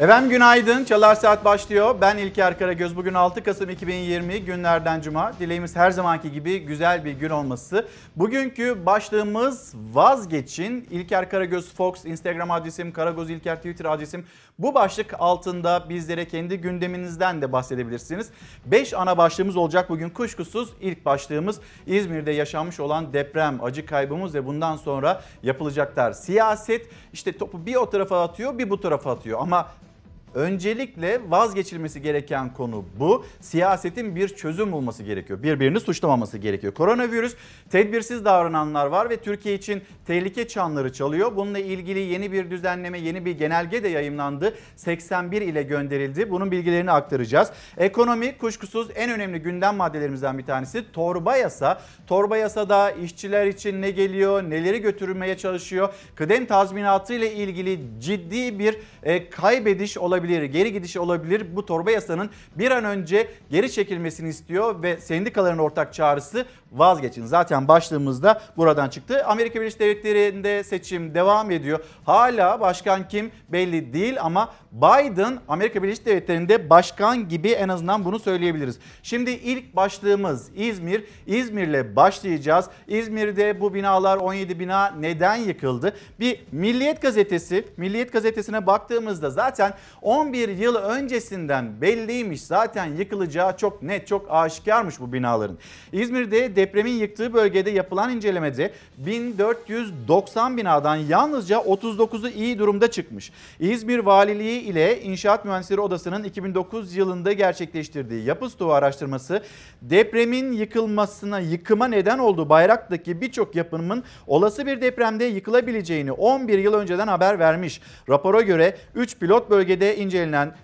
Efendim günaydın. Çalar Saat başlıyor. Ben İlker Karagöz. Bugün 6 Kasım 2020 günlerden cuma. Dileğimiz her zamanki gibi güzel bir gün olması. Bugünkü başlığımız vazgeçin. İlker Karagöz Fox Instagram adresim, Karagöz İlker Twitter adresim. Bu başlık altında bizlere kendi gündeminizden de bahsedebilirsiniz. 5 ana başlığımız olacak bugün kuşkusuz. ilk başlığımız İzmir'de yaşanmış olan deprem, acı kaybımız ve bundan sonra yapılacaklar. Siyaset işte topu bir o tarafa atıyor bir bu tarafa atıyor ama Öncelikle vazgeçilmesi gereken konu bu. Siyasetin bir çözüm bulması gerekiyor. Birbirini suçlamaması gerekiyor. Koronavirüs tedbirsiz davrananlar var ve Türkiye için tehlike çanları çalıyor. Bununla ilgili yeni bir düzenleme, yeni bir genelge de yayınlandı. 81 ile gönderildi. Bunun bilgilerini aktaracağız. Ekonomi kuşkusuz en önemli gündem maddelerimizden bir tanesi. Torba yasa. Torba yasada işçiler için ne geliyor, neleri götürmeye çalışıyor. Kıdem tazminatı ile ilgili ciddi bir e, kaybediş olabilir olabilir, geri gidiş olabilir. Bu torba yasanın bir an önce geri çekilmesini istiyor ve sendikaların ortak çağrısı vazgeçin. Zaten başlığımızda buradan çıktı. Amerika Birleşik Devletleri'nde seçim devam ediyor. Hala başkan kim belli değil ama Biden Amerika Birleşik Devletleri'nde başkan gibi en azından bunu söyleyebiliriz. Şimdi ilk başlığımız İzmir. İzmir'le başlayacağız. İzmir'de bu binalar 17 bina neden yıkıldı? Bir Milliyet Gazetesi, Milliyet Gazetesi'ne baktığımızda zaten 11 yıl öncesinden belliymiş. Zaten yıkılacağı çok net, çok aşikarmış bu binaların. İzmir'de depremin yıktığı bölgede yapılan incelemede 1490 binadan yalnızca 39'u iyi durumda çıkmış. İzmir Valiliği ile İnşaat Mühendisleri Odası'nın 2009 yılında gerçekleştirdiği yapı stoğu araştırması depremin yıkılmasına, yıkıma neden olduğu Bayrak'taki birçok yapının olası bir depremde yıkılabileceğini 11 yıl önceden haber vermiş. Rapora göre 3 pilot bölgede incelenen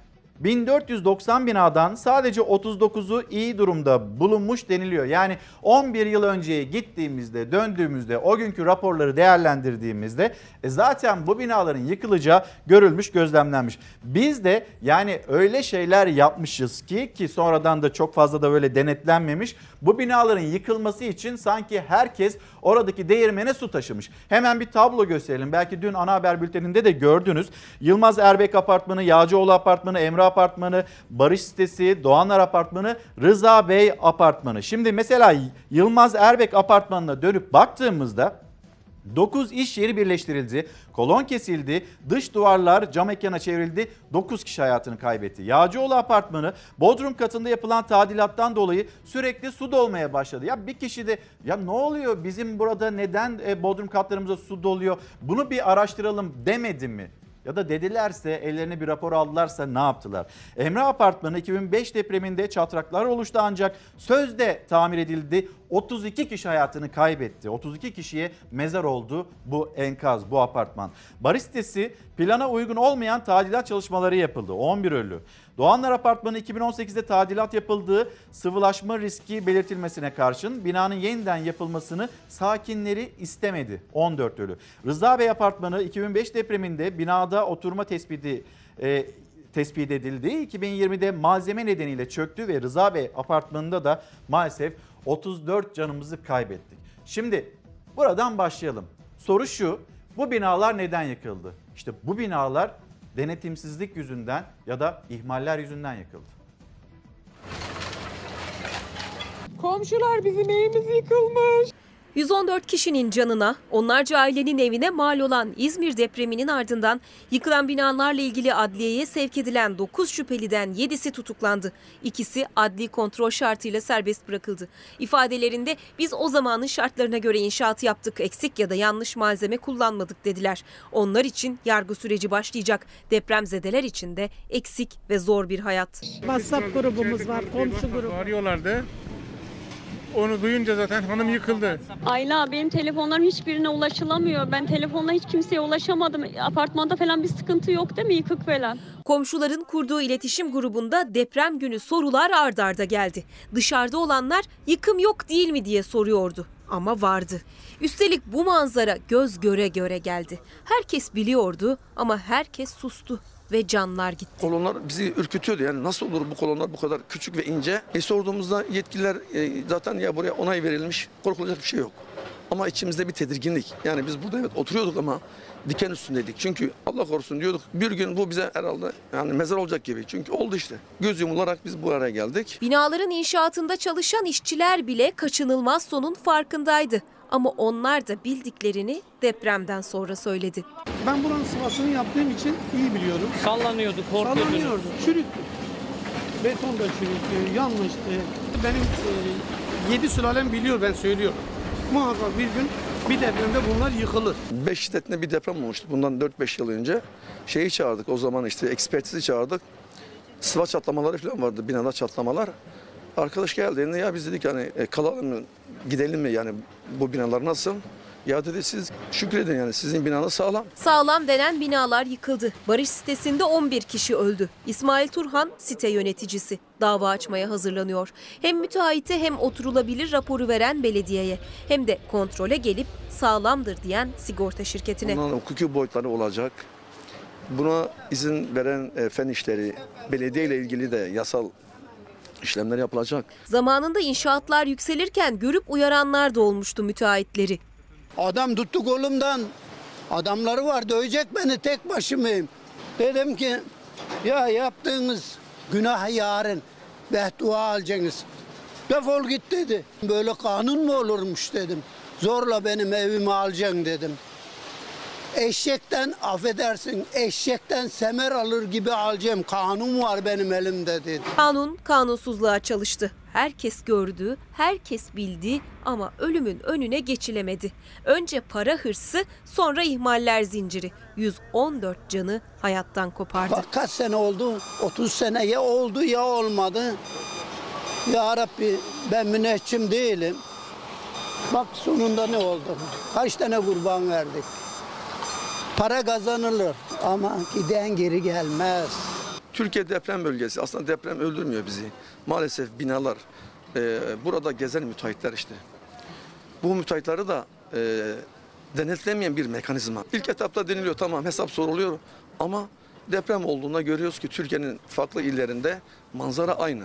1490 binadan sadece 39'u iyi durumda bulunmuş deniliyor. Yani 11 yıl önceye gittiğimizde, döndüğümüzde, o günkü raporları değerlendirdiğimizde e zaten bu binaların yıkılacağı görülmüş, gözlemlenmiş. Biz de yani öyle şeyler yapmışız ki ki sonradan da çok fazla da böyle denetlenmemiş. Bu binaların yıkılması için sanki herkes oradaki değirmene su taşımış. Hemen bir tablo gösterelim. Belki dün ana haber bülteninde de gördünüz. Yılmaz Erbek Apartmanı, Yağcıoğlu Apartmanı, Emre Apartmanı, Barış Sitesi, Doğanlar Apartmanı, Rıza Bey Apartmanı. Şimdi mesela Yılmaz Erbek Apartmanı'na dönüp baktığımızda 9 iş yeri birleştirildi. Kolon kesildi. Dış duvarlar cam ekana çevrildi. 9 kişi hayatını kaybetti. Yağcıoğlu apartmanı Bodrum katında yapılan tadilattan dolayı sürekli su dolmaya başladı. Ya bir kişi de ya ne oluyor bizim burada neden e, Bodrum katlarımıza su doluyor? Bunu bir araştıralım demedi mi? Ya da dedilerse ellerine bir rapor aldılarsa ne yaptılar? Emre Apartmanı 2005 depreminde çatraklar oluştu ancak sözde tamir edildi. 32 kişi hayatını kaybetti. 32 kişiye mezar oldu bu enkaz, bu apartman. Barış sitesi plana uygun olmayan tadilat çalışmaları yapıldı. 11 ölü. Doğanlar Apartmanı 2018'de tadilat yapıldığı sıvılaşma riski belirtilmesine karşın binanın yeniden yapılmasını sakinleri istemedi. 14 ölü. Rıza Bey Apartmanı 2005 depreminde binada oturma tespiti e, tespit edildi. 2020'de malzeme nedeniyle çöktü ve Rıza Bey apartmanında da maalesef 34 canımızı kaybettik. Şimdi buradan başlayalım. Soru şu, bu binalar neden yıkıldı? İşte bu binalar denetimsizlik yüzünden ya da ihmaller yüzünden yıkıldı. Komşular bizim evimiz yıkılmış. 114 kişinin canına, onlarca ailenin evine mal olan İzmir depreminin ardından yıkılan binalarla ilgili adliyeye sevk edilen 9 şüpheliden 7'si tutuklandı. İkisi adli kontrol şartıyla serbest bırakıldı. İfadelerinde biz o zamanın şartlarına göre inşaat yaptık, eksik ya da yanlış malzeme kullanmadık dediler. Onlar için yargı süreci başlayacak. Depremzedeler için de eksik ve zor bir hayat. WhatsApp grubumuz var, komşu grubu. Arıyorlardı. Onu duyunca zaten hanım yıkıldı. Ayla benim telefonlarım hiçbirine ulaşılamıyor. Ben telefonla hiç kimseye ulaşamadım. Apartmanda falan bir sıkıntı yok değil mi? Yıkık falan. Komşuların kurduğu iletişim grubunda deprem günü sorular ard arda geldi. Dışarıda olanlar yıkım yok değil mi diye soruyordu ama vardı. Üstelik bu manzara göz göre göre geldi. Herkes biliyordu ama herkes sustu ve canlar gitti. Kolonlar bizi ürkütüyordu yani nasıl olur bu kolonlar bu kadar küçük ve ince. E sorduğumuzda yetkililer e, zaten ya buraya onay verilmiş korkulacak bir şey yok. Ama içimizde bir tedirginlik. Yani biz burada evet oturuyorduk ama diken üstündeydik. Çünkü Allah korusun diyorduk bir gün bu bize herhalde yani mezar olacak gibi. Çünkü oldu işte. Göz yumularak biz bu araya geldik. Binaların inşaatında çalışan işçiler bile kaçınılmaz sonun farkındaydı. Ama onlar da bildiklerini depremden sonra söyledi. Ben buranın sıvasını yaptığım için iyi biliyorum. Sallanıyordu, korkuyordunuz. Sallanıyordu, çürüktü. Beton da çürüktü, yanlıştı. Benim e, yedi sülalem biliyor ben söylüyorum. Muhakkak bir gün bir depremde bunlar yıkılır. 5 şiddetinde bir deprem olmuştu bundan 4-5 yıl önce. Şeyi çağırdık o zaman işte ekspertizi çağırdık. Sıva çatlamaları falan vardı binada çatlamalar. Arkadaş geldiğinde ya biz dedik hani e, kalalım gidelim mi yani bu binalar nasıl? Ya dedi siz şükredin yani sizin binanız sağlam. Sağlam denen binalar yıkıldı. Barış sitesinde 11 kişi öldü. İsmail Turhan site yöneticisi. Dava açmaya hazırlanıyor. Hem müteahhite hem oturulabilir raporu veren belediyeye hem de kontrole gelip sağlamdır diyen sigorta şirketine. Bunların hukuki boyutları olacak. Buna izin veren e, fen işleri, belediye ile ilgili de yasal işlemler yapılacak. Zamanında inşaatlar yükselirken görüp uyaranlar da olmuştu müteahhitleri. Adam tuttu kolumdan. Adamları var dövecek beni tek başımayım. Dedim ki ya yaptığınız günah yarın beddua alacaksınız. Defol git dedi. Böyle kanun mu olurmuş dedim. Zorla benim evimi alacaksın dedim. Eşekten affedersin eşekten semer alır gibi alacağım. Kanun var benim elimde dedi. Kanun kanunsuzluğa çalıştı. Herkes gördü, herkes bildi ama ölümün önüne geçilemedi. Önce para hırsı, sonra ihmaller zinciri. 114 canı hayattan kopardı. Bak kaç sene oldu? 30 sene ya oldu ya olmadı. Ya Rabbi ben müneccim değilim. Bak sonunda ne oldu? Kaç tane kurban verdik? Para kazanılır ama giden geri gelmez. Türkiye deprem bölgesi. Aslında deprem öldürmüyor bizi. Maalesef binalar, e, burada gezen müteahhitler işte. Bu müteahhitleri da e, denetlemeyen bir mekanizma. İlk etapta deniliyor tamam hesap soruluyor ama deprem olduğunda görüyoruz ki Türkiye'nin farklı illerinde manzara aynı.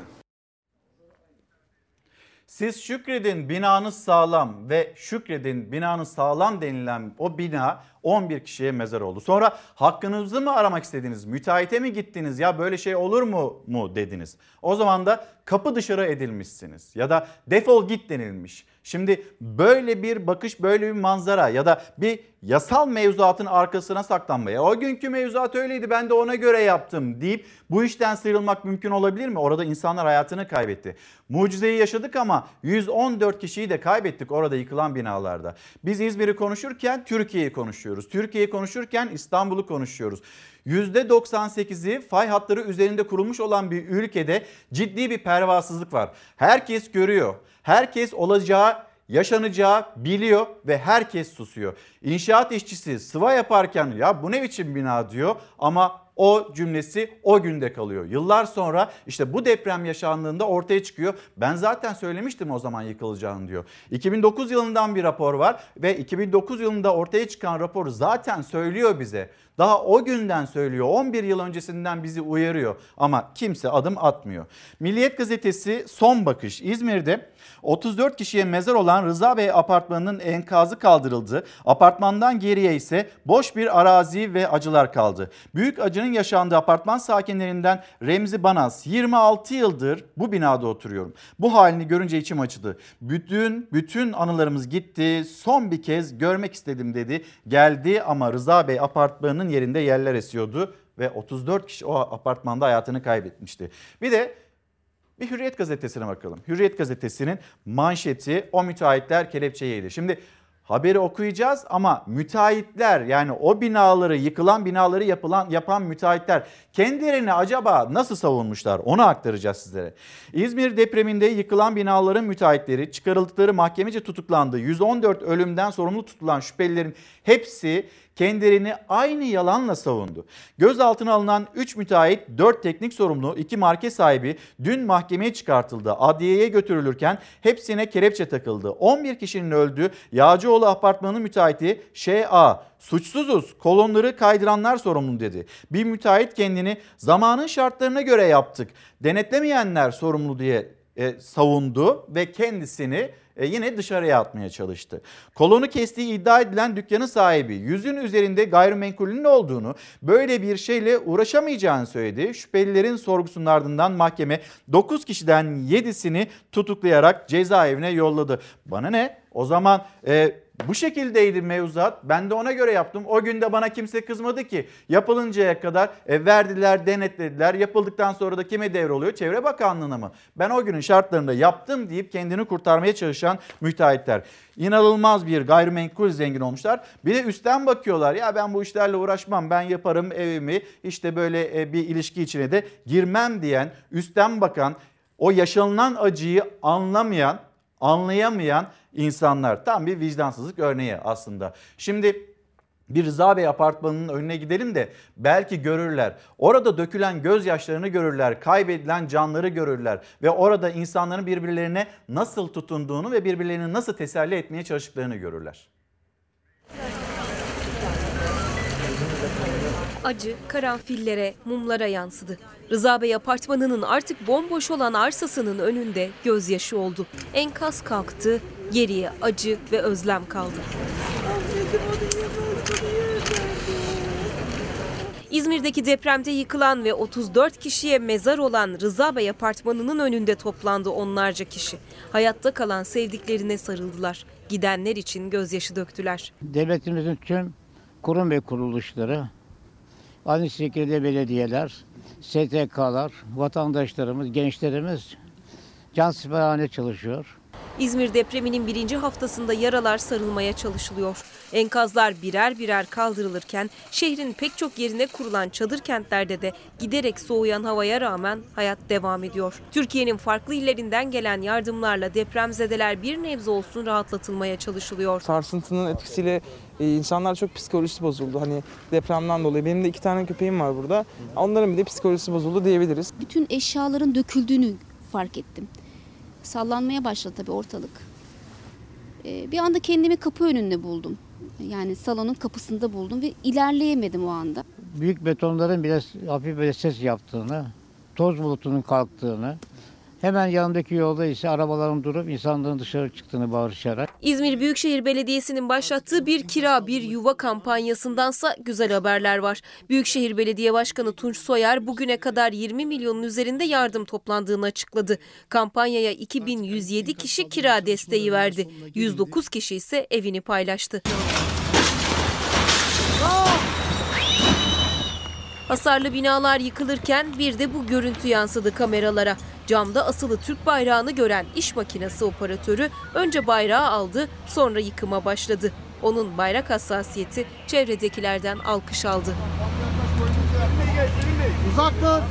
Siz şükredin binanız sağlam ve şükredin binanız sağlam denilen o bina 11 kişiye mezar oldu. Sonra hakkınızı mı aramak istediniz? Müteahhite mi gittiniz? Ya böyle şey olur mu mu dediniz. O zaman da kapı dışarı edilmişsiniz ya da defol git denilmiş. Şimdi böyle bir bakış, böyle bir manzara ya da bir yasal mevzuatın arkasına saklanmaya. O günkü mevzuat öyleydi ben de ona göre yaptım deyip bu işten sıyrılmak mümkün olabilir mi? Orada insanlar hayatını kaybetti. Mucizeyi yaşadık ama 114 kişiyi de kaybettik orada yıkılan binalarda. Biz İzmir'i konuşurken Türkiye'yi konuşuyoruz. Türkiye'yi konuşurken İstanbul'u konuşuyoruz. %98'i fay hatları üzerinde kurulmuş olan bir ülkede ciddi bir pervasızlık var. Herkes görüyor. Herkes olacağı yaşanacağı biliyor ve herkes susuyor. İnşaat işçisi sıva yaparken ya bu ne biçim bina diyor ama o cümlesi o günde kalıyor. Yıllar sonra işte bu deprem yaşandığında ortaya çıkıyor. Ben zaten söylemiştim o zaman yıkılacağını diyor. 2009 yılından bir rapor var ve 2009 yılında ortaya çıkan rapor zaten söylüyor bize. Daha o günden söylüyor. 11 yıl öncesinden bizi uyarıyor ama kimse adım atmıyor. Milliyet gazetesi son bakış İzmir'de 34 kişiye mezar olan Rıza Bey apartmanının enkazı kaldırıldı. Apartmandan geriye ise boş bir arazi ve acılar kaldı. Büyük acının yaşandığı apartman sakinlerinden Remzi Banaz 26 yıldır bu binada oturuyorum. Bu halini görünce içim acıdı. Bütün bütün anılarımız gitti. Son bir kez görmek istedim dedi. Geldi ama Rıza Bey apartmanının yerinde yerler esiyordu ve 34 kişi o apartmanda hayatını kaybetmişti. Bir de bir Hürriyet gazetesine bakalım. Hürriyet gazetesinin manşeti o müteahhitler kelepçeyeydi. Şimdi haberi okuyacağız ama müteahhitler yani o binaları yıkılan binaları yapılan yapan müteahhitler kendilerini acaba nasıl savunmuşlar onu aktaracağız sizlere. İzmir depreminde yıkılan binaların müteahhitleri çıkarıldıkları mahkemece tutuklandı. 114 ölümden sorumlu tutulan şüphelilerin hepsi kendilerini aynı yalanla savundu. Gözaltına alınan 3 müteahhit, 4 teknik sorumlu, 2 market sahibi dün mahkemeye çıkartıldı. Adliyeye götürülürken hepsine kelepçe takıldı. 11 kişinin öldüğü Yağcıoğlu apartmanı müteahhiti Ş.A. Suçsuzuz kolonları kaydıranlar sorumlu dedi. Bir müteahhit kendini zamanın şartlarına göre yaptık. Denetlemeyenler sorumlu diye e, savundu ve kendisini e, yine dışarıya atmaya çalıştı. Kolonu kestiği iddia edilen dükkanın sahibi yüzün üzerinde gayrimenkulün olduğunu, böyle bir şeyle uğraşamayacağını söyledi. Şüphelilerin sorgusunun ardından mahkeme 9 kişiden 7'sini tutuklayarak cezaevine yolladı. Bana ne? O zaman e, bu şekildeydi mevzuat. Ben de ona göre yaptım. O günde bana kimse kızmadı ki. Yapılıncaya kadar e, verdiler, denetlediler. Yapıldıktan sonra da kime devroluyor? Çevre Bakanlığı'na mı? Ben o günün şartlarında yaptım deyip kendini kurtarmaya çalışan müteahhitler. İnanılmaz bir gayrimenkul zengin olmuşlar. Bir de üstten bakıyorlar. Ya ben bu işlerle uğraşmam. Ben yaparım evimi. İşte böyle e, bir ilişki içine de girmem diyen, üstten bakan, o yaşanılan acıyı anlamayan, anlayamayan insanlar. Tam bir vicdansızlık örneği aslında. Şimdi bir Rıza Bey apartmanının önüne gidelim de belki görürler. Orada dökülen gözyaşlarını görürler, kaybedilen canları görürler ve orada insanların birbirlerine nasıl tutunduğunu ve birbirlerini nasıl teselli etmeye çalıştıklarını görürler. Acı karanfillere, mumlara yansıdı. Rıza Bey apartmanının artık bomboş olan arsasının önünde gözyaşı oldu. Enkaz kalktı, geriye acı ve özlem kaldı. İzmir'deki depremde yıkılan ve 34 kişiye mezar olan Rıza Bey apartmanının önünde toplandı onlarca kişi. Hayatta kalan sevdiklerine sarıldılar. Gidenler için gözyaşı döktüler. Devletimizin tüm kurum ve kuruluşları, aynı şekilde belediyeler, STK'lar, vatandaşlarımız, gençlerimiz cansiperhane çalışıyor. İzmir depreminin birinci haftasında yaralar sarılmaya çalışılıyor. Enkazlar birer birer kaldırılırken şehrin pek çok yerine kurulan çadır kentlerde de giderek soğuyan havaya rağmen hayat devam ediyor. Türkiye'nin farklı illerinden gelen yardımlarla depremzedeler bir nebze olsun rahatlatılmaya çalışılıyor. Sarsıntının etkisiyle e, insanlar çok psikolojisi bozuldu. Hani depremden dolayı. Benim de iki tane köpeğim var burada. Onların bir de psikolojisi bozuldu diyebiliriz. Bütün eşyaların döküldüğünü fark ettim. Sallanmaya başladı tabii ortalık. Ee, bir anda kendimi kapı önünde buldum. Yani salonun kapısında buldum ve ilerleyemedim o anda. Büyük betonların bile hafif böyle ses yaptığını, toz bulutunun kalktığını, hemen yanındaki yolda ise arabaların durup insanların dışarı çıktığını bağırışarak. İzmir Büyükşehir Belediyesi'nin başlattığı bir kira bir yuva kampanyasındansa güzel haberler var. Büyükşehir Belediye Başkanı Tunç Soyer bugüne kadar 20 milyonun üzerinde yardım toplandığını açıkladı. Kampanyaya 2107 kişi kira desteği verdi. 109 kişi ise evini paylaştı. Hasarlı binalar yıkılırken bir de bu görüntü yansıdı kameralara. Camda asılı Türk bayrağını gören iş makinesi operatörü önce bayrağı aldı sonra yıkıma başladı. Onun bayrak hassasiyeti çevredekilerden alkış aldı. Uzak dur.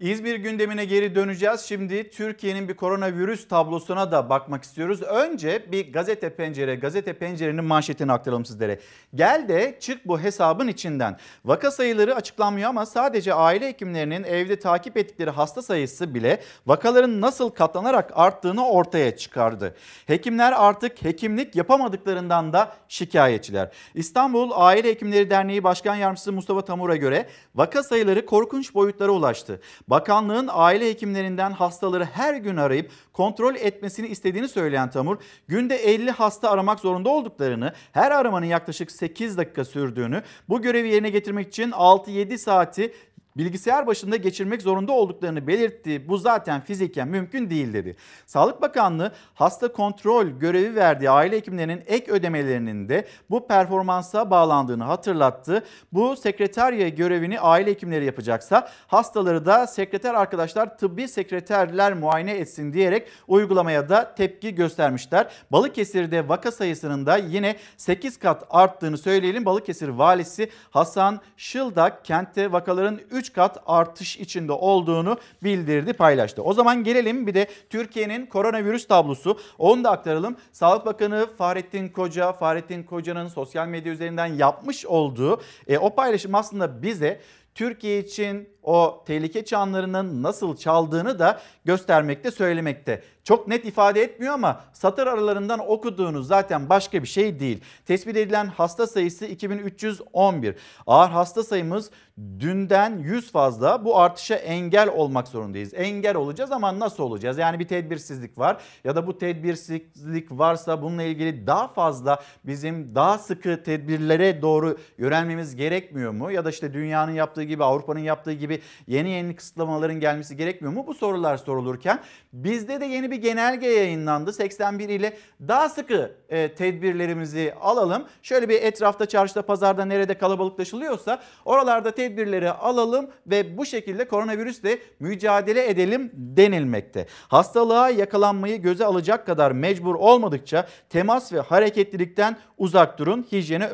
İzmir gündemine geri döneceğiz. Şimdi Türkiye'nin bir koronavirüs tablosuna da bakmak istiyoruz. Önce bir gazete pencere, gazete pencerenin manşetini aktaralım sizlere. Gel de çık bu hesabın içinden. Vaka sayıları açıklanmıyor ama sadece aile hekimlerinin evde takip ettikleri hasta sayısı bile vakaların nasıl katlanarak arttığını ortaya çıkardı. Hekimler artık hekimlik yapamadıklarından da şikayetçiler. İstanbul Aile Hekimleri Derneği Başkan Yardımcısı Mustafa Tamur'a göre vaka sayıları korkunç boyutlara ulaştı. Bakanlığın aile hekimlerinden hastaları her gün arayıp kontrol etmesini istediğini söyleyen Tamur, günde 50 hasta aramak zorunda olduklarını, her aramanın yaklaşık 8 dakika sürdüğünü, bu görevi yerine getirmek için 6-7 saati bilgisayar başında geçirmek zorunda olduklarını belirtti. Bu zaten fiziken mümkün değil dedi. Sağlık Bakanlığı hasta kontrol görevi verdiği aile hekimlerinin ek ödemelerinin de bu performansa bağlandığını hatırlattı. Bu sekreterya görevini aile hekimleri yapacaksa hastaları da sekreter arkadaşlar tıbbi sekreterler muayene etsin diyerek uygulamaya da tepki göstermişler. Balıkesir'de vaka sayısının da yine 8 kat arttığını söyleyelim. Balıkesir valisi Hasan Şıldak kentte vakaların 3 kat artış içinde olduğunu bildirdi, paylaştı. O zaman gelelim bir de Türkiye'nin koronavirüs tablosu. Onu da aktaralım. Sağlık Bakanı Fahrettin Koca, Fahrettin Koca'nın sosyal medya üzerinden yapmış olduğu e, o paylaşım aslında bize Türkiye için o tehlike çanlarının nasıl çaldığını da göstermekte söylemekte. Çok net ifade etmiyor ama satır aralarından okuduğunuz zaten başka bir şey değil. Tespit edilen hasta sayısı 2311. Ağır hasta sayımız dünden 100 fazla. Bu artışa engel olmak zorundayız. Engel olacağız ama nasıl olacağız? Yani bir tedbirsizlik var ya da bu tedbirsizlik varsa bununla ilgili daha fazla bizim daha sıkı tedbirlere doğru yönelmemiz gerekmiyor mu? Ya da işte dünyanın yaptığı gibi Avrupa'nın yaptığı gibi yeni yeni kısıtlamaların gelmesi gerekmiyor mu? Bu sorular sorulurken bizde de yeni bir genelge yayınlandı. 81 ile daha sıkı e, tedbirlerimizi alalım. Şöyle bir etrafta çarşıda pazarda nerede kalabalıklaşılıyorsa oralarda tedbirleri alalım ve bu şekilde koronavirüsle mücadele edelim denilmekte. Hastalığa yakalanmayı göze alacak kadar mecbur olmadıkça temas ve hareketlilikten uzak durun. Hijyene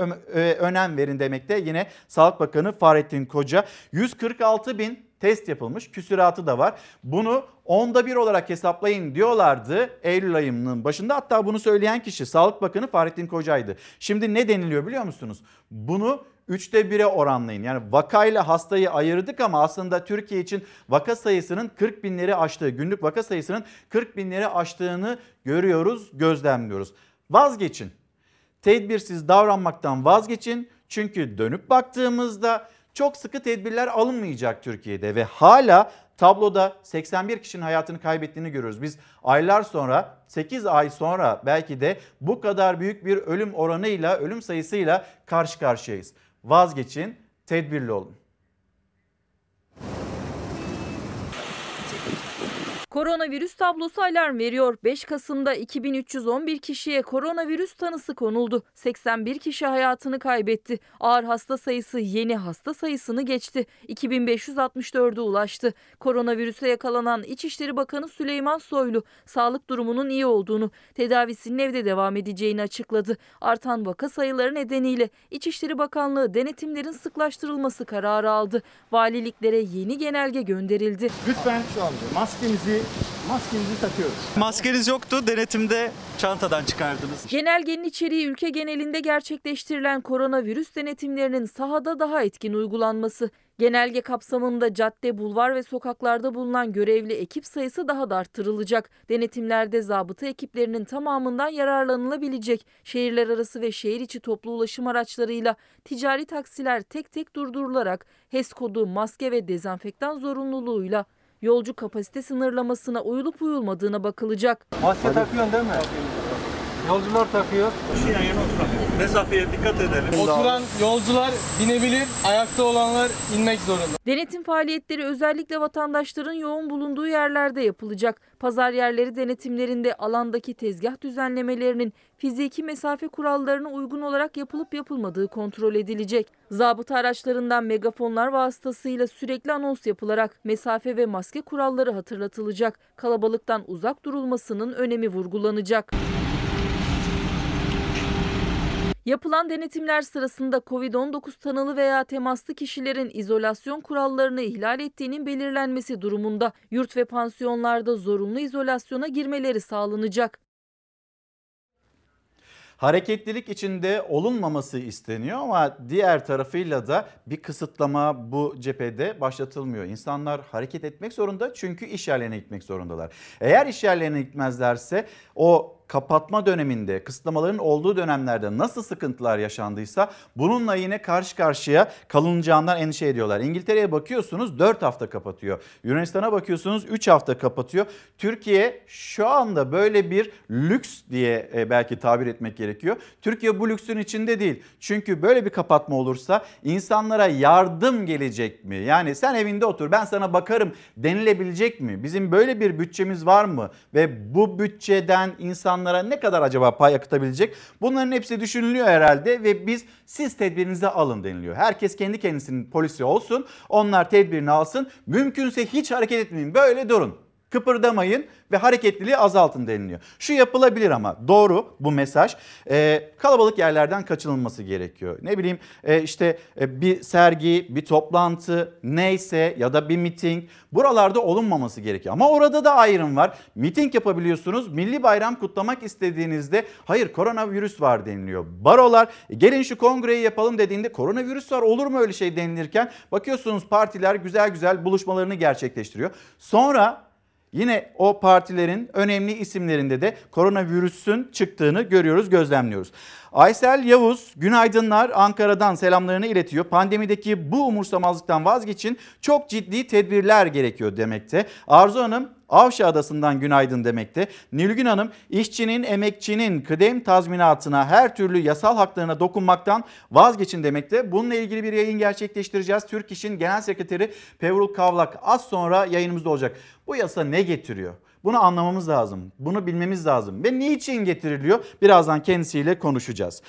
önem verin demekte. Yine Sağlık Bakanı Fahrettin Koca 146 bin test yapılmış küsuratı da var. Bunu onda bir olarak hesaplayın diyorlardı Eylül ayının başında. Hatta bunu söyleyen kişi Sağlık Bakanı Fahrettin Koca'ydı. Şimdi ne deniliyor biliyor musunuz? Bunu üçte bire oranlayın. Yani vakayla hastayı ayırdık ama aslında Türkiye için vaka sayısının 40 binleri aştığı, günlük vaka sayısının 40 binleri aştığını görüyoruz, gözlemliyoruz. Vazgeçin. Tedbirsiz davranmaktan vazgeçin. Çünkü dönüp baktığımızda çok sıkı tedbirler alınmayacak Türkiye'de ve hala tabloda 81 kişinin hayatını kaybettiğini görüyoruz. Biz aylar sonra 8 ay sonra belki de bu kadar büyük bir ölüm oranıyla ölüm sayısıyla karşı karşıyayız. Vazgeçin, tedbirli olun. Koronavirüs tablosu alarm veriyor. 5 Kasım'da 2311 kişiye koronavirüs tanısı konuldu. 81 kişi hayatını kaybetti. Ağır hasta sayısı yeni hasta sayısını geçti. 2564'e ulaştı. Koronavirüse yakalanan İçişleri Bakanı Süleyman Soylu sağlık durumunun iyi olduğunu, tedavisinin evde devam edeceğini açıkladı. Artan vaka sayıları nedeniyle İçişleri Bakanlığı denetimlerin sıklaştırılması kararı aldı. Valiliklere yeni genelge gönderildi. Lütfen şu anda maskenizi maskenizi takıyoruz. Maskeniz yoktu denetimde çantadan çıkardınız. Genelgenin içeriği ülke genelinde gerçekleştirilen koronavirüs denetimlerinin sahada daha etkin uygulanması. Genelge kapsamında cadde, bulvar ve sokaklarda bulunan görevli ekip sayısı daha da arttırılacak. Denetimlerde zabıta ekiplerinin tamamından yararlanılabilecek. Şehirler arası ve şehir içi toplu ulaşım araçlarıyla ticari taksiler tek tek durdurularak HES kodu, maske ve dezenfektan zorunluluğuyla yolcu kapasite sınırlamasına uyulup uyulmadığına bakılacak. Maske takıyorsun değil mi? Yolcular takıyor. Şu yan yana oturamıyor. Mesafeye dikkat edelim. Oturan yolcular binebilir, ayakta olanlar inmek zorunda. Denetim faaliyetleri özellikle vatandaşların yoğun bulunduğu yerlerde yapılacak. Pazar yerleri denetimlerinde alandaki tezgah düzenlemelerinin fiziki mesafe kurallarına uygun olarak yapılıp yapılmadığı kontrol edilecek. Zabıta araçlarından megafonlar vasıtasıyla sürekli anons yapılarak mesafe ve maske kuralları hatırlatılacak. Kalabalıktan uzak durulmasının önemi vurgulanacak. Yapılan denetimler sırasında COVID-19 tanılı veya temaslı kişilerin izolasyon kurallarını ihlal ettiğinin belirlenmesi durumunda yurt ve pansiyonlarda zorunlu izolasyona girmeleri sağlanacak. Hareketlilik içinde olunmaması isteniyor ama diğer tarafıyla da bir kısıtlama bu cephede başlatılmıyor. İnsanlar hareket etmek zorunda çünkü iş yerlerine gitmek zorundalar. Eğer iş yerlerine gitmezlerse o kapatma döneminde, kısıtlamaların olduğu dönemlerde nasıl sıkıntılar yaşandıysa bununla yine karşı karşıya kalınacağından endişe ediyorlar. İngiltere'ye bakıyorsunuz 4 hafta kapatıyor. Yunanistan'a bakıyorsunuz 3 hafta kapatıyor. Türkiye şu anda böyle bir lüks diye e, belki tabir etmek gerekiyor. Türkiye bu lüksün içinde değil. Çünkü böyle bir kapatma olursa insanlara yardım gelecek mi? Yani sen evinde otur ben sana bakarım denilebilecek mi? Bizim böyle bir bütçemiz var mı? Ve bu bütçeden insan insanlara ne kadar acaba pay akıtabilecek? Bunların hepsi düşünülüyor herhalde ve biz siz tedbirinizi alın deniliyor. Herkes kendi kendisinin polisi olsun. Onlar tedbirini alsın. Mümkünse hiç hareket etmeyin. Böyle durun. Kıpırdamayın ve hareketliliği azaltın deniliyor. Şu yapılabilir ama doğru bu mesaj. Ee, kalabalık yerlerden kaçınılması gerekiyor. Ne bileyim e, işte e, bir sergi, bir toplantı neyse ya da bir miting buralarda olunmaması gerekiyor. Ama orada da ayrım var. Miting yapabiliyorsunuz. Milli bayram kutlamak istediğinizde hayır koronavirüs var deniliyor. Barolar "E, gelin şu kongreyi yapalım dediğinde koronavirüs var olur mu öyle şey denilirken bakıyorsunuz partiler güzel güzel buluşmalarını gerçekleştiriyor. Sonra Yine o partilerin önemli isimlerinde de koronavirüsün çıktığını görüyoruz, gözlemliyoruz. Aysel Yavuz, günaydınlar Ankara'dan selamlarını iletiyor. Pandemideki bu umursamazlıktan vazgeçin çok ciddi tedbirler gerekiyor demekte. Arzu Hanım Avşa Adası'ndan günaydın demekte. Nilgün Hanım işçinin, emekçinin kıdem tazminatına her türlü yasal haklarına dokunmaktan vazgeçin demekte. Bununla ilgili bir yayın gerçekleştireceğiz. Türk İş'in Genel Sekreteri Pevrul Kavlak az sonra yayınımızda olacak. Bu yasa ne getiriyor? Bunu anlamamız lazım. Bunu bilmemiz lazım. Ve niçin getiriliyor? Birazdan kendisiyle konuşacağız.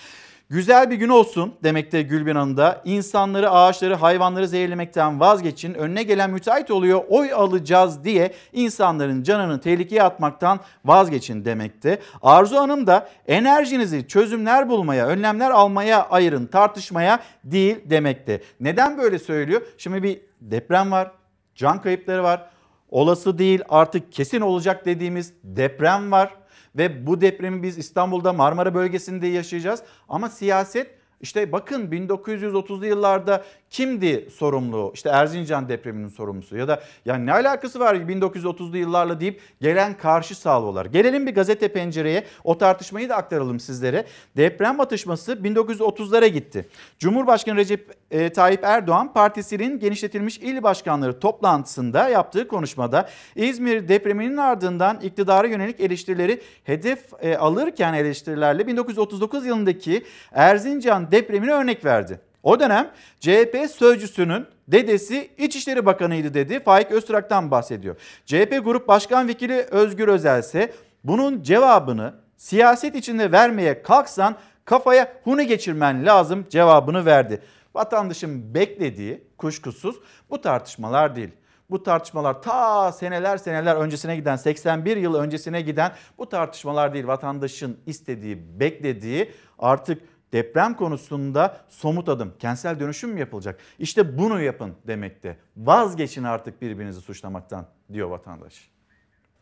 Güzel bir gün olsun demekte Gülben Hanım da. İnsanları, ağaçları, hayvanları zehirlemekten vazgeçin. Önüne gelen müteahhit oluyor, oy alacağız diye insanların canını tehlikeye atmaktan vazgeçin demekte. Arzu Hanım da enerjinizi çözümler bulmaya, önlemler almaya ayırın, tartışmaya değil demekte. Neden böyle söylüyor? Şimdi bir deprem var, can kayıpları var. Olası değil artık kesin olacak dediğimiz deprem var ve bu depremi biz İstanbul'da Marmara bölgesinde yaşayacağız. Ama siyaset işte bakın 1930'lu yıllarda kimdi sorumlu? İşte Erzincan depreminin sorumlusu ya da yani ne alakası var 1930'lu yıllarla deyip gelen karşı salvolar. Gelelim bir gazete pencereye o tartışmayı da aktaralım sizlere. Deprem atışması 1930'lara gitti. Cumhurbaşkanı Recep e, Tayyip Erdoğan partisinin genişletilmiş il başkanları toplantısında yaptığı konuşmada İzmir depreminin ardından iktidara yönelik eleştirileri hedef e, alırken eleştirilerle 1939 yılındaki Erzincan depremine örnek verdi. O dönem CHP sözcüsünün dedesi İçişleri Bakanıydı dedi. Faik Öztürk'ten bahsediyor. CHP Grup Başkan Vekili Özgür Özel ise bunun cevabını siyaset içinde vermeye kalksan kafaya huni geçirmen lazım cevabını verdi. Vatandaşın beklediği kuşkusuz bu tartışmalar değil. Bu tartışmalar ta seneler seneler öncesine giden 81 yıl öncesine giden bu tartışmalar değil. Vatandaşın istediği, beklediği artık deprem konusunda somut adım, kentsel dönüşüm mü yapılacak? İşte bunu yapın demekte. Vazgeçin artık birbirinizi suçlamaktan diyor vatandaş.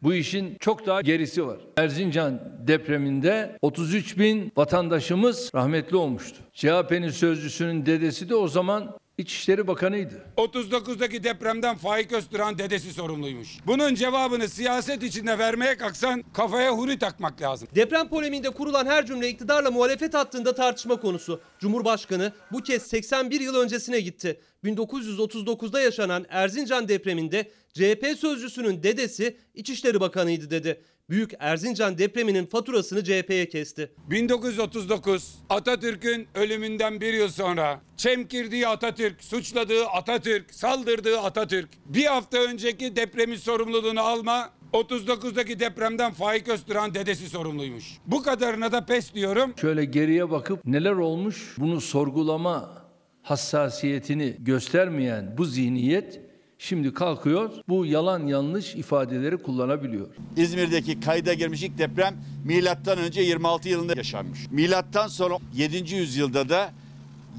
Bu işin çok daha gerisi var. Erzincan depreminde 33 bin vatandaşımız rahmetli olmuştu. CHP'nin sözcüsünün dedesi de o zaman İçişleri Bakanıydı. 39'daki depremden Faik Öztürk'ün dedesi sorumluymuş. Bunun cevabını siyaset içinde vermeye kalksan kafaya huri takmak lazım. Deprem polemiğinde kurulan her cümle iktidarla muhalefet hattında tartışma konusu. Cumhurbaşkanı bu kez 81 yıl öncesine gitti. 1939'da yaşanan Erzincan depreminde CHP sözcüsünün dedesi İçişleri Bakanıydı dedi. Büyük Erzincan depreminin faturasını CHP'ye kesti. 1939 Atatürk'ün ölümünden bir yıl sonra çemkirdiği Atatürk, suçladığı Atatürk, saldırdığı Atatürk. Bir hafta önceki depremin sorumluluğunu alma 39'daki depremden Faik Öztürk'ün dedesi sorumluymuş. Bu kadarına da pes diyorum. Şöyle geriye bakıp neler olmuş bunu sorgulama hassasiyetini göstermeyen bu zihniyet şimdi kalkıyor bu yalan yanlış ifadeleri kullanabiliyor. İzmir'deki kayda girmiş ilk deprem milattan önce 26 yılında yaşanmış. Milattan sonra 7. yüzyılda da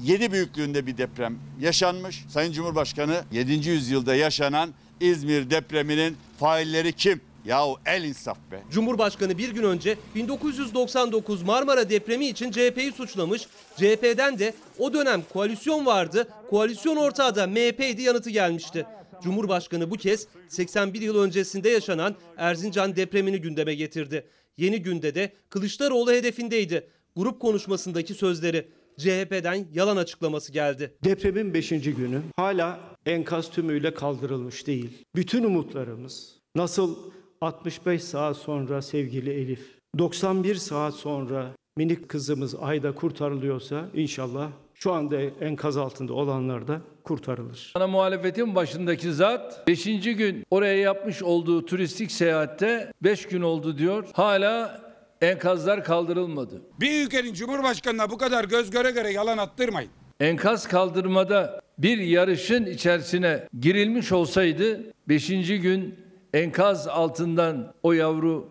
7 büyüklüğünde bir deprem yaşanmış. Sayın Cumhurbaşkanı 7. yüzyılda yaşanan İzmir depreminin failleri kim? Yahu el insaf be. Cumhurbaşkanı bir gün önce 1999 Marmara depremi için CHP'yi suçlamış. CHP'den de o dönem koalisyon vardı. Koalisyon ortağı da MHP'ydi yanıtı gelmişti. Cumhurbaşkanı bu kez 81 yıl öncesinde yaşanan Erzincan depremini gündeme getirdi. Yeni günde de Kılıçdaroğlu hedefindeydi. Grup konuşmasındaki sözleri CHP'den yalan açıklaması geldi. Depremin 5. günü hala enkaz tümüyle kaldırılmış değil. Bütün umutlarımız nasıl 65 saat sonra sevgili Elif, 91 saat sonra minik kızımız Ayda kurtarılıyorsa inşallah şu anda enkaz altında olanlar da kurtarılır. Ana muhalefetin başındaki zat 5. gün oraya yapmış olduğu turistik seyahatte 5 gün oldu diyor. Hala enkazlar kaldırılmadı. Bir ülkenin cumhurbaşkanına bu kadar göz göre göre yalan attırmayın. Enkaz kaldırmada bir yarışın içerisine girilmiş olsaydı 5. gün Enkaz altından o yavru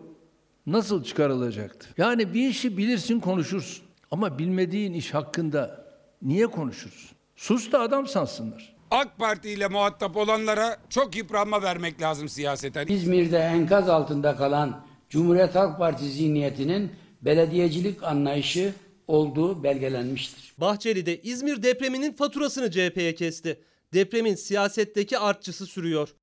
nasıl çıkarılacaktı? Yani bir işi bilirsin konuşursun. Ama bilmediğin iş hakkında niye konuşursun? Sus da adam sansınlar. AK Parti ile muhatap olanlara çok yıpranma vermek lazım siyaseten. İzmir'de enkaz altında kalan Cumhuriyet Halk Partisi zihniyetinin belediyecilik anlayışı olduğu belgelenmiştir. Bahçeli de İzmir depreminin faturasını CHP'ye kesti. Depremin siyasetteki artçısı sürüyor.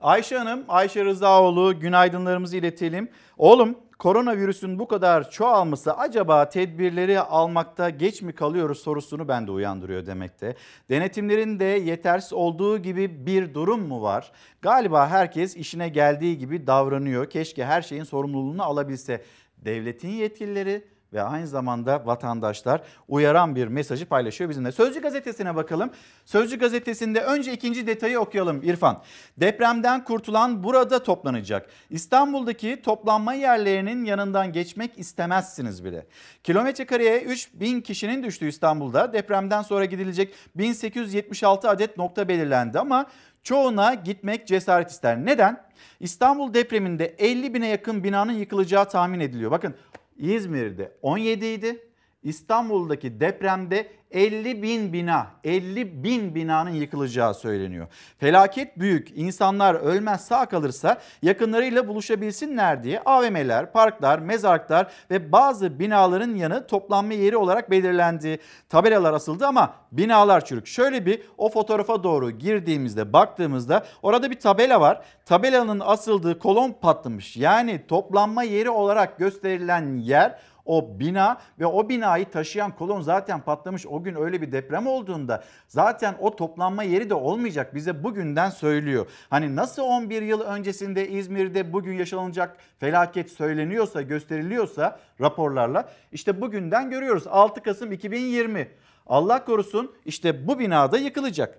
Ayşe Hanım, Ayşe Rızaoğlu günaydınlarımızı iletelim. Oğlum koronavirüsün bu kadar çoğalması acaba tedbirleri almakta geç mi kalıyoruz sorusunu bende uyandırıyor demekte. Denetimlerin de yetersiz olduğu gibi bir durum mu var? Galiba herkes işine geldiği gibi davranıyor. Keşke her şeyin sorumluluğunu alabilse. Devletin yetkilileri ve aynı zamanda vatandaşlar uyaran bir mesajı paylaşıyor bizimle. Sözcü gazetesine bakalım. Sözcü gazetesinde önce ikinci detayı okuyalım İrfan. Depremden kurtulan burada toplanacak. İstanbul'daki toplanma yerlerinin yanından geçmek istemezsiniz bile. Kilometre kareye 3000 kişinin düştüğü İstanbul'da depremden sonra gidilecek 1876 adet nokta belirlendi ama çoğuna gitmek cesaret ister. Neden? İstanbul depreminde 50 bine yakın binanın yıkılacağı tahmin ediliyor. Bakın İzmir'de 17 idi. İstanbul'daki depremde 50 bin bina, 50 bin binanın yıkılacağı söyleniyor. Felaket büyük. İnsanlar ölmez sağ kalırsa yakınlarıyla buluşabilsinler diye AVM'ler, parklar, mezarlıklar ve bazı binaların yanı toplanma yeri olarak belirlendi. Tabelalar asıldı ama binalar çürük. Şöyle bir o fotoğrafa doğru girdiğimizde baktığımızda orada bir tabela var. Tabelanın asıldığı kolon patlamış. Yani toplanma yeri olarak gösterilen yer o bina ve o binayı taşıyan kolon zaten patlamış. O gün öyle bir deprem olduğunda zaten o toplanma yeri de olmayacak bize bugünden söylüyor. Hani nasıl 11 yıl öncesinde İzmir'de bugün yaşanacak felaket söyleniyorsa gösteriliyorsa raporlarla işte bugünden görüyoruz 6 Kasım 2020. Allah korusun işte bu binada yıkılacak.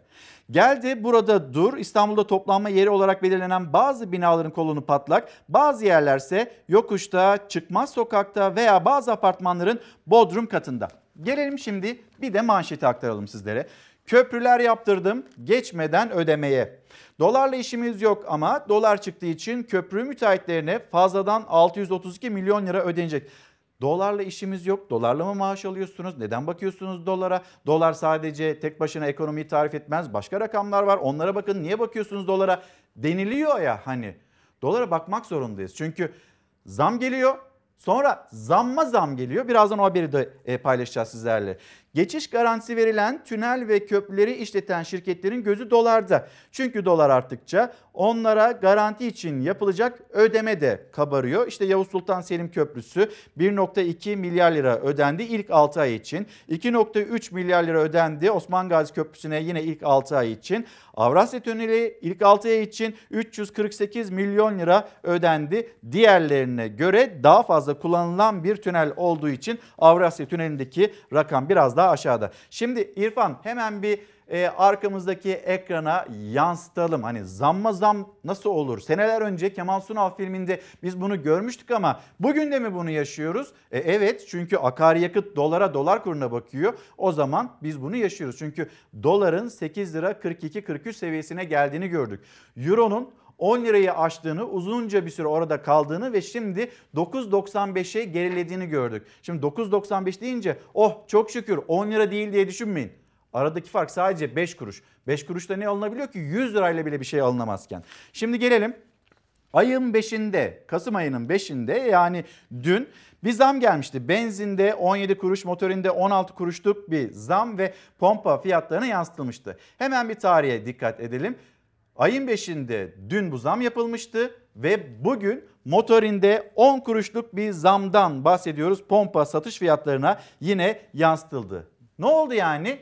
Geldi burada dur İstanbul'da toplanma yeri olarak belirlenen bazı binaların kolonu patlak bazı yerlerse yokuşta çıkmaz sokakta veya bazı apartmanların bodrum katında. Gelelim şimdi bir de manşeti aktaralım sizlere. Köprüler yaptırdım geçmeden ödemeye. Dolarla işimiz yok ama dolar çıktığı için köprü müteahhitlerine fazladan 632 milyon lira ödenecek. Dolarla işimiz yok. Dolarla mı maaş alıyorsunuz? Neden bakıyorsunuz dolara? Dolar sadece tek başına ekonomiyi tarif etmez. Başka rakamlar var. Onlara bakın. Niye bakıyorsunuz dolara? Deniliyor ya hani. Dolara bakmak zorundayız. Çünkü zam geliyor. Sonra zamma zam geliyor. Birazdan o haberi de e, paylaşacağız sizlerle. Geçiş garantisi verilen tünel ve köprüleri işleten şirketlerin gözü dolarda. Çünkü dolar arttıkça onlara garanti için yapılacak ödeme de kabarıyor. İşte Yavuz Sultan Selim Köprüsü 1.2 milyar lira ödendi ilk 6 ay için. 2.3 milyar lira ödendi Osman Gazi Köprüsü'ne yine ilk 6 ay için. Avrasya Tüneli ilk 6 ay için 348 milyon lira ödendi. Diğerlerine göre daha fazla kullanılan bir tünel olduğu için Avrasya Tüneli'ndeki rakam biraz daha aşağıda. Şimdi İrfan hemen bir e, arkamızdaki ekrana yansıtalım. Hani zamma zam nasıl olur? Seneler önce Kemal Sunal filminde biz bunu görmüştük ama bugün de mi bunu yaşıyoruz? E, evet çünkü akaryakıt dolara dolar kuruna bakıyor. O zaman biz bunu yaşıyoruz. Çünkü doların 8 lira 42-43 seviyesine geldiğini gördük. Euro'nun 10 lirayı aştığını, uzunca bir süre orada kaldığını ve şimdi 9.95'e gerilediğini gördük. Şimdi 9.95 deyince oh çok şükür 10 lira değil diye düşünmeyin. Aradaki fark sadece 5 kuruş. 5 kuruşta ne alınabiliyor ki 100 lirayla bile bir şey alınamazken. Şimdi gelelim ayın 5'inde Kasım ayının 5'inde yani dün bir zam gelmişti. Benzinde 17 kuruş, motorinde 16 kuruşluk bir zam ve pompa fiyatlarına yansıtılmıştı. Hemen bir tarihe dikkat edelim. Ayın 5'inde dün bu zam yapılmıştı ve bugün motorinde 10 kuruşluk bir zamdan bahsediyoruz. Pompa satış fiyatlarına yine yansıtıldı. Ne oldu yani?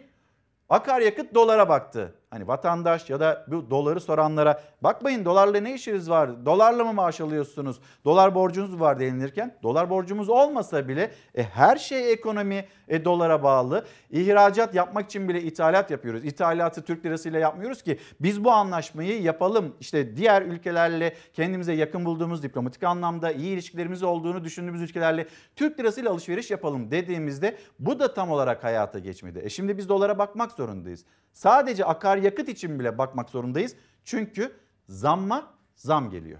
Akaryakıt dolara baktı. Hani vatandaş ya da bu doları soranlara bakmayın dolarla ne işiniz var? Dolarla mı maaş alıyorsunuz? Dolar borcunuz var denilirken dolar borcumuz olmasa bile e, her şey ekonomi e, dolara bağlı. İhracat yapmak için bile ithalat yapıyoruz. İthalatı Türk lirasıyla yapmıyoruz ki biz bu anlaşmayı yapalım. İşte diğer ülkelerle kendimize yakın bulduğumuz diplomatik anlamda iyi ilişkilerimiz olduğunu düşündüğümüz ülkelerle Türk lirasıyla alışveriş yapalım dediğimizde bu da tam olarak hayata geçmedi. E şimdi biz dolara bakmak zorundayız. Sadece akaryakıt için bile bakmak zorundayız. Çünkü zamma zam geliyor.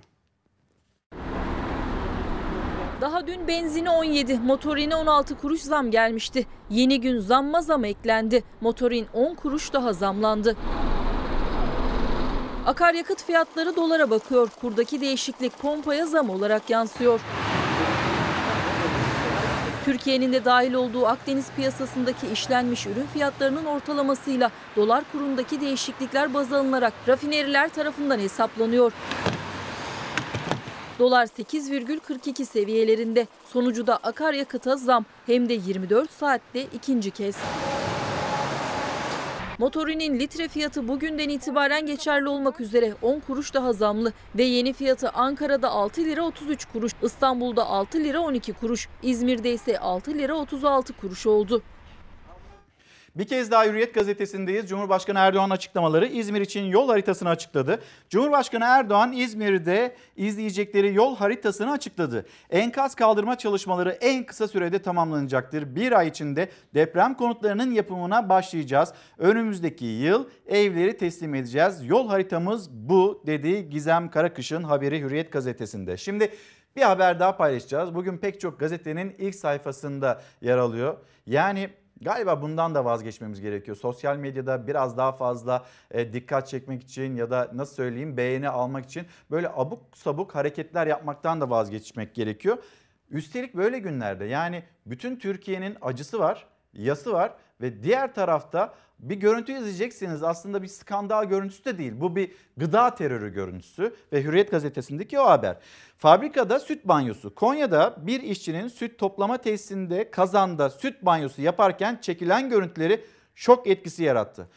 Daha dün benzini 17, motorine 16 kuruş zam gelmişti. Yeni gün zamma zam eklendi. Motorin 10 kuruş daha zamlandı. Akaryakıt fiyatları dolara bakıyor. Kurdaki değişiklik pompaya zam olarak yansıyor. Türkiye'nin de dahil olduğu Akdeniz piyasasındaki işlenmiş ürün fiyatlarının ortalamasıyla dolar kurundaki değişiklikler baz alınarak rafineriler tarafından hesaplanıyor. Dolar 8,42 seviyelerinde. Sonucu da akaryakıta zam hem de 24 saatte ikinci kez. Motorinin litre fiyatı bugünden itibaren geçerli olmak üzere 10 kuruş daha zamlı ve yeni fiyatı Ankara'da 6 lira 33 kuruş, İstanbul'da 6 lira 12 kuruş, İzmir'de ise 6 lira 36 kuruş oldu. Bir kez daha Hürriyet gazetesindeyiz. Cumhurbaşkanı Erdoğan açıklamaları İzmir için yol haritasını açıkladı. Cumhurbaşkanı Erdoğan İzmir'de izleyecekleri yol haritasını açıkladı. Enkaz kaldırma çalışmaları en kısa sürede tamamlanacaktır. Bir ay içinde deprem konutlarının yapımına başlayacağız. Önümüzdeki yıl evleri teslim edeceğiz. Yol haritamız bu dedi Gizem Karakış'ın haberi Hürriyet gazetesinde. Şimdi bir haber daha paylaşacağız. Bugün pek çok gazetenin ilk sayfasında yer alıyor. Yani Galiba bundan da vazgeçmemiz gerekiyor. Sosyal medyada biraz daha fazla e, dikkat çekmek için ya da nasıl söyleyeyim beğeni almak için böyle abuk sabuk hareketler yapmaktan da vazgeçmek gerekiyor. Üstelik böyle günlerde yani bütün Türkiye'nin acısı var, yası var ve diğer tarafta bir görüntü izleyeceksiniz. Aslında bir skandal görüntüsü de değil. Bu bir gıda terörü görüntüsü ve Hürriyet gazetesindeki o haber. Fabrikada süt banyosu. Konya'da bir işçinin süt toplama tesisinde kazanda süt banyosu yaparken çekilen görüntüleri şok etkisi yarattı.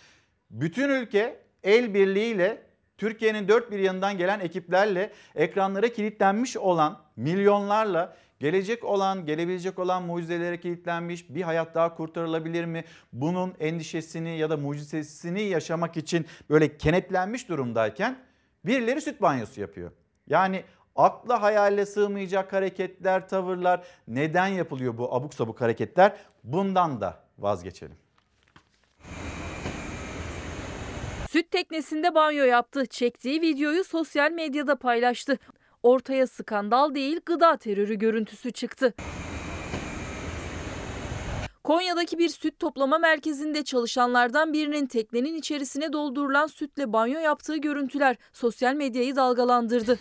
Bütün ülke el birliğiyle Türkiye'nin dört bir yanından gelen ekiplerle ekranlara kilitlenmiş olan milyonlarla Gelecek olan, gelebilecek olan mucizelere kilitlenmiş bir hayat daha kurtarılabilir mi? Bunun endişesini ya da mucizesini yaşamak için böyle kenetlenmiş durumdayken birileri süt banyosu yapıyor. Yani akla hayale sığmayacak hareketler, tavırlar neden yapılıyor bu abuk sabuk hareketler? Bundan da vazgeçelim. Süt teknesinde banyo yaptı. Çektiği videoyu sosyal medyada paylaştı ortaya skandal değil gıda terörü görüntüsü çıktı. Konya'daki bir süt toplama merkezinde çalışanlardan birinin teknenin içerisine doldurulan sütle banyo yaptığı görüntüler sosyal medyayı dalgalandırdı.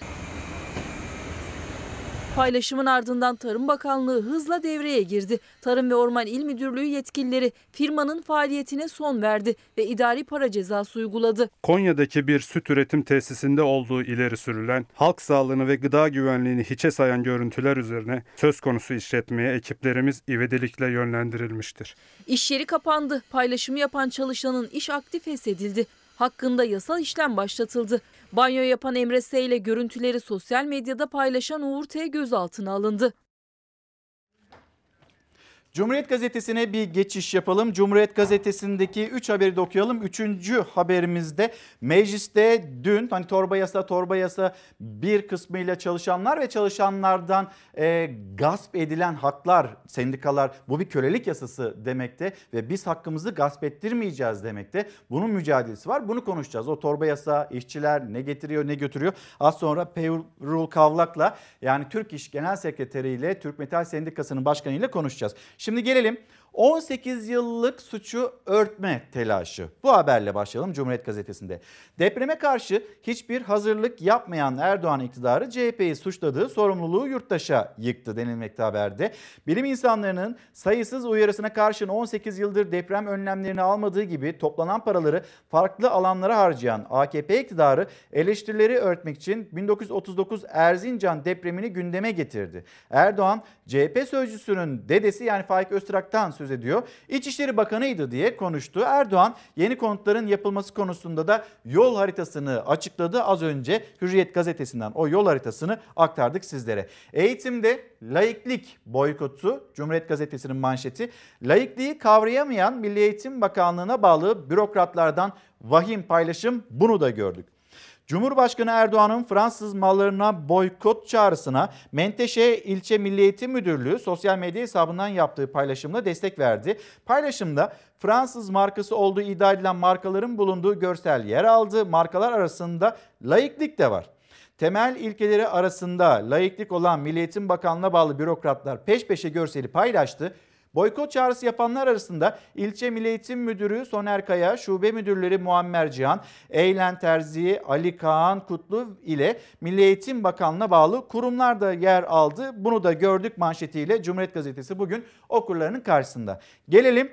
Paylaşımın ardından Tarım Bakanlığı hızla devreye girdi. Tarım ve Orman İl Müdürlüğü yetkilileri firmanın faaliyetine son verdi ve idari para cezası uyguladı. Konya'daki bir süt üretim tesisinde olduğu ileri sürülen halk sağlığını ve gıda güvenliğini hiçe sayan görüntüler üzerine söz konusu işletmeye ekiplerimiz ivedilikle yönlendirilmiştir. İş yeri kapandı. Paylaşımı yapan çalışanın iş aktif feshedildi. Hakkında yasal işlem başlatıldı. Banyo yapan Emre S ile görüntüleri sosyal medyada paylaşan Uğur T gözaltına alındı. Cumhuriyet Gazetesi'ne bir geçiş yapalım. Cumhuriyet Gazetesi'ndeki 3 haberi de okuyalım. Üçüncü haberimizde mecliste dün hani torba yasa torba yasa bir kısmıyla çalışanlar ve çalışanlardan e, gasp edilen haklar sendikalar bu bir kölelik yasası demekte ve biz hakkımızı gasp ettirmeyeceğiz demekte. Bunun mücadelesi var bunu konuşacağız. O torba yasa işçiler ne getiriyor ne götürüyor. Az sonra Peyrul Kavlak'la yani Türk İş Genel Sekreteri ile Türk Metal Sendikası'nın başkanı ile konuşacağız. Şimdi gelelim 18 yıllık suçu örtme telaşı. Bu haberle başlayalım Cumhuriyet Gazetesi'nde. Depreme karşı hiçbir hazırlık yapmayan Erdoğan iktidarı CHP'yi suçladığı sorumluluğu yurttaşa yıktı denilmekte haberde. Bilim insanlarının sayısız uyarısına karşın 18 yıldır deprem önlemlerini almadığı gibi toplanan paraları farklı alanlara harcayan AKP iktidarı eleştirileri örtmek için 1939 Erzincan depremini gündeme getirdi. Erdoğan CHP sözcüsünün dedesi yani Faik Öztrak'tan söz ediyor. İçişleri Bakanı'ydı diye konuştu. Erdoğan yeni konutların yapılması konusunda da yol haritasını açıkladı. Az önce Hürriyet gazetesinden o yol haritasını aktardık sizlere. Eğitimde laiklik boykotu Cumhuriyet gazetesinin manşeti. Laikliği kavrayamayan Milli Eğitim Bakanlığı'na bağlı bürokratlardan vahim paylaşım bunu da gördük. Cumhurbaşkanı Erdoğan'ın Fransız mallarına boykot çağrısına Menteşe İlçe Milli Eğitim Müdürlüğü sosyal medya hesabından yaptığı paylaşımla destek verdi. Paylaşımda Fransız markası olduğu iddia edilen markaların bulunduğu görsel yer aldı. Markalar arasında laiklik de var. Temel ilkeleri arasında laiklik olan Milli Eğitim Bakanlığı'na bağlı bürokratlar peş peşe görseli paylaştı. Boykot çağrısı yapanlar arasında ilçe Milli Eğitim Müdürü Soner Kaya, şube müdürleri Muammer Cihan, Eğlen Terzi, Ali Kaan Kutlu ile Milli Eğitim Bakanlığı'na bağlı kurumlar da yer aldı. Bunu da gördük manşetiyle Cumhuriyet Gazetesi bugün okurlarının karşısında. Gelelim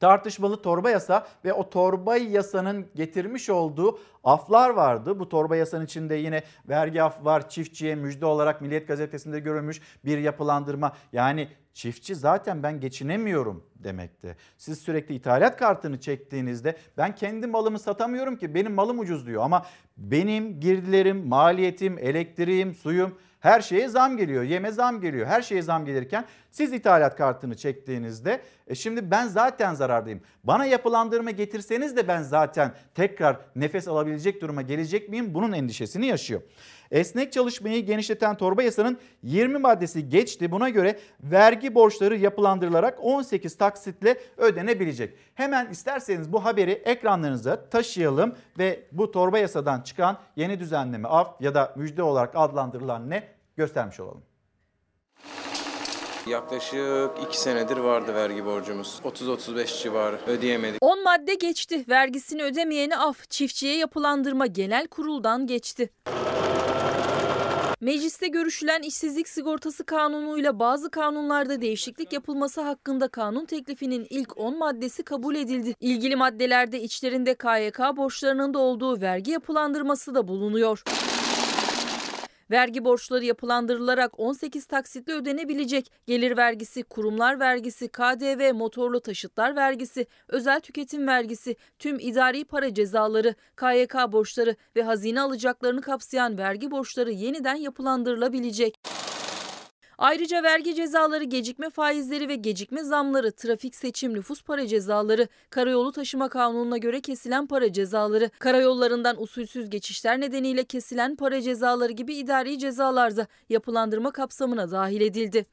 tartışmalı torba yasa ve o torba yasanın getirmiş olduğu aflar vardı. Bu torba yasanın içinde yine vergi af var. Çiftçiye müjde olarak Milliyet Gazetesi'nde görülmüş bir yapılandırma. Yani çiftçi zaten ben geçinemiyorum demekti. Siz sürekli ithalat kartını çektiğinizde ben kendi malımı satamıyorum ki benim malım ucuz diyor. Ama benim girdilerim, maliyetim, elektriğim, suyum her şeye zam geliyor. Yeme zam geliyor. Her şeye zam gelirken siz ithalat kartını çektiğinizde e şimdi ben zaten zarardayım. Bana yapılandırma getirseniz de ben zaten tekrar nefes alabilecek duruma gelecek miyim? Bunun endişesini yaşıyor. Esnek çalışmayı genişleten torba yasanın 20 maddesi geçti. Buna göre vergi borçları yapılandırılarak 18 taksitle ödenebilecek. Hemen isterseniz bu haberi ekranlarınıza taşıyalım ve bu torba yasadan çıkan yeni düzenleme af ya da müjde olarak adlandırılan ne göstermiş olalım. Yaklaşık 2 senedir vardı vergi borcumuz. 30-35 civarı ödeyemedik. 10 madde geçti. Vergisini ödemeyeni af, çiftçiye yapılandırma genel kuruldan geçti. Mecliste görüşülen işsizlik sigortası kanunuyla bazı kanunlarda değişiklik yapılması hakkında kanun teklifinin ilk 10 maddesi kabul edildi. İlgili maddelerde içlerinde KYK borçlarının da olduğu vergi yapılandırması da bulunuyor. Vergi borçları yapılandırılarak 18 taksitle ödenebilecek. Gelir vergisi, kurumlar vergisi, KDV, motorlu taşıtlar vergisi, özel tüketim vergisi, tüm idari para cezaları, KYK borçları ve hazine alacaklarını kapsayan vergi borçları yeniden yapılandırılabilecek. Ayrıca vergi cezaları, gecikme faizleri ve gecikme zamları, trafik seçim, nüfus para cezaları, karayolu taşıma kanununa göre kesilen para cezaları, karayollarından usulsüz geçişler nedeniyle kesilen para cezaları gibi idari cezalarda yapılandırma kapsamına dahil edildi.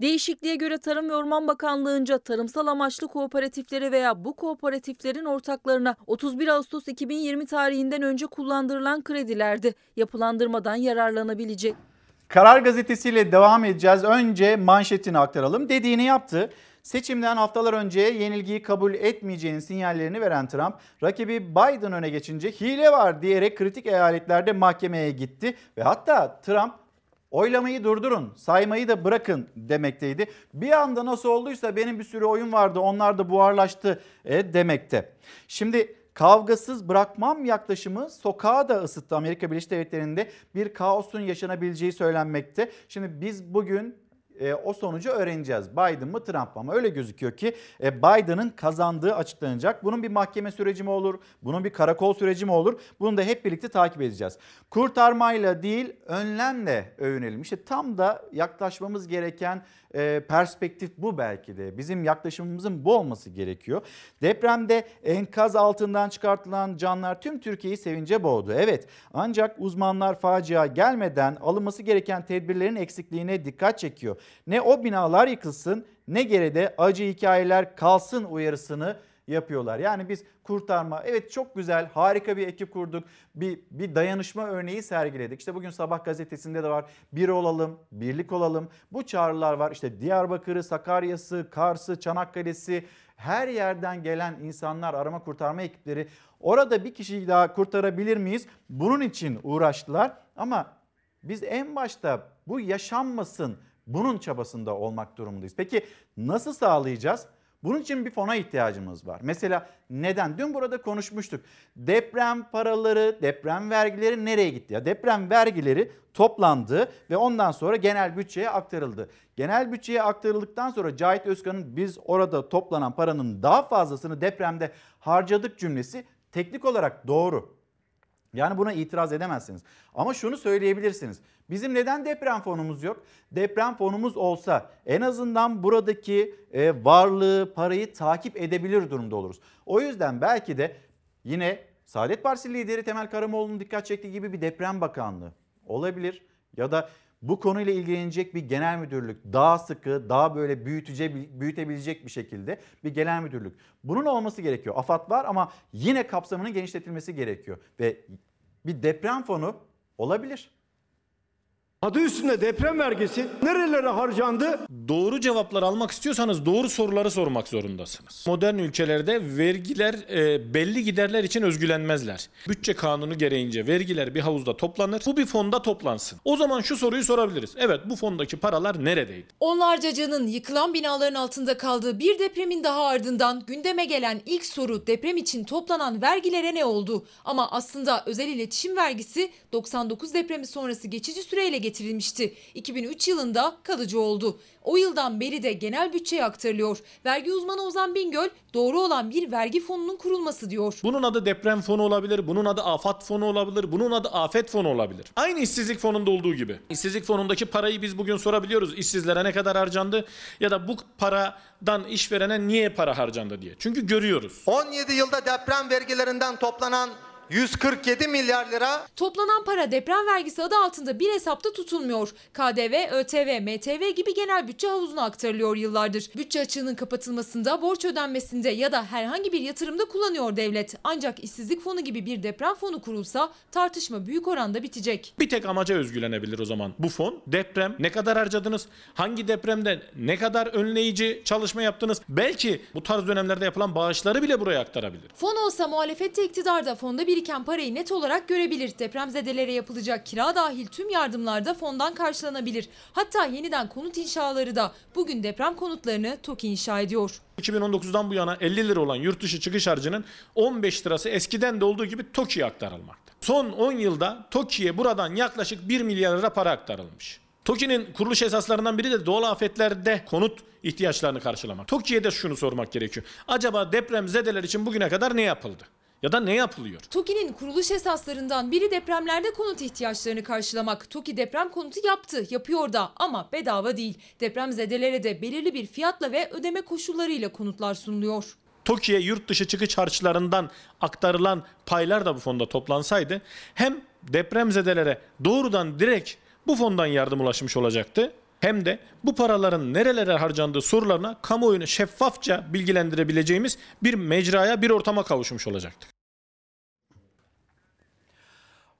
Değişikliğe göre Tarım ve Orman Bakanlığı'nca tarımsal amaçlı kooperatiflere veya bu kooperatiflerin ortaklarına 31 Ağustos 2020 tarihinden önce kullandırılan kredilerde yapılandırmadan yararlanabilecek. Karar gazetesiyle devam edeceğiz. Önce manşetini aktaralım. Dediğini yaptı. Seçimden haftalar önce yenilgiyi kabul etmeyeceğinin sinyallerini veren Trump, rakibi Biden öne geçince hile var diyerek kritik eyaletlerde mahkemeye gitti ve hatta Trump oylamayı durdurun, saymayı da bırakın demekteydi. Bir anda nasıl olduysa benim bir sürü oyun vardı, onlar da buharlaştı e, demekte. Şimdi kavgasız bırakmam yaklaşımı sokağı da ısıttı. Amerika Birleşik Devletleri'nde bir kaosun yaşanabileceği söylenmekte. Şimdi biz bugün e, o sonucu öğreneceğiz. Biden mı Trump mı? Ama öyle gözüküyor ki e, Biden'ın kazandığı açıklanacak. Bunun bir mahkeme süreci mi olur? Bunun bir karakol süreci mi olur? Bunu da hep birlikte takip edeceğiz. Kurtarmayla değil önlemle övünelim. İşte tam da yaklaşmamız gereken perspektif bu belki de. Bizim yaklaşımımızın bu olması gerekiyor. Depremde enkaz altından çıkartılan canlar tüm Türkiye'yi sevince boğdu. Evet ancak uzmanlar facia gelmeden alınması gereken tedbirlerin eksikliğine dikkat çekiyor. Ne o binalar yıkılsın ne geride acı hikayeler kalsın uyarısını yapıyorlar. Yani biz kurtarma evet çok güzel harika bir ekip kurduk. Bir, bir dayanışma örneği sergiledik. İşte bugün sabah gazetesinde de var. Bir olalım, birlik olalım. Bu çağrılar var. İşte Diyarbakır'ı, Sakarya'sı, Kars'ı, Çanakkale'si her yerden gelen insanlar arama kurtarma ekipleri orada bir kişiyi daha kurtarabilir miyiz? Bunun için uğraştılar ama biz en başta bu yaşanmasın bunun çabasında olmak durumundayız. Peki nasıl sağlayacağız? Bunun için bir fona ihtiyacımız var. Mesela neden? Dün burada konuşmuştuk. Deprem paraları, deprem vergileri nereye gitti? Ya deprem vergileri toplandı ve ondan sonra genel bütçeye aktarıldı. Genel bütçeye aktarıldıktan sonra Cahit Özkan'ın biz orada toplanan paranın daha fazlasını depremde harcadık cümlesi teknik olarak doğru. Yani buna itiraz edemezsiniz. Ama şunu söyleyebilirsiniz. Bizim neden deprem fonumuz yok? Deprem fonumuz olsa en azından buradaki e, varlığı, parayı takip edebilir durumda oluruz. O yüzden belki de yine Saadet Partisi lideri Temel Karamoğlu'nun dikkat çektiği gibi bir deprem bakanlığı olabilir. Ya da bu konuyla ilgilenecek bir genel müdürlük daha sıkı, daha böyle büyütece, büyütebilecek bir şekilde bir genel müdürlük. Bunun olması gerekiyor. AFAD var ama yine kapsamının genişletilmesi gerekiyor. Ve bir deprem fonu olabilir. Adı üstünde deprem vergisi nerelere harcandı? Doğru cevaplar almak istiyorsanız doğru soruları sormak zorundasınız. Modern ülkelerde vergiler e, belli giderler için özgülenmezler. Bütçe kanunu gereğince vergiler bir havuzda toplanır. Bu bir fonda toplansın. O zaman şu soruyu sorabiliriz. Evet bu fondaki paralar neredeydi? Onlarca canın yıkılan binaların altında kaldığı bir depremin daha ardından gündeme gelen ilk soru deprem için toplanan vergilere ne oldu? Ama aslında özel iletişim vergisi 99 depremi sonrası geçici süreyle getirilmişti. 2003 yılında kalıcı oldu. O yıldan beri de genel bütçeye aktarılıyor. Vergi uzmanı Ozan Bingöl doğru olan bir vergi fonunun kurulması diyor. Bunun adı deprem fonu olabilir, bunun adı afat fonu olabilir, bunun adı afet fonu olabilir. Aynı işsizlik fonunda olduğu gibi. İşsizlik fonundaki parayı biz bugün sorabiliyoruz. İşsizlere ne kadar harcandı ya da bu paradan işverene niye para harcandı diye. Çünkü görüyoruz. 17 yılda deprem vergilerinden toplanan 147 milyar lira Toplanan para deprem vergisi adı altında bir hesapta tutulmuyor. KDV, ÖTV, MTV gibi genel bütçe havuzuna aktarılıyor yıllardır. Bütçe açığının kapatılmasında, borç ödenmesinde ya da herhangi bir yatırımda kullanıyor devlet. Ancak işsizlik fonu gibi bir deprem fonu kurulsa tartışma büyük oranda bitecek. Bir tek amaca özgülenebilir o zaman. Bu fon deprem ne kadar harcadınız? Hangi depremde ne kadar önleyici çalışma yaptınız? Belki bu tarz dönemlerde yapılan bağışları bile buraya aktarabilir. Fon olsa muhalefette iktidarda fonda biriken parayı net olarak görebilir. Depremzedelere yapılacak kira dahil tüm yardımlarda fondan karşılanabilir. Hatta yeniden konut inşaları da bugün deprem konutlarını TOKİ inşa ediyor. 2019'dan bu yana 50 lira olan yurt dışı çıkış harcının 15 lirası eskiden de olduğu gibi TOKİ'ye aktarılmakta. Son 10 yılda TOKİ'ye buradan yaklaşık 1 milyar lira para aktarılmış. TOKİ'nin kuruluş esaslarından biri de doğal afetlerde konut ihtiyaçlarını karşılamak. TOKİ'ye de şunu sormak gerekiyor. Acaba deprem zedeler için bugüne kadar ne yapıldı? Ya da ne yapılıyor? TOKİ'nin kuruluş esaslarından biri depremlerde konut ihtiyaçlarını karşılamak. TOKİ deprem konutu yaptı, yapıyor da ama bedava değil. Depremzedelere de belirli bir fiyatla ve ödeme koşullarıyla konutlar sunuluyor. TOKİ'ye yurt dışı çıkış harçlarından aktarılan paylar da bu fonda toplansaydı hem depremzedelere doğrudan direkt bu fondan yardım ulaşmış olacaktı hem de bu paraların nerelere harcandığı sorularına kamuoyunu şeffafça bilgilendirebileceğimiz bir mecraya, bir ortama kavuşmuş olacaktık.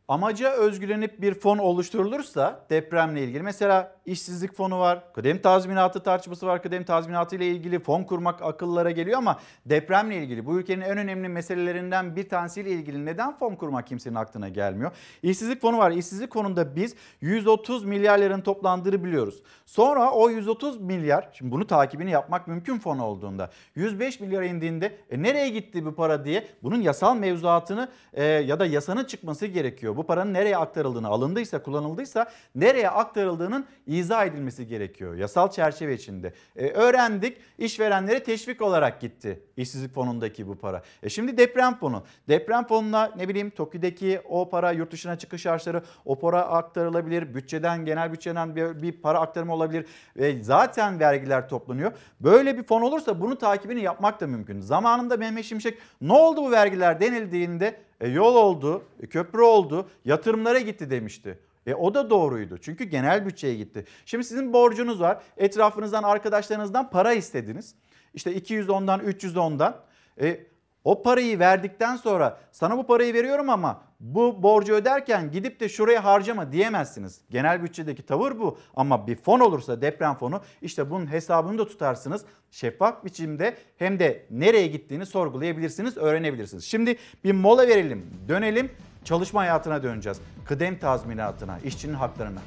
Amaca özgülenip bir fon oluşturulursa depremle ilgili mesela işsizlik fonu var, kıdem tazminatı tartışması var. Kıdem tazminatı ile ilgili fon kurmak akıllara geliyor ama depremle ilgili bu ülkenin en önemli meselelerinden bir tanesiyle ilgili neden fon kurmak kimsenin aklına gelmiyor? İşsizlik fonu var. İşsizlik fonunda biz 130 milyar liranın toplandığını biliyoruz. Sonra o 130 milyar, şimdi bunu takibini yapmak mümkün fon olduğunda 105 milyar indiğinde e, nereye gitti bu para diye bunun yasal mevzuatını e, ya da yasanın çıkması gerekiyor. Bu paranın nereye aktarıldığını, alındıysa, kullanıldıysa nereye aktarıldığının izah edilmesi gerekiyor. Yasal çerçeve içinde. E, öğrendik işverenlere teşvik olarak gitti işsizlik fonundaki bu para. E şimdi deprem fonu. Deprem fonuna ne bileyim TOKİ'deki o para yurt dışına çıkış harçları o para aktarılabilir. Bütçeden genel bütçeden bir, bir para aktarımı olabilir. Ve zaten vergiler toplanıyor. Böyle bir fon olursa bunun takibini yapmak da mümkün. Zamanında Mehmet Şimşek ne oldu bu vergiler denildiğinde e, yol oldu, e, köprü oldu, yatırımlara gitti demişti. E o da doğruydu. Çünkü genel bütçeye gitti. Şimdi sizin borcunuz var. Etrafınızdan, arkadaşlarınızdan para istediniz. İşte 200 ondan, 300 ondan. E, o parayı verdikten sonra sana bu parayı veriyorum ama bu borcu öderken gidip de şuraya harcama diyemezsiniz. Genel bütçedeki tavır bu ama bir fon olursa deprem fonu işte bunun hesabını da tutarsınız. Şeffaf biçimde hem de nereye gittiğini sorgulayabilirsiniz, öğrenebilirsiniz. Şimdi bir mola verelim, dönelim çalışma hayatına döneceğiz. Kıdem tazminatına, işçinin haklarına.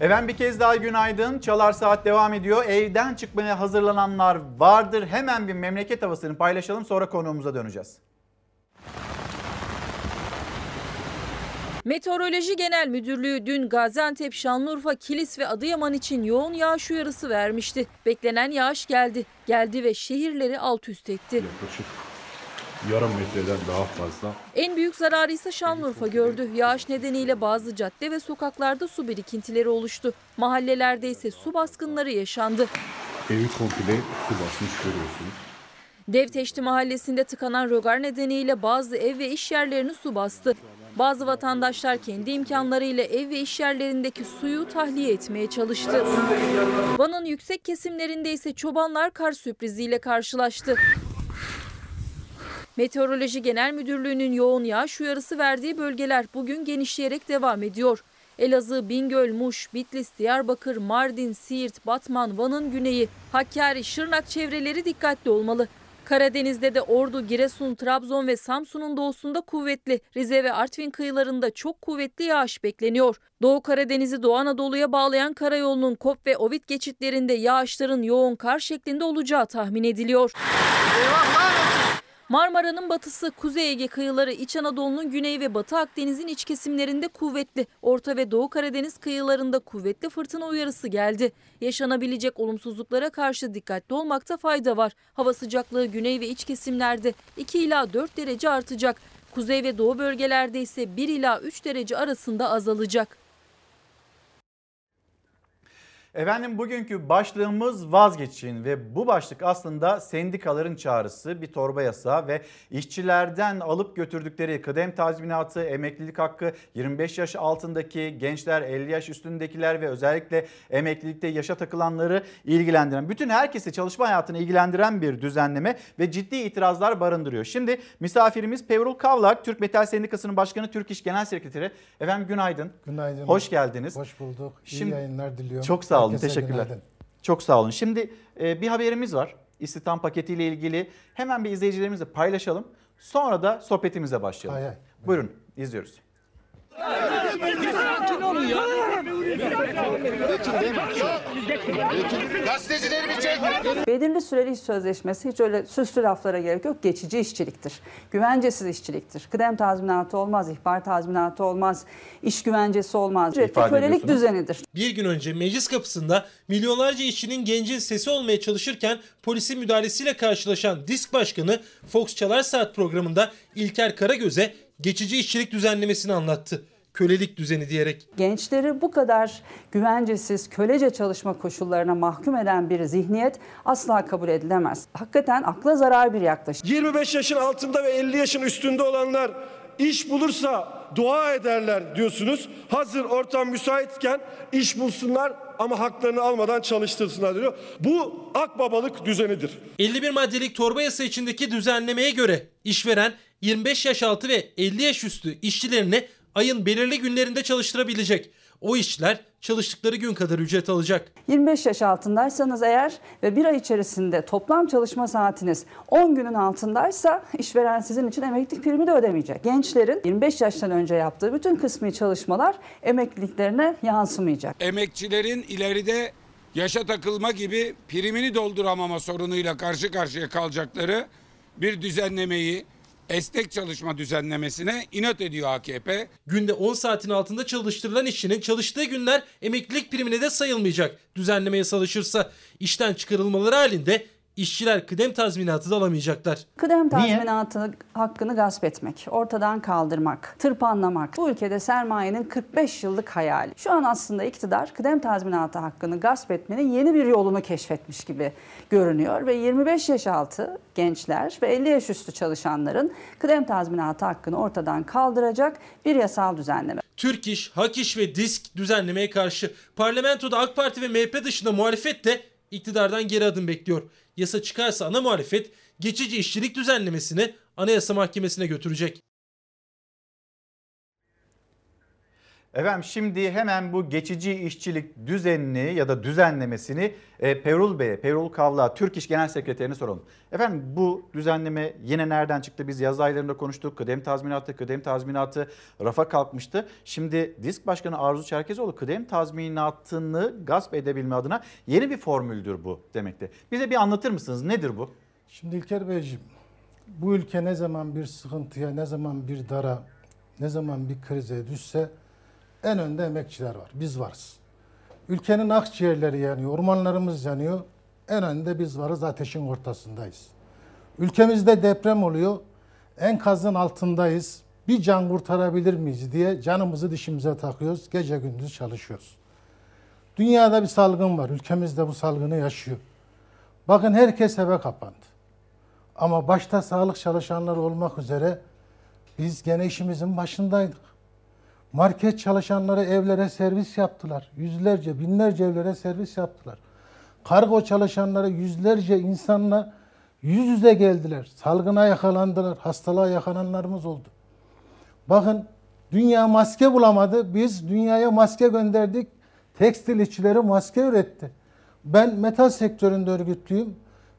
Efendim bir kez daha günaydın. Çalar Saat devam ediyor. Evden çıkmaya hazırlananlar vardır. Hemen bir memleket havasını paylaşalım sonra konuğumuza döneceğiz. Meteoroloji Genel Müdürlüğü dün Gaziantep, Şanlıurfa, Kilis ve Adıyaman için yoğun yağış uyarısı vermişti. Beklenen yağış geldi. Geldi ve şehirleri alt üst etti. Yaklaşık yarım metreden daha fazla. En büyük zararı ise Şanlıurfa gördü. Yağış nedeniyle bazı cadde ve sokaklarda su birikintileri oluştu. Mahallelerde ise su baskınları yaşandı. Evi komple su basmış görüyorsunuz. Devteşti mahallesinde tıkanan rögar nedeniyle bazı ev ve iş yerlerini su bastı. Bazı vatandaşlar kendi imkanlarıyla ev ve iş yerlerindeki suyu tahliye etmeye çalıştı. Van'ın yüksek kesimlerinde ise çobanlar kar sürpriziyle karşılaştı. Meteoroloji Genel Müdürlüğü'nün yoğun yağış uyarısı verdiği bölgeler bugün genişleyerek devam ediyor. Elazığ, Bingöl, Muş, Bitlis, Diyarbakır, Mardin, Siirt, Batman, Van'ın güneyi, Hakkari, Şırnak çevreleri dikkatli olmalı. Karadeniz'de de Ordu, Giresun, Trabzon ve Samsun'un doğusunda kuvvetli, Rize ve Artvin kıyılarında çok kuvvetli yağış bekleniyor. Doğu Karadeniz'i Doğu Anadolu'ya bağlayan karayolunun Kop ve Ovid geçitlerinde yağışların yoğun kar şeklinde olacağı tahmin ediliyor. Marmara'nın batısı, Kuzey Ege kıyıları, İç Anadolu'nun güney ve Batı Akdeniz'in iç kesimlerinde kuvvetli, Orta ve Doğu Karadeniz kıyılarında kuvvetli fırtına uyarısı geldi. Yaşanabilecek olumsuzluklara karşı dikkatli olmakta fayda var. Hava sıcaklığı güney ve iç kesimlerde 2 ila 4 derece artacak. Kuzey ve doğu bölgelerde ise 1 ila 3 derece arasında azalacak. Efendim bugünkü başlığımız vazgeçin ve bu başlık aslında sendikaların çağrısı, bir torba yasağı ve işçilerden alıp götürdükleri kıdem tazminatı, emeklilik hakkı, 25 yaş altındaki gençler, 50 yaş üstündekiler ve özellikle emeklilikte yaşa takılanları ilgilendiren, bütün herkesi çalışma hayatını ilgilendiren bir düzenleme ve ciddi itirazlar barındırıyor. Şimdi misafirimiz Pevrul Kavlak, Türk Metal Sendikası'nın başkanı, Türk İş Genel Sekreteri. Efendim günaydın. Günaydın. Hoş geldiniz. Hoş bulduk. İyi Şimdi- yayınlar diliyorum. Çok sağ olun. Herkese Teşekkürler. günaydın. Çok sağ olun. Şimdi e, bir haberimiz var. İstihdam paketiyle ilgili. Hemen bir izleyicilerimizle paylaşalım. Sonra da sohbetimize başlayalım. Hay hay. Buyurun izliyoruz. Sakin olun ya. Belirli süreli iş sözleşmesi hiç öyle süslü laflara gerek yok. Geçici işçiliktir. Güvencesiz işçiliktir. Kıdem tazminatı olmaz, ihbar tazminatı olmaz, iş güvencesi olmaz. İfade kölelik düzenidir. Bir gün önce meclis kapısında milyonlarca işçinin gencin sesi olmaya çalışırken polisin müdahalesiyle karşılaşan disk başkanı Fox Çalar Saat programında İlker Karagöz'e geçici işçilik düzenlemesini anlattı. Kölelik düzeni diyerek. Gençleri bu kadar güvencesiz, kölece çalışma koşullarına mahkum eden bir zihniyet asla kabul edilemez. Hakikaten akla zarar bir yaklaşım. 25 yaşın altında ve 50 yaşın üstünde olanlar iş bulursa dua ederler diyorsunuz. Hazır ortam müsaitken iş bulsunlar ama haklarını almadan çalıştırsınlar diyor. Bu akbabalık düzenidir. 51 maddelik torba yasa içindeki düzenlemeye göre işveren 25 yaş altı ve 50 yaş üstü işçilerini ayın belirli günlerinde çalıştırabilecek. O işçiler çalıştıkları gün kadar ücret alacak. 25 yaş altındaysanız eğer ve bir ay içerisinde toplam çalışma saatiniz 10 günün altındaysa işveren sizin için emeklilik primi de ödemeyecek. Gençlerin 25 yaştan önce yaptığı bütün kısmi çalışmalar emekliliklerine yansımayacak. Emekçilerin ileride yaşa takılma gibi primini dolduramama sorunuyla karşı karşıya kalacakları bir düzenlemeyi esnek çalışma düzenlemesine inat ediyor AKP. Günde 10 saatin altında çalıştırılan işçinin çalıştığı günler emeklilik primine de sayılmayacak. Düzenlemeye çalışırsa işten çıkarılmaları halinde işçiler kıdem tazminatı da alamayacaklar. Kıdem tazminatı hakkını gasp etmek, ortadan kaldırmak, tırpanlamak bu ülkede sermayenin 45 yıllık hayali. Şu an aslında iktidar kıdem tazminatı hakkını gasp etmenin yeni bir yolunu keşfetmiş gibi görünüyor ve 25 yaş altı gençler ve 50 yaş üstü çalışanların kıdem tazminatı hakkını ortadan kaldıracak bir yasal düzenleme. Türk İş, Hak İş ve Disk düzenlemeye karşı parlamentoda AK Parti ve MHP dışında muhalefet de iktidardan geri adım bekliyor. Yasa çıkarsa ana muhalefet geçici işçilik düzenlemesini Anayasa Mahkemesi'ne götürecek. Efendim şimdi hemen bu geçici işçilik düzenini ya da düzenlemesini e, Pevrul Bey'e, Pevrul Kavla, Türk İş Genel Sekreterine soralım. Efendim bu düzenleme yine nereden çıktı? Biz yaz aylarında konuştuk. Kıdem tazminatı, kıdem tazminatı rafa kalkmıştı. Şimdi Disk Başkanı Arzu Çerkezoğlu kıdem tazminatını gasp edebilme adına yeni bir formüldür bu demekte. Bize bir anlatır mısınız? Nedir bu? Şimdi İlker Beyciğim, bu ülke ne zaman bir sıkıntıya, ne zaman bir dara, ne zaman bir krize düşse en önde emekçiler var. Biz varız. Ülkenin akciğerleri yanıyor, ormanlarımız yanıyor. En önde biz varız, ateşin ortasındayız. Ülkemizde deprem oluyor, enkazın altındayız. Bir can kurtarabilir miyiz diye canımızı dişimize takıyoruz, gece gündüz çalışıyoruz. Dünyada bir salgın var, ülkemizde bu salgını yaşıyor. Bakın herkes eve kapandı. Ama başta sağlık çalışanları olmak üzere biz gene işimizin başındaydık. Market çalışanları evlere servis yaptılar. Yüzlerce, binlerce evlere servis yaptılar. Kargo çalışanları yüzlerce insanla yüz yüze geldiler. Salgına yakalandılar. Hastalığa yakalananlarımız oldu. Bakın dünya maske bulamadı. Biz dünyaya maske gönderdik. Tekstil işçileri maske üretti. Ben metal sektöründe örgütlüyüm.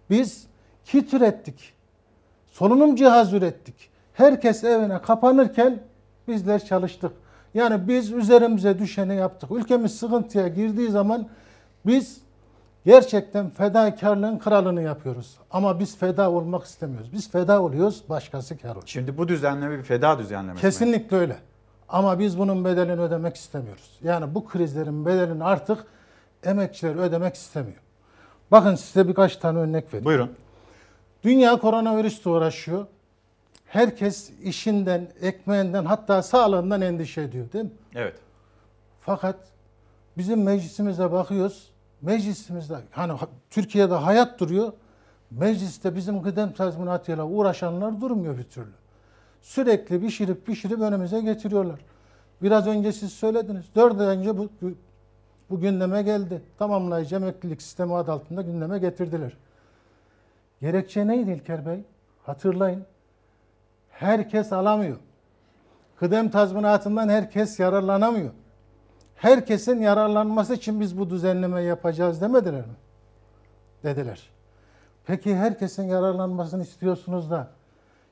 Biz kit ürettik. Solunum cihaz ürettik. Herkes evine kapanırken bizler çalıştık. Yani biz üzerimize düşeni yaptık. Ülkemiz sıkıntıya girdiği zaman biz gerçekten fedakarlığın kralını yapıyoruz. Ama biz feda olmak istemiyoruz. Biz feda oluyoruz, başkası kar oluyor. Şimdi bu düzenleme bir feda düzenlemesi mi? Kesinlikle öyle. Ama biz bunun bedelini ödemek istemiyoruz. Yani bu krizlerin bedelini artık emekçiler ödemek istemiyor. Bakın size birkaç tane örnek vereyim. Buyurun. Dünya koronavirüsle uğraşıyor. Herkes işinden, ekmeğinden hatta sağlığından endişe ediyor değil mi? Evet. Fakat bizim meclisimize bakıyoruz. Meclisimizde hani ha- Türkiye'de hayat duruyor. Mecliste bizim kıdem tazminatıyla uğraşanlar durmuyor bir türlü. Sürekli pişirip pişirip önümüze getiriyorlar. Biraz önce siz söylediniz. Dört ay önce bu, bu, bu gündeme geldi. Tamamlayıcı emeklilik sistemi adı altında gündeme getirdiler. Gerekçe neydi İlker Bey? Hatırlayın. Herkes alamıyor. Kıdem tazminatından herkes yararlanamıyor. Herkesin yararlanması için biz bu düzenlemeyi yapacağız demediler mi? Dediler. Peki herkesin yararlanmasını istiyorsunuz da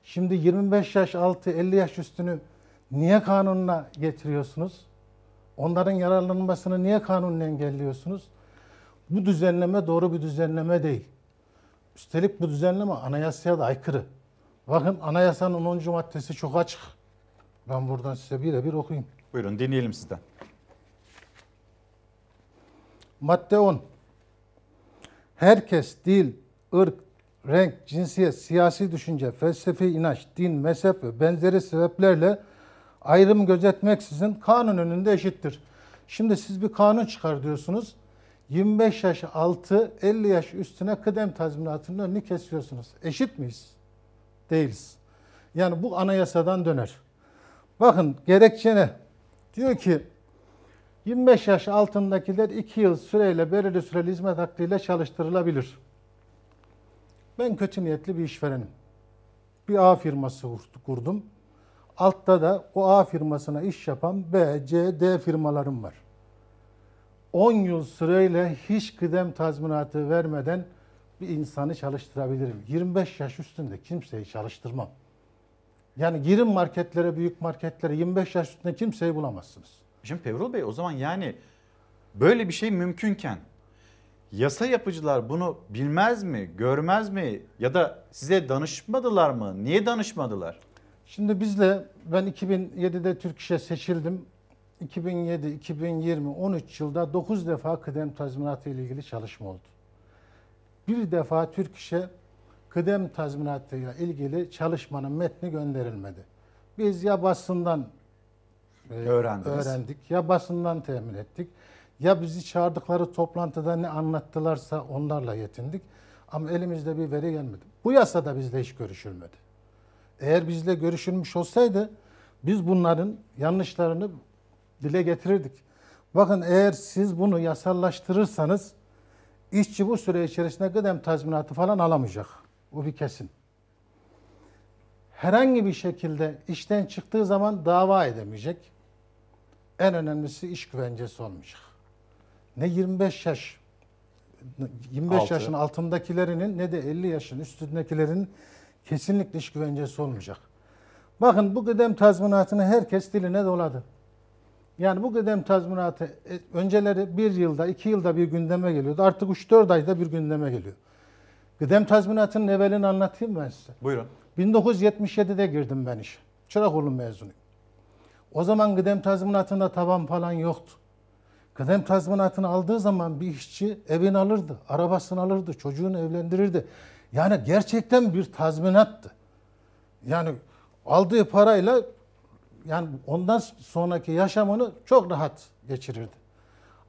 şimdi 25 yaş altı 50 yaş üstünü niye kanunla getiriyorsunuz? Onların yararlanmasını niye kanunla engelliyorsunuz? Bu düzenleme doğru bir düzenleme değil. Üstelik bu düzenleme anayasaya da aykırı. Bakın anayasanın 10. maddesi çok açık. Ben buradan size birebir okuyayım. Buyurun dinleyelim sizden. Madde 10. Herkes dil, ırk, renk, cinsiyet, siyasi düşünce, felsefi inanç, din, mezhep ve benzeri sebeplerle ayrım gözetmeksizin kanun önünde eşittir. Şimdi siz bir kanun çıkar diyorsunuz. 25 yaş altı 50 yaş üstüne kıdem tazminatının önünü kesiyorsunuz. Eşit miyiz? Değiliz. Yani bu anayasadan döner. Bakın gerekçe ne? Diyor ki 25 yaş altındakiler 2 yıl süreyle belirli süreli hizmet hakkıyla çalıştırılabilir. Ben kötü niyetli bir işverenim. Bir A firması kurdum. Altta da o A firmasına iş yapan B, C, D firmalarım var. 10 yıl süreyle hiç kıdem tazminatı vermeden bir insanı çalıştırabilirim. 25 yaş üstünde kimseyi çalıştırmam. Yani girin marketlere, büyük marketlere 25 yaş üstünde kimseyi bulamazsınız. Şimdi Pevrul Bey o zaman yani böyle bir şey mümkünken yasa yapıcılar bunu bilmez mi, görmez mi ya da size danışmadılar mı? Niye danışmadılar? Şimdi bizle ben 2007'de Türk İş'e seçildim. 2007, 2020, 13 yılda 9 defa kıdem tazminatı ile ilgili çalışma oldu. Bir defa Türk İş'e kıdem tazminatıyla ilgili çalışmanın metni gönderilmedi. Biz ya basından e, Öğrendiniz. öğrendik ya basından temin ettik. Ya bizi çağırdıkları toplantıda ne anlattılarsa onlarla yetindik. Ama elimizde bir veri gelmedi. Bu yasada bizle hiç görüşülmedi. Eğer bizle görüşülmüş olsaydı biz bunların yanlışlarını dile getirirdik. Bakın eğer siz bunu yasallaştırırsanız işçi bu süre içerisinde kıdem tazminatı falan alamayacak. Bu bir kesin. Herhangi bir şekilde işten çıktığı zaman dava edemeyecek. En önemlisi iş güvencesi olmayacak. Ne 25 yaş 25 Altı. yaşın altındakilerinin ne de 50 yaşın üstündekilerin kesinlikle iş güvencesi olmayacak. Bakın bu kıdem tazminatını herkes diline doladı. Yani bu kıdem tazminatı e, önceleri bir yılda, iki yılda bir gündeme geliyordu. Artık 3-4 ayda bir gündeme geliyor. Kıdem tazminatının evvelini anlatayım ben size. Buyurun. 1977'de girdim ben işe. Çırakoğlu mezunuyum. O zaman kıdem tazminatında taban falan yoktu. Kıdem tazminatını aldığı zaman bir işçi evini alırdı, arabasını alırdı, çocuğunu evlendirirdi. Yani gerçekten bir tazminattı. Yani aldığı parayla yani ondan sonraki yaşamını çok rahat geçirirdi.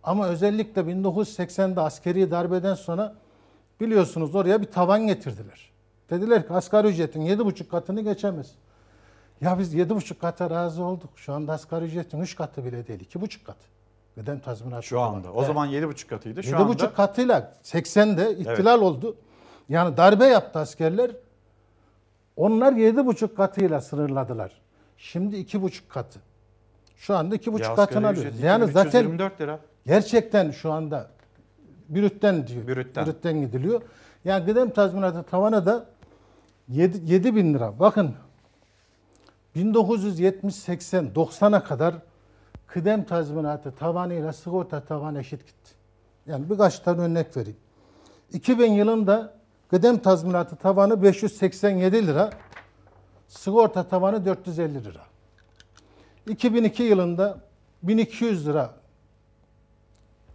Ama özellikle 1980'de askeri darbeden sonra biliyorsunuz oraya bir tavan getirdiler. Dediler ki asgari ücretin yedi buçuk katını geçemez. Ya biz yedi buçuk kata razı olduk. Şu anda asgari ücretin üç katı bile değil. iki buçuk katı. Kıdem tazminatı. Şu anda. O zaman 7,5 katıydı. Şu Yedi anda buçuk katıyla 80'de ihtilal oldu. Yani darbe yaptı askerler. Onlar yedi buçuk katıyla sınırladılar. Şimdi iki buçuk katı. Şu anda iki buçuk alıyoruz. ücret Yani zaten 2324 lira. gerçekten şu anda bürütten diyor. Brütten. gidiliyor. Yani kıdem tazminatı tavanı da 7, 7 bin lira. Bakın 1970, 80, 90'a kadar kıdem tazminatı tavanıyla sigorta tavanı eşit gitti. Yani birkaç tane örnek vereyim. 2000 yılında kıdem tazminatı tavanı 587 lira, sigorta tavanı 450 lira. 2002 yılında 1200 lira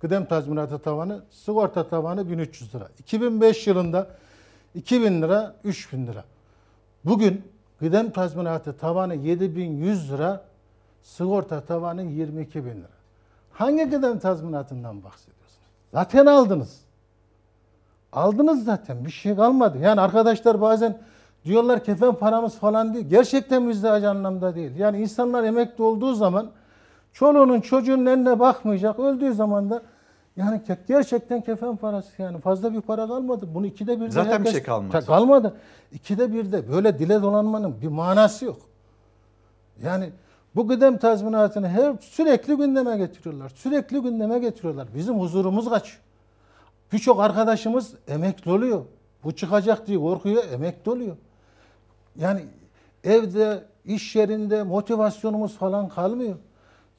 kıdem tazminatı tavanı, sigorta tavanı 1300 lira. 2005 yılında 2000 lira, 3000 lira. Bugün kıdem tazminatı tavanı 7100 lira, sigorta tavanı 22 bin lira. Hangi kıdem tazminatından bahsediyorsunuz? Zaten aldınız. Aldınız zaten bir şey kalmadı. Yani arkadaşlar bazen diyorlar kefen paramız falan değil. Gerçekten müzdahacı anlamda değil. Yani insanlar emekli olduğu zaman çoluğunun çocuğunun eline bakmayacak. Öldüğü zaman da yani gerçekten kefen parası yani fazla bir para kalmadı. Bunu ikide bir de Zaten bir şey kalmadı. Kalmadı. İkide bir de böyle dile dolanmanın bir manası yok. Yani bu kıdem tazminatını her sürekli gündeme getiriyorlar. Sürekli gündeme getiriyorlar. Bizim huzurumuz kaçıyor. Birçok arkadaşımız emekli oluyor. Bu çıkacak diye korkuyor, emekli oluyor. Yani evde, iş yerinde motivasyonumuz falan kalmıyor.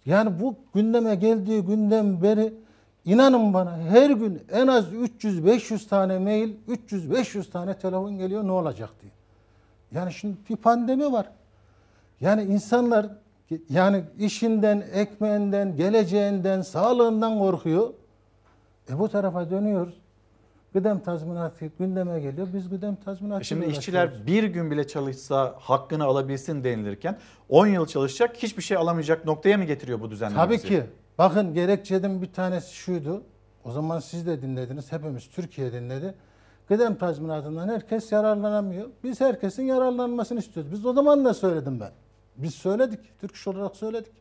Yani bu gündeme geldiği günden beri inanın bana her gün en az 300-500 tane mail, 300-500 tane telefon geliyor ne olacak diye. Yani şimdi bir pandemi var. Yani insanlar yani işinden, ekmeğinden, geleceğinden, sağlığından korkuyor. E bu tarafa dönüyoruz. Gıdem tazminatı gündeme geliyor. Biz gıdem tazminatı E Şimdi işçiler bir gün bile çalışsa hakkını alabilsin denilirken 10 yıl çalışacak hiçbir şey alamayacak noktaya mı getiriyor bu düzenleme Tabii ki. Bakın gerekçenin bir tanesi şuydu. O zaman siz de dinlediniz. Hepimiz Türkiye dinledi. Kıdem tazminatından herkes yararlanamıyor. Biz herkesin yararlanmasını istiyoruz. Biz o zaman da söyledim ben. Biz söyledik. Türk İş olarak söyledik.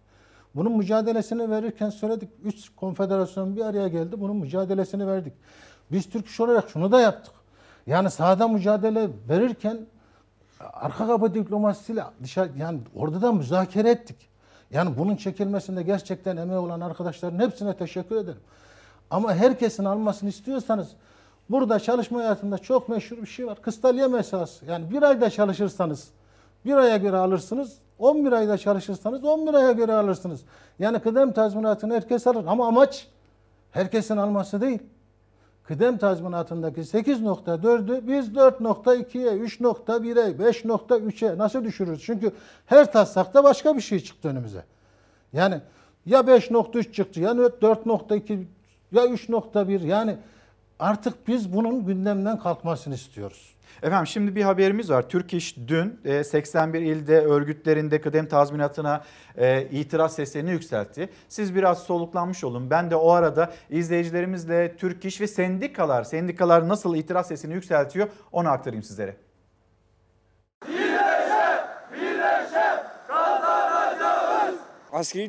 Bunun mücadelesini verirken söyledik. Üç konfederasyon bir araya geldi. Bunun mücadelesini verdik. Biz Türk İş olarak şunu da yaptık. Yani sahada mücadele verirken arka kapı diplomasisiyle dışarı yani orada da müzakere ettik. Yani bunun çekilmesinde gerçekten emeği olan arkadaşların hepsine teşekkür ederim. Ama herkesin almasını istiyorsanız burada çalışma hayatında çok meşhur bir şey var. Kıstalya mesası. Yani bir ayda çalışırsanız bir aya göre alırsınız. 11 ayda çalışırsanız 11 aya göre alırsınız. Yani kıdem tazminatını herkes alır. Ama amaç herkesin alması değil. Kıdem tazminatındaki 8.4'ü biz 4.2'ye, 3.1'e, 5.3'e nasıl düşürürüz? Çünkü her taslakta başka bir şey çıktı önümüze. Yani ya 5.3 çıktı ya 4.2 ya 3.1 yani artık biz bunun gündemden kalkmasını istiyoruz. Efendim şimdi bir haberimiz var. Türk İş dün e, 81 ilde örgütlerinde kıdem tazminatına e, itiraz seslerini yükseltti. Siz biraz soluklanmış olun. Ben de o arada izleyicilerimizle Türk İş ve sendikalar, sendikalar nasıl itiraz sesini yükseltiyor onu aktarayım sizlere.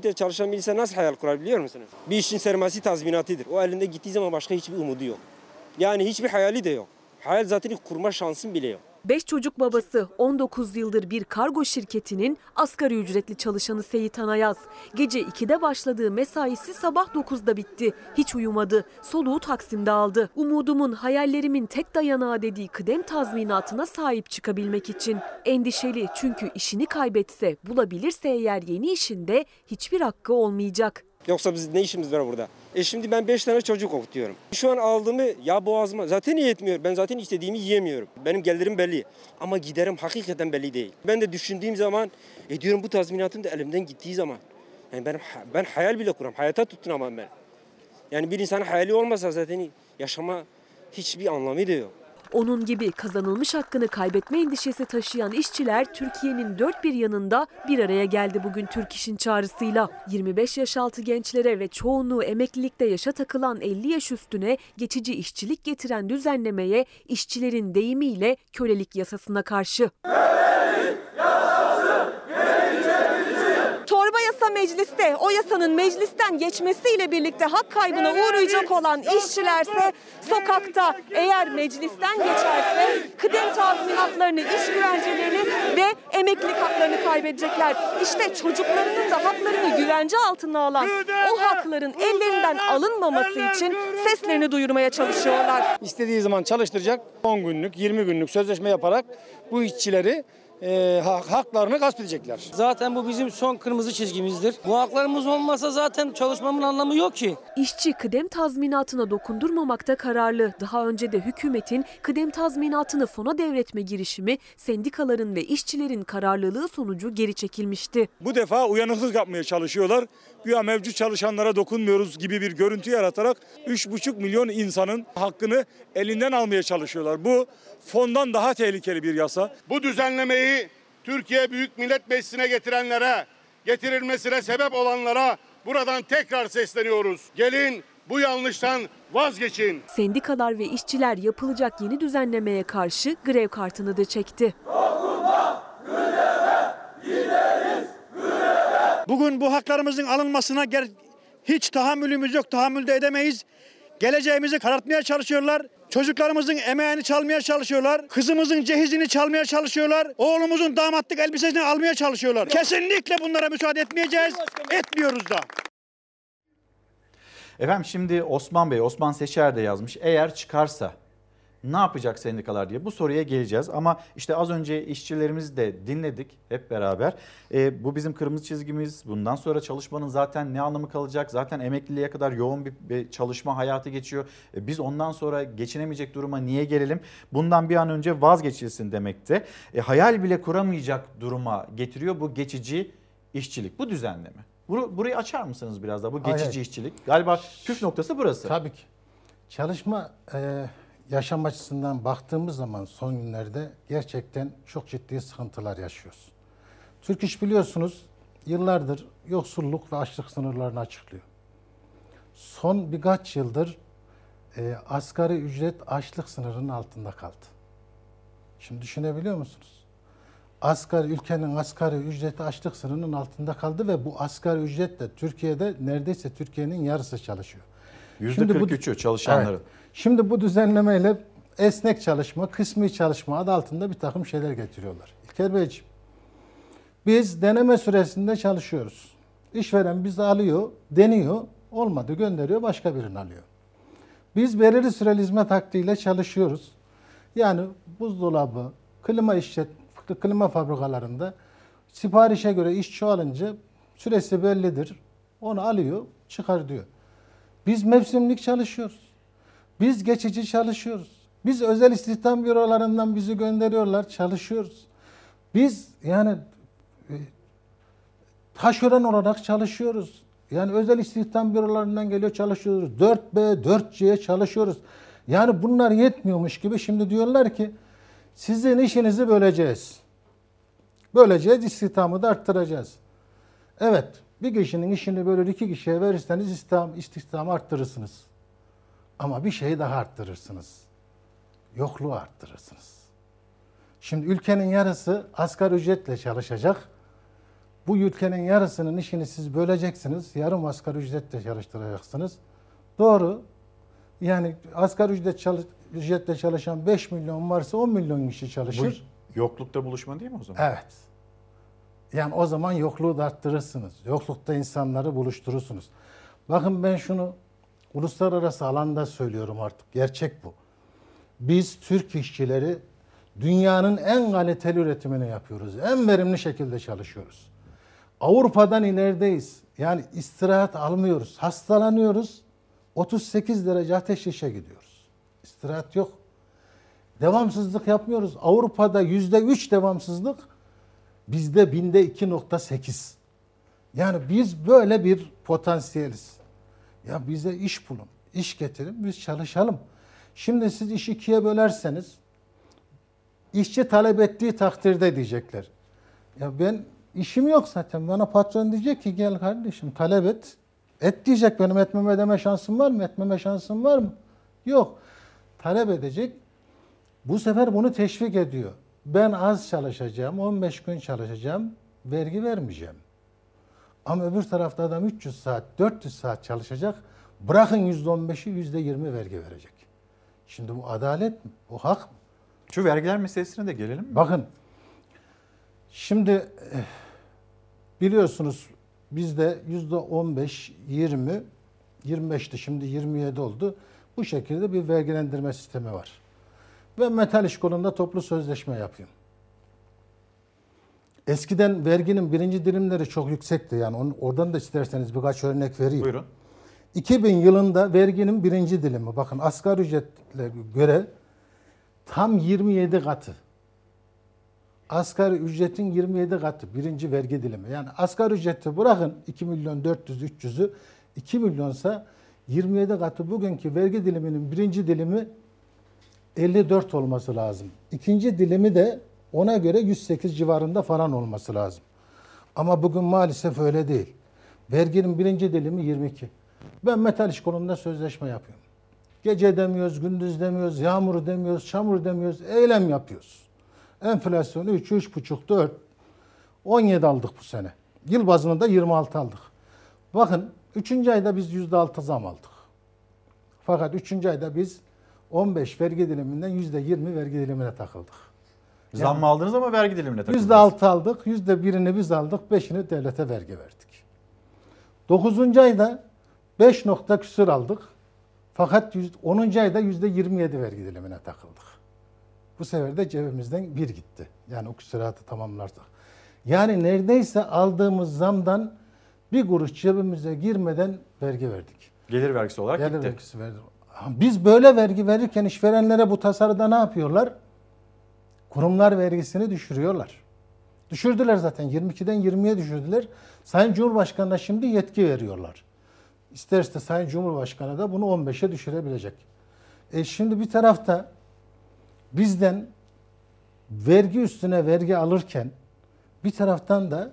Ücretle çalışan bir insan nasıl hayal kurar biliyor musunuz? Bir işin sermayesi tazminatıdır. O elinde gittiği zaman başka hiçbir umudu yok. Yani hiçbir hayali de yok. Hayal zaten kurma şansın bile yok. 5 çocuk babası 19 yıldır bir kargo şirketinin asgari ücretli çalışanı Seyit Anayaz. Gece 2'de başladığı mesaisi sabah 9'da bitti. Hiç uyumadı. Soluğu Taksim'de aldı. Umudumun, hayallerimin tek dayanağı dediği kıdem tazminatına sahip çıkabilmek için. Endişeli çünkü işini kaybetse, bulabilirse eğer yeni işinde hiçbir hakkı olmayacak. Yoksa biz ne işimiz var burada? E şimdi ben 5 tane çocuk okutuyorum. Şu an aldığımı ya boğazıma zaten yetmiyor. Ben zaten istediğimi yiyemiyorum. Benim gelirim belli. Ama giderim hakikaten belli değil. Ben de düşündüğüm zaman e diyorum bu tazminatım da elimden gittiği zaman. Yani ben, ben hayal bile kuram. Hayata tutunamam ben. Yani bir insanın hayali olmasa zaten yaşama hiçbir anlamı da yok. Onun gibi kazanılmış hakkını kaybetme endişesi taşıyan işçiler Türkiye'nin dört bir yanında bir araya geldi bugün Türk İş'in çağrısıyla. 25 yaş altı gençlere ve çoğunluğu emeklilikte yaşa takılan 50 yaş üstüne geçici işçilik getiren düzenlemeye işçilerin deyimiyle kölelik yasasına karşı. Torba yasa mecliste, o yasanın meclisten geçmesiyle birlikte hak kaybına uğrayacak olan işçilerse sokakta eğer meclisten geçerse kıdem tazminatlarını, iş güvencelerini ve emeklilik haklarını kaybedecekler. İşte çocuklarının da haklarını güvence altına alan o hakların ellerinden alınmaması için seslerini duyurmaya çalışıyorlar. İstediği zaman çalıştıracak 10 günlük 20 günlük sözleşme yaparak bu işçileri e, ha- haklarını gasp edecekler. Zaten bu bizim son kırmızı çizgimizdir. Bu haklarımız olmasa zaten çalışmamın anlamı yok ki. İşçi kıdem tazminatına dokundurmamakta kararlı. Daha önce de hükümetin kıdem tazminatını fona devretme girişimi sendikaların ve işçilerin kararlılığı sonucu geri çekilmişti. Bu defa uyanıklık yapmaya çalışıyorlar. Güya mevcut çalışanlara dokunmuyoruz gibi bir görüntü yaratarak 3,5 milyon insanın hakkını elinden almaya çalışıyorlar. Bu fondan daha tehlikeli bir yasa. Bu düzenlemeyi Türkiye Büyük Millet Meclisi'ne getirenlere, getirilmesine sebep olanlara buradan tekrar sesleniyoruz. Gelin bu yanlıştan vazgeçin. Sendikalar ve işçiler yapılacak yeni düzenlemeye karşı grev kartını da çekti. Bugün bu haklarımızın alınmasına ger- hiç tahammülümüz yok, tahammül de edemeyiz. Geleceğimizi karartmaya çalışıyorlar. Çocuklarımızın emeğini çalmaya çalışıyorlar. Kızımızın cehizini çalmaya çalışıyorlar. Oğlumuzun damatlık elbisesini almaya çalışıyorlar. Kesinlikle bunlara müsaade etmeyeceğiz. Etmiyoruz da. Efendim şimdi Osman Bey, Osman Seçer de yazmış. Eğer çıkarsa ne yapacak sendikalar diye bu soruya geleceğiz. Ama işte az önce işçilerimizi de dinledik hep beraber. E, bu bizim kırmızı çizgimiz. Bundan sonra çalışmanın zaten ne anlamı kalacak? Zaten emekliliğe kadar yoğun bir, bir çalışma hayatı geçiyor. E, biz ondan sonra geçinemeyecek duruma niye gelelim? Bundan bir an önce vazgeçilsin demekte. E, hayal bile kuramayacak duruma getiriyor bu geçici işçilik, bu düzenleme. Bur- Burayı açar mısınız biraz daha bu geçici hayır. işçilik? Galiba püf noktası burası. Tabii ki. Çalışma e, yaşam açısından baktığımız zaman son günlerde gerçekten çok ciddi sıkıntılar yaşıyoruz. Türk İş biliyorsunuz yıllardır yoksulluk ve açlık sınırlarını açıklıyor. Son birkaç yıldır e, asgari ücret açlık sınırının altında kaldı. Şimdi düşünebiliyor musunuz? Asgari ülkenin asgari ücreti açlık sınırının altında kaldı ve bu asgari ücretle Türkiye'de neredeyse Türkiye'nin yarısı çalışıyor. Yüzde Şimdi bu- 43'ü çalışanların. Evet. Şimdi bu düzenlemeyle esnek çalışma, kısmi çalışma adı altında bir takım şeyler getiriyorlar. İlker Beyciğim, biz deneme süresinde çalışıyoruz. İşveren bizi alıyor, deniyor, olmadı gönderiyor, başka birini alıyor. Biz belirli süreli hizmet hakkıyla çalışıyoruz. Yani buzdolabı, klima işlet, klima fabrikalarında siparişe göre iş çoğalınca süresi bellidir. Onu alıyor, çıkar diyor. Biz mevsimlik çalışıyoruz. Biz geçici çalışıyoruz. Biz özel istihdam bürolarından bizi gönderiyorlar, çalışıyoruz. Biz yani e, taşeron olarak çalışıyoruz. Yani özel istihdam bürolarından geliyor çalışıyoruz. 4B, 4C'ye çalışıyoruz. Yani bunlar yetmiyormuş gibi şimdi diyorlar ki sizin işinizi böleceğiz. Böleceğiz, istihdamı da arttıracağız. Evet, bir kişinin işini böyle iki kişiye verirseniz istihdam, istihdamı arttırırsınız. Ama bir şeyi daha arttırırsınız. Yokluğu arttırırsınız. Şimdi ülkenin yarısı asgari ücretle çalışacak. Bu ülkenin yarısının işini siz böleceksiniz. Yarım asgari ücretle çalıştıracaksınız. Doğru. Yani asgari ücret çalış, ücretle çalışan 5 milyon varsa 10 milyon kişi çalışır. Bu yoklukta buluşma değil mi o zaman? Evet. Yani o zaman yokluğu da arttırırsınız. Yoklukta insanları buluşturursunuz. Bakın ben şunu uluslararası alanda söylüyorum artık. Gerçek bu. Biz Türk işçileri dünyanın en kaliteli üretimini yapıyoruz. En verimli şekilde çalışıyoruz. Avrupa'dan ilerideyiz. Yani istirahat almıyoruz. Hastalanıyoruz. 38 derece ateş işe gidiyoruz. İstirahat yok. Devamsızlık yapmıyoruz. Avrupa'da yüzde üç devamsızlık, bizde binde 2.8. Yani biz böyle bir potansiyeliz. Ya bize iş bulun, iş getirin, biz çalışalım. Şimdi siz işi ikiye bölerseniz, işçi talep ettiği takdirde diyecekler. Ya ben işim yok zaten. Bana patron diyecek ki gel kardeşim talep et. Et diyecek benim etmeme deme şansım var mı? Etmeme şansım var mı? Yok. Talep edecek. Bu sefer bunu teşvik ediyor. Ben az çalışacağım, 15 gün çalışacağım, vergi vermeyeceğim. Ama öbür tarafta adam 300 saat, 400 saat çalışacak. Bırakın %15'i %20 vergi verecek. Şimdi bu adalet mi? Bu hak mı? Şu vergiler meselesine de gelelim mi? Bakın şimdi eh, biliyorsunuz bizde %15, 20, 25'ti şimdi 27 oldu. Bu şekilde bir vergilendirme sistemi var. Ben metal iş kolunda toplu sözleşme yapıyorum. Eskiden verginin birinci dilimleri çok yüksekti. Yani onu, oradan da isterseniz birkaç örnek vereyim. Buyurun. 2000 yılında verginin birinci dilimi bakın asgari ücretle göre tam 27 katı. Asgari ücretin 27 katı birinci vergi dilimi. Yani asgari ücreti bırakın 2 milyon 400 300'ü 2 milyonsa 27 katı bugünkü vergi diliminin birinci dilimi 54 olması lazım. İkinci dilimi de ona göre 108 civarında falan olması lazım. Ama bugün maalesef öyle değil. Verginin birinci dilimi 22. Ben metal iş konusunda sözleşme yapıyorum. Gece demiyoruz, gündüz demiyoruz, yağmur demiyoruz, çamur demiyoruz, eylem yapıyoruz. Enflasyonu 3, 3,5, 4. 17 aldık bu sene. Yıl bazında 26 aldık. Bakın 3. ayda biz %6 zam aldık. Fakat 3. ayda biz 15 vergi diliminden %20 vergi dilimine takıldık. Zam mı aldınız ama vergi dilimine takıldınız. %6 aldık, %1'ini biz aldık, 5'ini devlete vergi verdik. 9. ayda 5 nokta küsür aldık. Fakat 10. ayda %27 vergi dilimine takıldık. Bu sefer de cebimizden bir gitti. Yani o küsuratı tamamlarsak. Yani neredeyse aldığımız zamdan bir kuruş cebimize girmeden vergi verdik. Gelir vergisi olarak Gelir gitti. vergisi verdik. Biz böyle vergi verirken işverenlere bu tasarıda ne yapıyorlar? Kurumlar vergisini düşürüyorlar. Düşürdüler zaten 22'den 20'ye düşürdüler. Sayın Cumhurbaşkanı'na şimdi yetki veriyorlar. İsterse Sayın Cumhurbaşkanı da bunu 15'e düşürebilecek. E şimdi bir tarafta bizden vergi üstüne vergi alırken bir taraftan da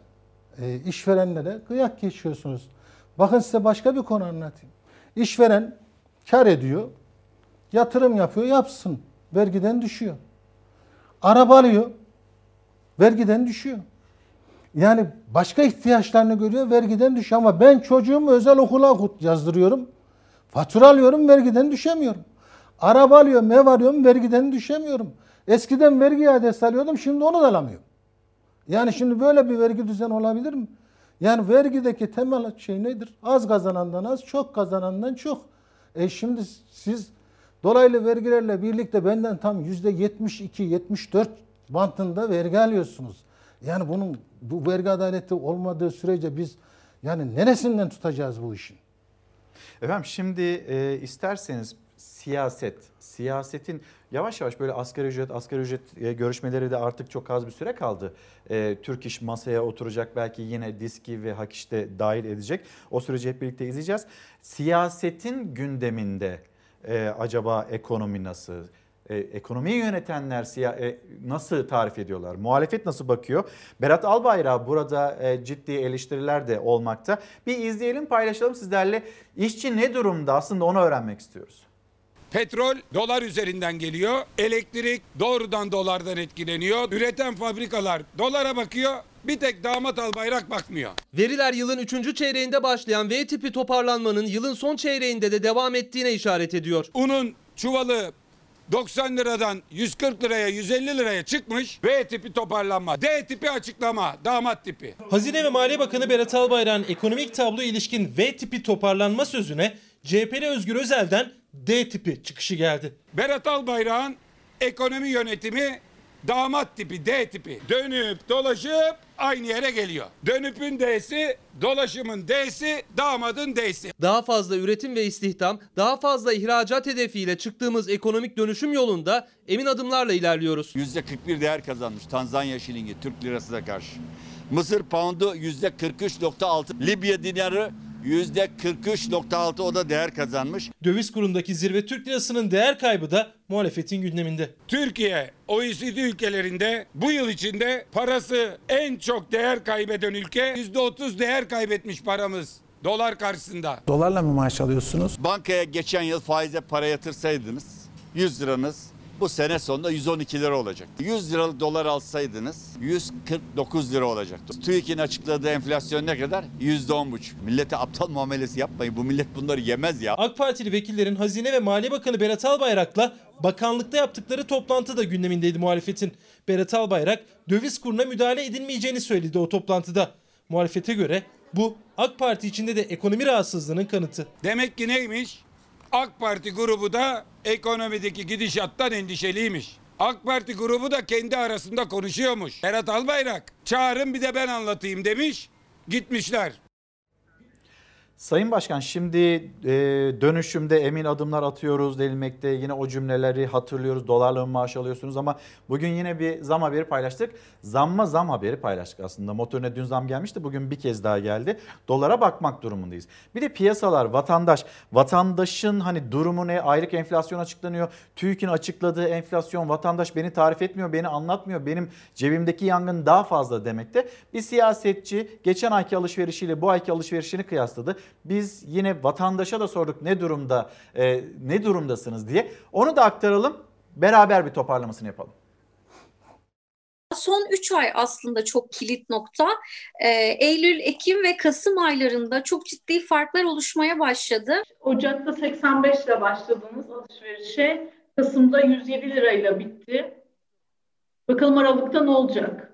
e, işverenlere kıyak geçiyorsunuz. Bakın size başka bir konu anlatayım. İşveren kar ediyor, yatırım yapıyor, yapsın. Vergiden düşüyor. Araba alıyor, vergiden düşüyor. Yani başka ihtiyaçlarını görüyor, vergiden düşüyor. Ama ben çocuğumu özel okula yazdırıyorum. Fatura alıyorum, vergiden düşemiyorum. Araba alıyorum, ev alıyorum, vergiden düşemiyorum. Eskiden vergi iadesi alıyordum, şimdi onu da alamıyorum. Yani şimdi böyle bir vergi düzeni olabilir mi? Yani vergideki temel şey nedir? Az kazanandan az, çok kazanandan çok. E şimdi siz dolaylı vergilerle birlikte benden tam yüzde 72, 74 bantında vergi alıyorsunuz. Yani bunun bu vergi adaleti olmadığı sürece biz yani neresinden tutacağız bu işin? Efendim şimdi e, isterseniz siyaset, siyasetin yavaş yavaş böyle asgari ücret, asgari ücret e, görüşmeleri de artık çok az bir süre kaldı. E, Türk İş masaya oturacak belki yine diski ve hak işte dahil edecek. O süreci hep birlikte izleyeceğiz. Siyasetin gündeminde e, acaba ekonomi nasıl? E, ekonomiyi yönetenler siya- e, nasıl tarif ediyorlar? Muhalefet nasıl bakıyor? Berat Albayrak burada e, ciddi eleştiriler de olmakta. Bir izleyelim paylaşalım sizlerle. İşçi ne durumda aslında onu öğrenmek istiyoruz. Petrol dolar üzerinden geliyor. Elektrik doğrudan dolardan etkileniyor. Üreten fabrikalar dolara bakıyor. Bir tek damat albayrak bakmıyor. Veriler yılın 3. çeyreğinde başlayan V tipi toparlanmanın yılın son çeyreğinde de devam ettiğine işaret ediyor. Unun çuvalı 90 liradan 140 liraya 150 liraya çıkmış. V tipi toparlanma. D tipi açıklama. Damat tipi. Hazine ve Maliye Bakanı Berat Albayrak'ın ekonomik tablo ilişkin V tipi toparlanma sözüne CHP'li Özgür Özel'den D tipi çıkışı geldi. Berat Albayrak'ın ekonomi yönetimi damat tipi D tipi. Dönüp dolaşıp aynı yere geliyor. Dönüpün D'si, dolaşımın D'si, damadın D'si. Daha fazla üretim ve istihdam, daha fazla ihracat hedefiyle çıktığımız ekonomik dönüşüm yolunda emin adımlarla ilerliyoruz. %41 değer kazanmış Tanzanya şilingi Türk lirasına karşı. Mısır poundu %43.6, Libya dinarı %43.6 o da değer kazanmış. Döviz kurundaki zirve Türk lirasının değer kaybı da muhalefetin gündeminde. Türkiye OECD ülkelerinde bu yıl içinde parası en çok değer kaybeden ülke %30 değer kaybetmiş paramız dolar karşısında. Dolarla mı maaş alıyorsunuz? Bankaya geçen yıl faize para yatırsaydınız 100 liranız bu sene sonunda 112 lira olacak. 100 liralık dolar alsaydınız 149 lira olacaktı. TÜİK'in açıkladığı enflasyon ne kadar? %10,5. Millete aptal muamelesi yapmayın. Bu millet bunları yemez ya. AK Partili vekillerin Hazine ve Maliye Bakanı Berat Albayrak'la bakanlıkta yaptıkları toplantı da gündemindeydi muhalefetin. Berat Albayrak döviz kuruna müdahale edilmeyeceğini söyledi o toplantıda. Muhalefete göre bu AK Parti içinde de ekonomi rahatsızlığının kanıtı. Demek ki neymiş? AK Parti grubu da ekonomideki gidişattan endişeliymiş. AK Parti grubu da kendi arasında konuşuyormuş. Berat Albayrak çağırın bir de ben anlatayım demiş. Gitmişler. Sayın Başkan şimdi e, dönüşümde emin adımlar atıyoruz denilmekte. Yine o cümleleri hatırlıyoruz. Dolarla maaş alıyorsunuz ama bugün yine bir zam haberi paylaştık. Zamma zam haberi paylaştık aslında. Motorine dün zam gelmişti. Bugün bir kez daha geldi. Dolara bakmak durumundayız. Bir de piyasalar, vatandaş. Vatandaşın hani durumu ne? Aylık enflasyon açıklanıyor. TÜİK'in açıkladığı enflasyon vatandaş beni tarif etmiyor, beni anlatmıyor. Benim cebimdeki yangın daha fazla demekte. Bir siyasetçi geçen ayki alışverişiyle bu ayki alışverişini kıyasladı. Biz yine vatandaşa da sorduk ne durumda e, ne durumdasınız diye. Onu da aktaralım. Beraber bir toparlamasını yapalım. Son 3 ay aslında çok kilit nokta. Ee, Eylül, Ekim ve Kasım aylarında çok ciddi farklar oluşmaya başladı. Ocak'ta 85 lira başladığımız alışverişe Kasım'da 107 lirayla bitti. Bakalım Aralık'ta ne olacak?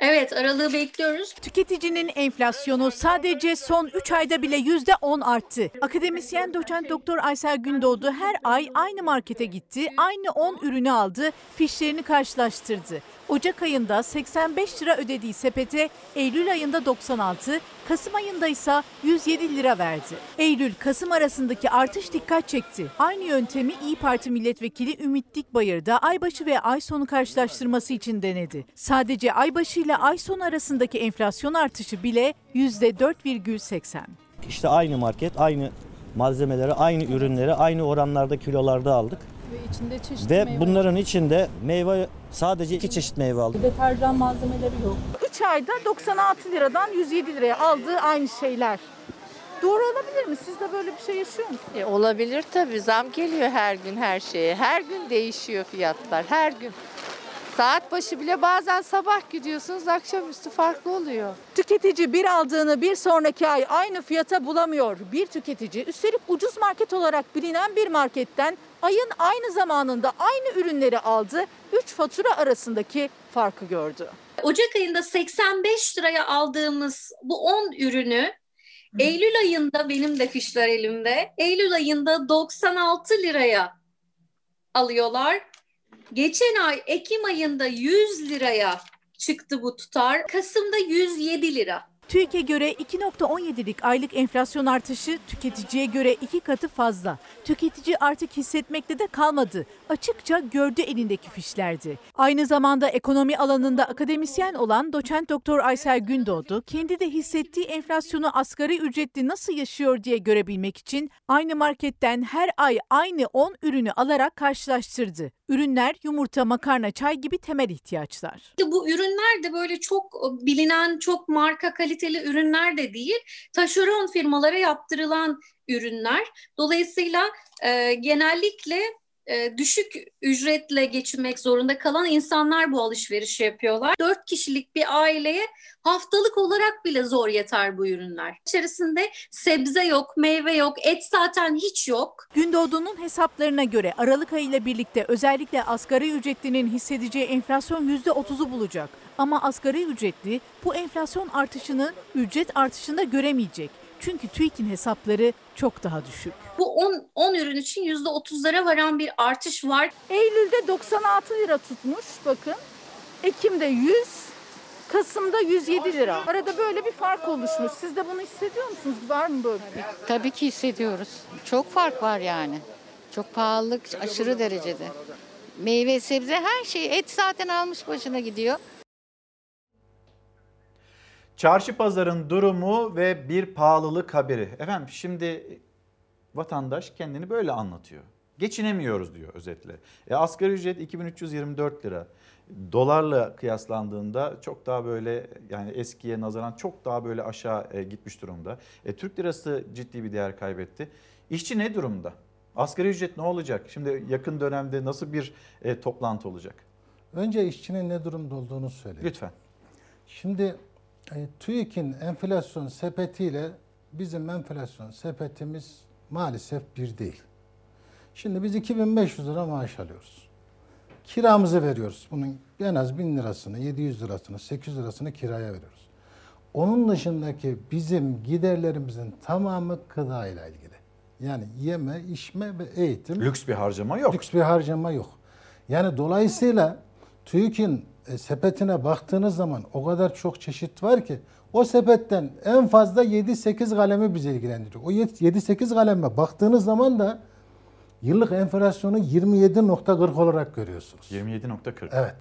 Evet, aralığı bekliyoruz. Tüketicinin enflasyonu sadece son 3 ayda bile %10 arttı. Akademisyen doçent doktor Aysel Gündoğdu her ay aynı markete gitti, aynı 10 ürünü aldı, fişlerini karşılaştırdı. Ocak ayında 85 lira ödediği sepete Eylül ayında 96, Kasım ayında ise 107 lira verdi. Eylül-Kasım arasındaki artış dikkat çekti. Aynı yöntemi İyi Parti milletvekili Ümit Dikbayır da aybaşı ve ay sonu karşılaştırması için denedi. Sadece aybaşı ile ay sonu arasındaki enflasyon artışı bile %4,80. İşte aynı market, aynı malzemeleri, aynı ürünleri aynı oranlarda kilolarda aldık. Ve içinde çeşitli Ve meyve- bunların içinde meyve sadece iki çeşit meyve aldık. deterjan malzemeleri yok. 3 ayda 96 liradan 107 liraya aldığı aynı şeyler. Doğru olabilir mi? Siz de böyle bir şey yaşıyor musunuz? E, olabilir tabii. Zam geliyor her gün her şeye. Her gün değişiyor fiyatlar. Her gün. Saat başı bile bazen sabah gidiyorsunuz akşamüstü farklı oluyor. Tüketici bir aldığını bir sonraki ay aynı fiyata bulamıyor. Bir tüketici üstelik ucuz market olarak bilinen bir marketten ayın aynı zamanında aynı ürünleri aldı. 3 fatura arasındaki farkı gördü. Ocak ayında 85 liraya aldığımız bu 10 ürünü Eylül ayında benim de fişler elimde. Eylül ayında 96 liraya alıyorlar. Geçen ay Ekim ayında 100 liraya çıktı bu tutar. Kasım'da 107 lira. TÜİK'e göre 2.17'lik aylık enflasyon artışı tüketiciye göre iki katı fazla. Tüketici artık hissetmekte de kalmadı. Açıkça gördü elindeki fişlerdi. Aynı zamanda ekonomi alanında akademisyen olan doçent doktor Aysel Gündoğdu kendi de hissettiği enflasyonu asgari ücretli nasıl yaşıyor diye görebilmek için aynı marketten her ay aynı 10 ürünü alarak karşılaştırdı. Ürünler yumurta, makarna, çay gibi temel ihtiyaçlar. Bu ürünler de böyle çok e, bilinen, çok marka kaliteli ürünler de değil. Taşeron firmalara yaptırılan ürünler. Dolayısıyla e, genellikle e, düşük ücretle geçinmek zorunda kalan insanlar bu alışverişi yapıyorlar. Dört kişilik bir aileye haftalık olarak bile zor yeter bu ürünler. İçerisinde sebze yok, meyve yok, et zaten hiç yok. Gündoğdu'nun hesaplarına göre Aralık ayı ile birlikte özellikle asgari ücretlinin hissedeceği enflasyon %30'u bulacak. Ama asgari ücretli bu enflasyon artışını ücret artışında göremeyecek. Çünkü TÜİK'in hesapları çok daha düşük. Bu 10, 10 ürün için %30'lara varan bir artış var. Eylül'de 96 lira tutmuş bakın. Ekim'de 100, Kasım'da 107 lira. Arada böyle bir fark oluşmuş. Siz de bunu hissediyor musunuz? Var mı böyle bir? Tabii ki hissediyoruz. Çok fark var yani. Çok pahalılık aşırı derecede. Meyve, sebze her şey. Et zaten almış başına gidiyor. Çarşı pazarın durumu ve bir pahalılık haberi. Efendim şimdi vatandaş kendini böyle anlatıyor. Geçinemiyoruz diyor özetle. E, asgari ücret 2324 lira. Dolarla kıyaslandığında çok daha böyle yani eskiye nazaran çok daha böyle aşağı e, gitmiş durumda. E, Türk lirası ciddi bir değer kaybetti. İşçi ne durumda? Asgari ücret ne olacak? Şimdi yakın dönemde nasıl bir e, toplantı olacak? Önce işçinin ne durumda olduğunu söyleyeyim. Lütfen. Şimdi e, TÜİK'in enflasyon sepetiyle bizim enflasyon sepetimiz maalesef bir değil. Şimdi biz 2500 lira maaş alıyoruz. Kiramızı veriyoruz. Bunun en az 1000 lirasını, 700 lirasını, 800 lirasını kiraya veriyoruz. Onun dışındaki bizim giderlerimizin tamamı gıda ile ilgili. Yani yeme, içme ve eğitim. Lüks bir harcama yok. Lüks bir harcama yok. Yani dolayısıyla TÜİK'in e, sepetine baktığınız zaman o kadar çok çeşit var ki o sepetten en fazla 7-8 kalemi bizi ilgilendiriyor. O 7-8 kaleme baktığınız zaman da yıllık enflasyonu 27.40 olarak görüyorsunuz. 27.40. Evet.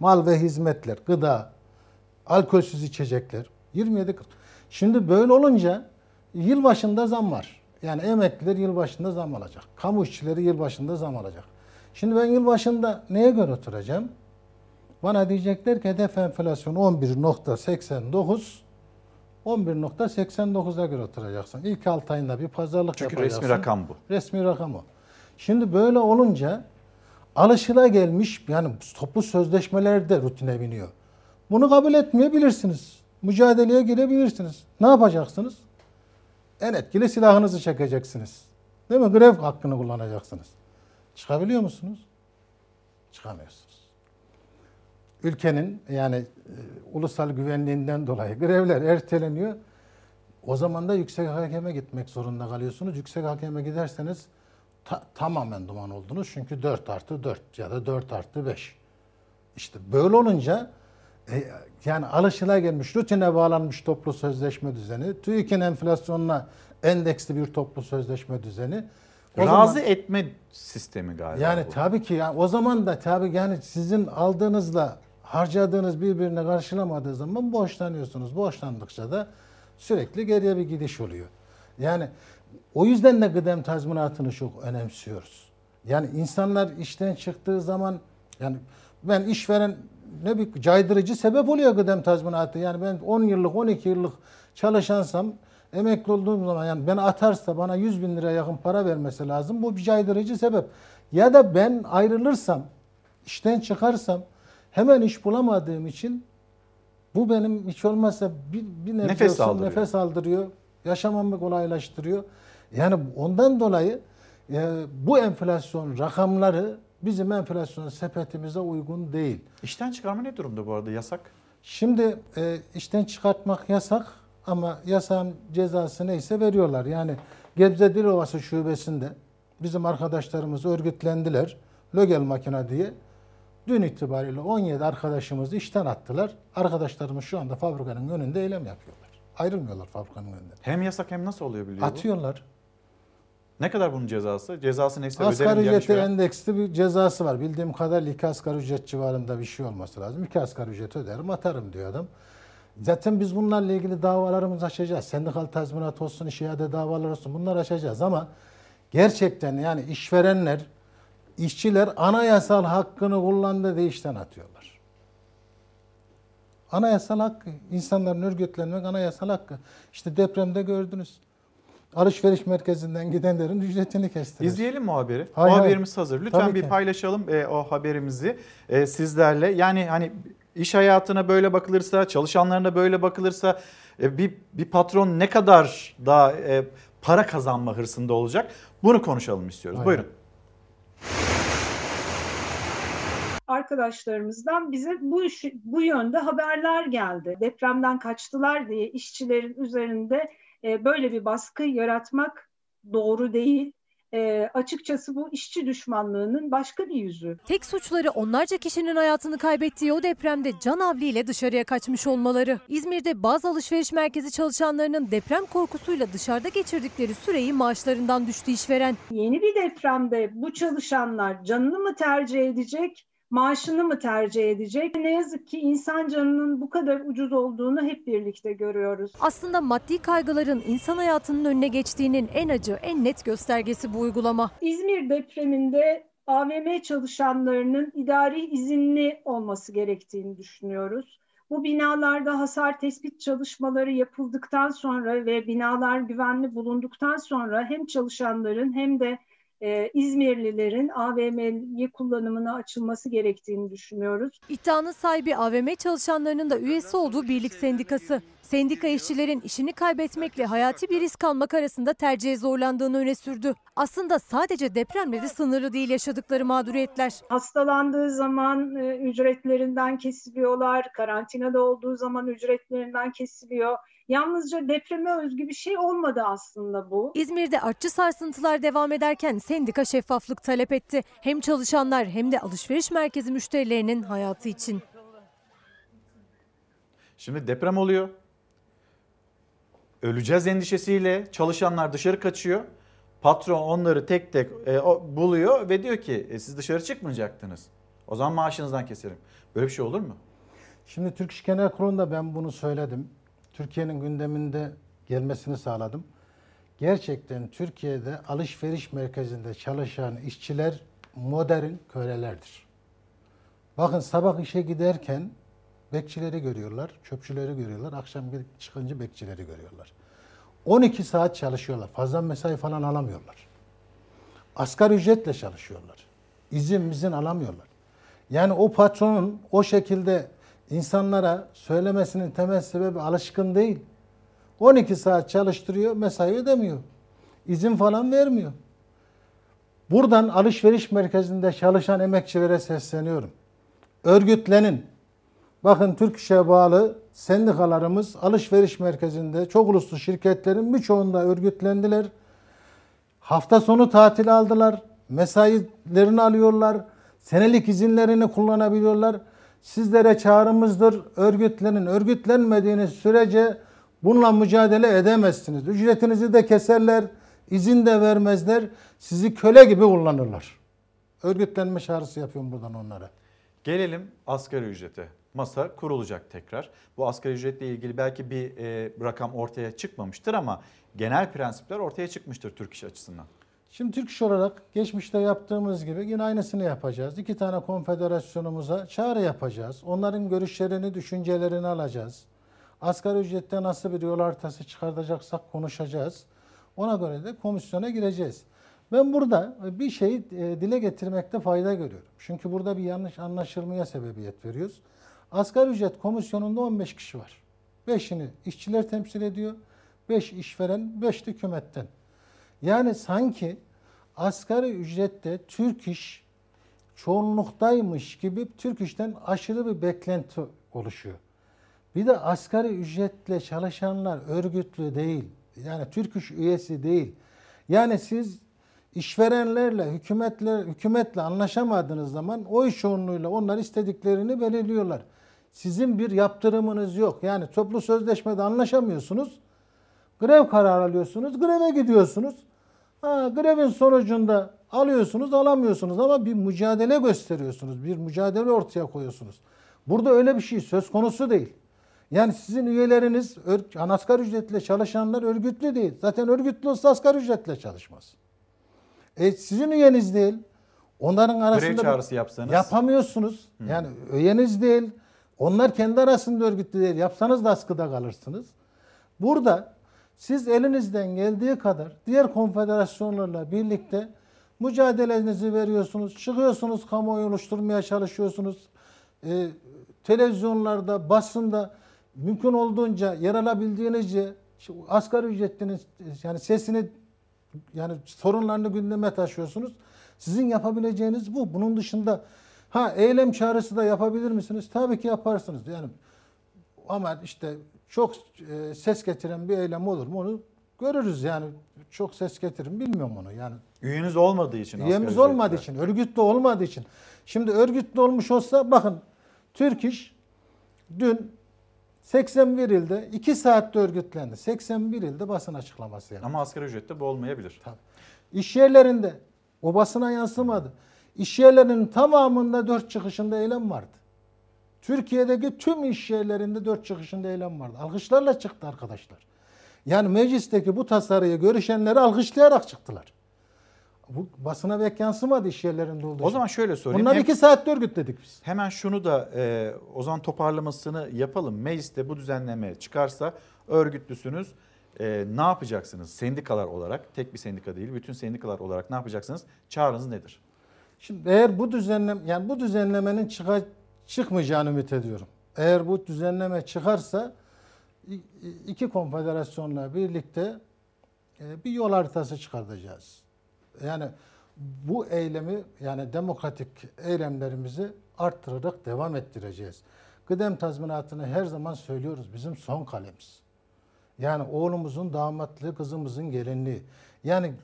Mal ve hizmetler, gıda, alkolsüz içecekler 27.40. Şimdi böyle olunca yılbaşında zam var. Yani emekliler yılbaşında zam alacak. Kamu işçileri yılbaşında zam alacak. Şimdi ben yılbaşında neye göre oturacağım? Bana diyecekler ki hedef enflasyon 11.89 11.89'a göre oturacaksın. İlk 6 ayında bir pazarlık Çünkü yapacaksın. resmi rakam bu. Resmi rakam o. Şimdi böyle olunca alışıla gelmiş yani toplu sözleşmeler de rutine biniyor. Bunu kabul etmeyebilirsiniz. Mücadeleye girebilirsiniz. Ne yapacaksınız? En etkili silahınızı çekeceksiniz. Değil mi? Grev hakkını kullanacaksınız. Çıkabiliyor musunuz? Çıkamıyorsunuz. Ülkenin yani e, ulusal güvenliğinden dolayı grevler erteleniyor. O zaman da yüksek hakeme gitmek zorunda kalıyorsunuz. Yüksek hakeme giderseniz ta- tamamen duman oldunuz. Çünkü 4 artı 4 ya da 4 artı 5. İşte böyle olunca e, yani alışılagelmiş, rutine bağlanmış toplu sözleşme düzeni, TÜİK'in enflasyonuna endeksli bir toplu sözleşme düzeni. O Razı zaman- etme sistemi galiba yani bu. tabii ki yani o zaman da tabii yani sizin aldığınızla harcadığınız birbirine karşılamadığı zaman borçlanıyorsunuz. Borçlandıkça da sürekli geriye bir gidiş oluyor. Yani o yüzden de kıdem tazminatını çok önemsiyoruz. Yani insanlar işten çıktığı zaman yani ben işveren ne bir caydırıcı sebep oluyor kıdem tazminatı. Yani ben 10 yıllık 12 yıllık çalışansam emekli olduğum zaman yani beni atarsa bana 100 bin lira yakın para vermesi lazım. Bu bir caydırıcı sebep. Ya da ben ayrılırsam, işten çıkarsam hemen iş bulamadığım için bu benim hiç olmazsa bir, bir nebze Nefes olsun aldırıyor. nefes aldırıyor. Yaşamamı kolaylaştırıyor. Yani ondan dolayı e, bu enflasyon rakamları bizim enflasyon sepetimize uygun değil. İşten çıkarma ne durumda bu arada yasak? Şimdi e, işten çıkartmak yasak ama yasağın cezası neyse veriyorlar. Yani Gebze Dilovası şubesinde bizim arkadaşlarımız örgütlendiler. Lögel makine diye. Dün itibariyle 17 arkadaşımızı işten attılar. Arkadaşlarımız şu anda fabrikanın önünde eylem yapıyorlar. Ayrılmıyorlar fabrikanın önünden. Hem yasak hem nasıl oluyor biliyor bu? Atıyorlar. Ne kadar bunun cezası? Cezası neyse Asgari ücrete işveren. endeksli bir cezası var. Bildiğim kadarıyla iki asgari ücret civarında bir şey olması lazım. İki asgari ücret öderim atarım diyor adam. Zaten biz bunlarla ilgili davalarımızı açacağız. Sendikal tazminat olsun, iş iade davalar olsun bunları açacağız ama gerçekten yani işverenler, işçiler anayasal hakkını kullandı diye işten atıyorlar. Anayasal hakkı, insanların örgütlenmek anayasal hakkı. İşte depremde gördünüz. Alışveriş merkezinden gidenlerin ücretini kestiler. İzleyelim mi o haberi? Hay o haberimiz hazır. Lütfen Tabii bir ki. paylaşalım e, o haberimizi e, sizlerle. Yani hani iş hayatına böyle bakılırsa, çalışanlarına böyle bakılırsa e, bir bir patron ne kadar daha e, para kazanma hırsında olacak? Bunu konuşalım istiyoruz. Aynen. Buyurun. Arkadaşlarımızdan bize bu iş- bu yönde haberler geldi. Depremden kaçtılar diye işçilerin üzerinde e, böyle bir baskı yaratmak doğru değil. E, açıkçası bu işçi düşmanlığının başka bir yüzü. Tek suçları onlarca kişinin hayatını kaybettiği o depremde can havliyle dışarıya kaçmış olmaları. İzmir'de bazı alışveriş merkezi çalışanlarının deprem korkusuyla dışarıda geçirdikleri süreyi maaşlarından düştü işveren. Yeni bir depremde bu çalışanlar canını mı tercih edecek, maaşını mı tercih edecek? Ne yazık ki insan canının bu kadar ucuz olduğunu hep birlikte görüyoruz. Aslında maddi kaygıların insan hayatının önüne geçtiğinin en acı, en net göstergesi bu uygulama. İzmir depreminde AVM çalışanlarının idari izinli olması gerektiğini düşünüyoruz. Bu binalarda hasar tespit çalışmaları yapıldıktan sonra ve binalar güvenli bulunduktan sonra hem çalışanların hem de e, İzmirlilerin AVM'ye kullanımına açılması gerektiğini düşünüyoruz. İddianın sahibi AVM çalışanlarının da üyesi olduğu birlik sendikası. Sendika işçilerin işini kaybetmekle hayati bir risk almak arasında tercihe zorlandığını öne sürdü. Aslında sadece depremle de sınırlı değil yaşadıkları mağduriyetler. Hastalandığı zaman e, ücretlerinden kesiliyorlar, karantinada olduğu zaman ücretlerinden kesiliyor. Yalnızca depreme özgü bir şey olmadı aslında bu. İzmir'de artçı sarsıntılar devam ederken sendika şeffaflık talep etti. Hem çalışanlar hem de alışveriş merkezi müşterilerinin hayatı için. Şimdi deprem oluyor. Öleceğiz endişesiyle çalışanlar dışarı kaçıyor. Patron onları tek tek e, o, buluyor ve diyor ki e, siz dışarı çıkmayacaktınız. O zaman maaşınızdan keserim. Böyle bir şey olur mu? Şimdi Türk İş Genel Kurulu'nda ben bunu söyledim. Türkiye'nin gündeminde gelmesini sağladım. Gerçekten Türkiye'de alışveriş merkezinde çalışan işçiler modern kölelerdir. Bakın sabah işe giderken bekçileri görüyorlar, çöpçüleri görüyorlar, akşam çıkınca bekçileri görüyorlar. 12 saat çalışıyorlar, fazla mesai falan alamıyorlar. Asgari ücretle çalışıyorlar. İzin izin alamıyorlar. Yani o patronun o şekilde insanlara söylemesinin temel sebebi alışkın değil. 12 saat çalıştırıyor, mesai ödemiyor. İzin falan vermiyor. Buradan alışveriş merkezinde çalışan emekçilere sesleniyorum. Örgütlenin. Bakın Türk İş'e bağlı sendikalarımız alışveriş merkezinde çok uluslu şirketlerin birçoğunda örgütlendiler. Hafta sonu tatil aldılar. Mesailerini alıyorlar. Senelik izinlerini kullanabiliyorlar. Sizlere çağrımızdır. Örgütlenin. Örgütlenmediğiniz sürece bununla mücadele edemezsiniz. Ücretinizi de keserler. izin de vermezler. Sizi köle gibi kullanırlar. Örgütlenme çağrısı yapıyorum buradan onlara. Gelelim asgari ücrete. Masa kurulacak tekrar. Bu asgari ücretle ilgili belki bir e, rakam ortaya çıkmamıştır ama genel prensipler ortaya çıkmıştır Türk İş açısından. Şimdi Türk İş olarak geçmişte yaptığımız gibi yine aynısını yapacağız. İki tane konfederasyonumuza çağrı yapacağız. Onların görüşlerini, düşüncelerini alacağız. Asgari ücrette nasıl bir yol haritası çıkartacaksak konuşacağız. Ona göre de komisyona gireceğiz. Ben burada bir şeyi e, dile getirmekte fayda görüyorum. Çünkü burada bir yanlış anlaşılmaya sebebiyet veriyoruz. Asgari ücret komisyonunda 15 kişi var. 5'ini işçiler temsil ediyor. 5 işveren, 5 de hükümetten. Yani sanki asgari ücrette Türk iş çoğunluktaymış gibi Türk işten aşırı bir beklenti oluşuyor. Bir de asgari ücretle çalışanlar örgütlü değil. Yani Türk iş üyesi değil. Yani siz işverenlerle, hükümetle, hükümetle anlaşamadığınız zaman o iş çoğunluğuyla onlar istediklerini belirliyorlar. Sizin bir yaptırımınız yok. Yani toplu sözleşmede anlaşamıyorsunuz. Grev kararı alıyorsunuz, greve gidiyorsunuz. Ha, grevin sonucunda alıyorsunuz, alamıyorsunuz ama bir mücadele gösteriyorsunuz. Bir mücadele ortaya koyuyorsunuz. Burada öyle bir şey söz konusu değil. Yani sizin üyeleriniz asgari ücretle çalışanlar örgütlü değil. Zaten örgütlü olsa asgari ücretle çalışmaz. E, sizin üyeniz değil. Onların arasında Grev çağrısı yapsanız. Yapamıyorsunuz. Hmm. Yani üyeniz değil. Onlar kendi arasında örgütlü değil. Yapsanız da askıda kalırsınız. Burada siz elinizden geldiği kadar diğer konfederasyonlarla birlikte mücadelenizi veriyorsunuz. Çıkıyorsunuz, kamuoyu oluşturmaya çalışıyorsunuz. Ee, televizyonlarda, basında mümkün olduğunca yer alabildiğinizce asgari ücretlinin yani sesini yani sorunlarını gündeme taşıyorsunuz. Sizin yapabileceğiniz bu. Bunun dışında ha eylem çağrısı da yapabilir misiniz? Tabii ki yaparsınız. Yani ama işte çok e, ses getiren bir eylem olur mu onu görürüz yani. Çok ses getirin bilmiyorum onu yani. Üyeniz olmadığı için. Üyemiz olmadığı için, örgütlü olmadığı için. Şimdi örgütlü olmuş olsa bakın Türk İş dün 81 ilde 2 saatte örgütlendi. 81 ilde basın açıklaması yaptı. Ama asgari ücrette bu olmayabilir. Tabii. İş yerlerinde o basına yansımadı. İş yerlerinin tamamında dört çıkışında eylem vardı. Türkiye'deki tüm iş yerlerinde dört çıkışında eylem vardı. Alkışlarla çıktı arkadaşlar. Yani meclisteki bu tasarıyı görüşenleri alkışlayarak çıktılar. Bu basına pek yansımadı iş yerlerinde olduğu O zaman şöyle sorayım. Bunlar Hem- iki saatte örgütledik biz. Hemen şunu da e, o zaman toparlamasını yapalım. Mecliste bu düzenleme çıkarsa örgütlüsünüz. E, ne yapacaksınız sendikalar olarak? Tek bir sendika değil, bütün sendikalar olarak ne yapacaksınız? Çağrınız nedir? Şimdi eğer bu düzenlem yani bu düzenlemenin çıka, çıkmayacağını ümit ediyorum. Eğer bu düzenleme çıkarsa iki konfederasyonla birlikte e, bir yol haritası çıkartacağız. Yani bu eylemi yani demokratik eylemlerimizi arttırarak devam ettireceğiz. Kıdem tazminatını her zaman söylüyoruz bizim son kalemiz. Yani oğlumuzun damatlığı, kızımızın gelinliği. Yani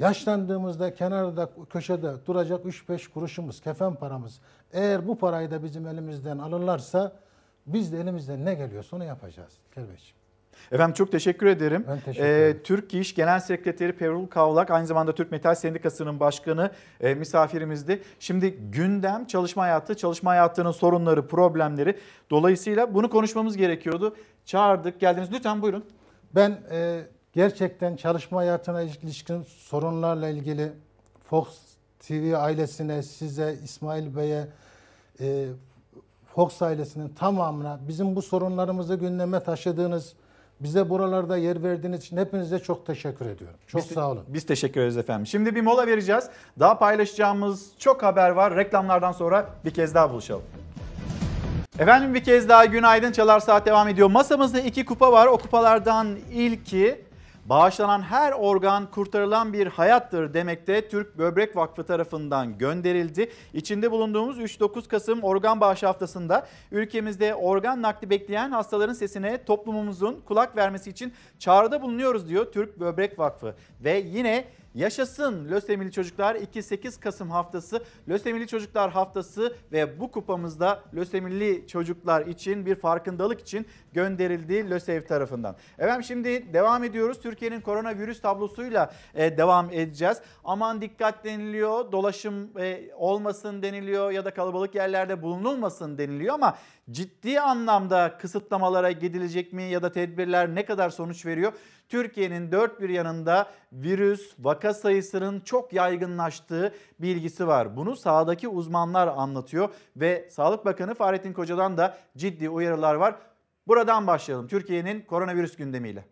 yaşlandığımızda kenarda, köşede duracak 3-5 kuruşumuz, kefen paramız. Eğer bu parayı da bizim elimizden alırlarsa biz de elimizden ne geliyorsa onu yapacağız. Kelbeçim. Efendim çok teşekkür ederim. Ben teşekkür Ee, ederim. Türk İş Genel Sekreteri Perul Kavlak aynı zamanda Türk Metal Sendikası'nın başkanı e, misafirimizdi. Şimdi gündem çalışma hayatı, çalışma hayatının sorunları, problemleri. Dolayısıyla bunu konuşmamız gerekiyordu. Çağırdık, geldiniz. Lütfen buyurun. Ben e, gerçekten çalışma hayatına ilişkin sorunlarla ilgili Fox TV ailesine, size, İsmail Bey'e, e, Fox ailesinin tamamına bizim bu sorunlarımızı gündeme taşıdığınız, bize buralarda yer verdiğiniz için hepinize çok teşekkür ediyorum. Çok Biz- sağ olun. Biz teşekkür ederiz efendim. Şimdi bir mola vereceğiz. Daha paylaşacağımız çok haber var. Reklamlardan sonra bir kez daha buluşalım. Efendim bir kez daha günaydın. Çalar Saat devam ediyor. Masamızda iki kupa var. O kupalardan ilki bağışlanan her organ kurtarılan bir hayattır demekte Türk Böbrek Vakfı tarafından gönderildi. İçinde bulunduğumuz 3-9 Kasım Organ Bağışı Haftası'nda ülkemizde organ nakli bekleyen hastaların sesine toplumumuzun kulak vermesi için çağrıda bulunuyoruz diyor Türk Böbrek Vakfı. Ve yine Yaşasın Lösemili Çocuklar 2-8 Kasım haftası Lösemili Çocuklar haftası ve bu kupamızda Lösemili çocuklar için bir farkındalık için gönderildi LÖSEV tarafından. Efendim şimdi devam ediyoruz. Türkiye'nin koronavirüs tablosuyla e, devam edeceğiz. Aman dikkat deniliyor, dolaşım e, olmasın deniliyor ya da kalabalık yerlerde bulunulmasın deniliyor ama ciddi anlamda kısıtlamalara gidilecek mi ya da tedbirler ne kadar sonuç veriyor? Türkiye'nin dört bir yanında virüs vaka sayısının çok yaygınlaştığı bilgisi var. Bunu sahadaki uzmanlar anlatıyor ve Sağlık Bakanı Fahrettin Koca'dan da ciddi uyarılar var. Buradan başlayalım Türkiye'nin koronavirüs gündemiyle.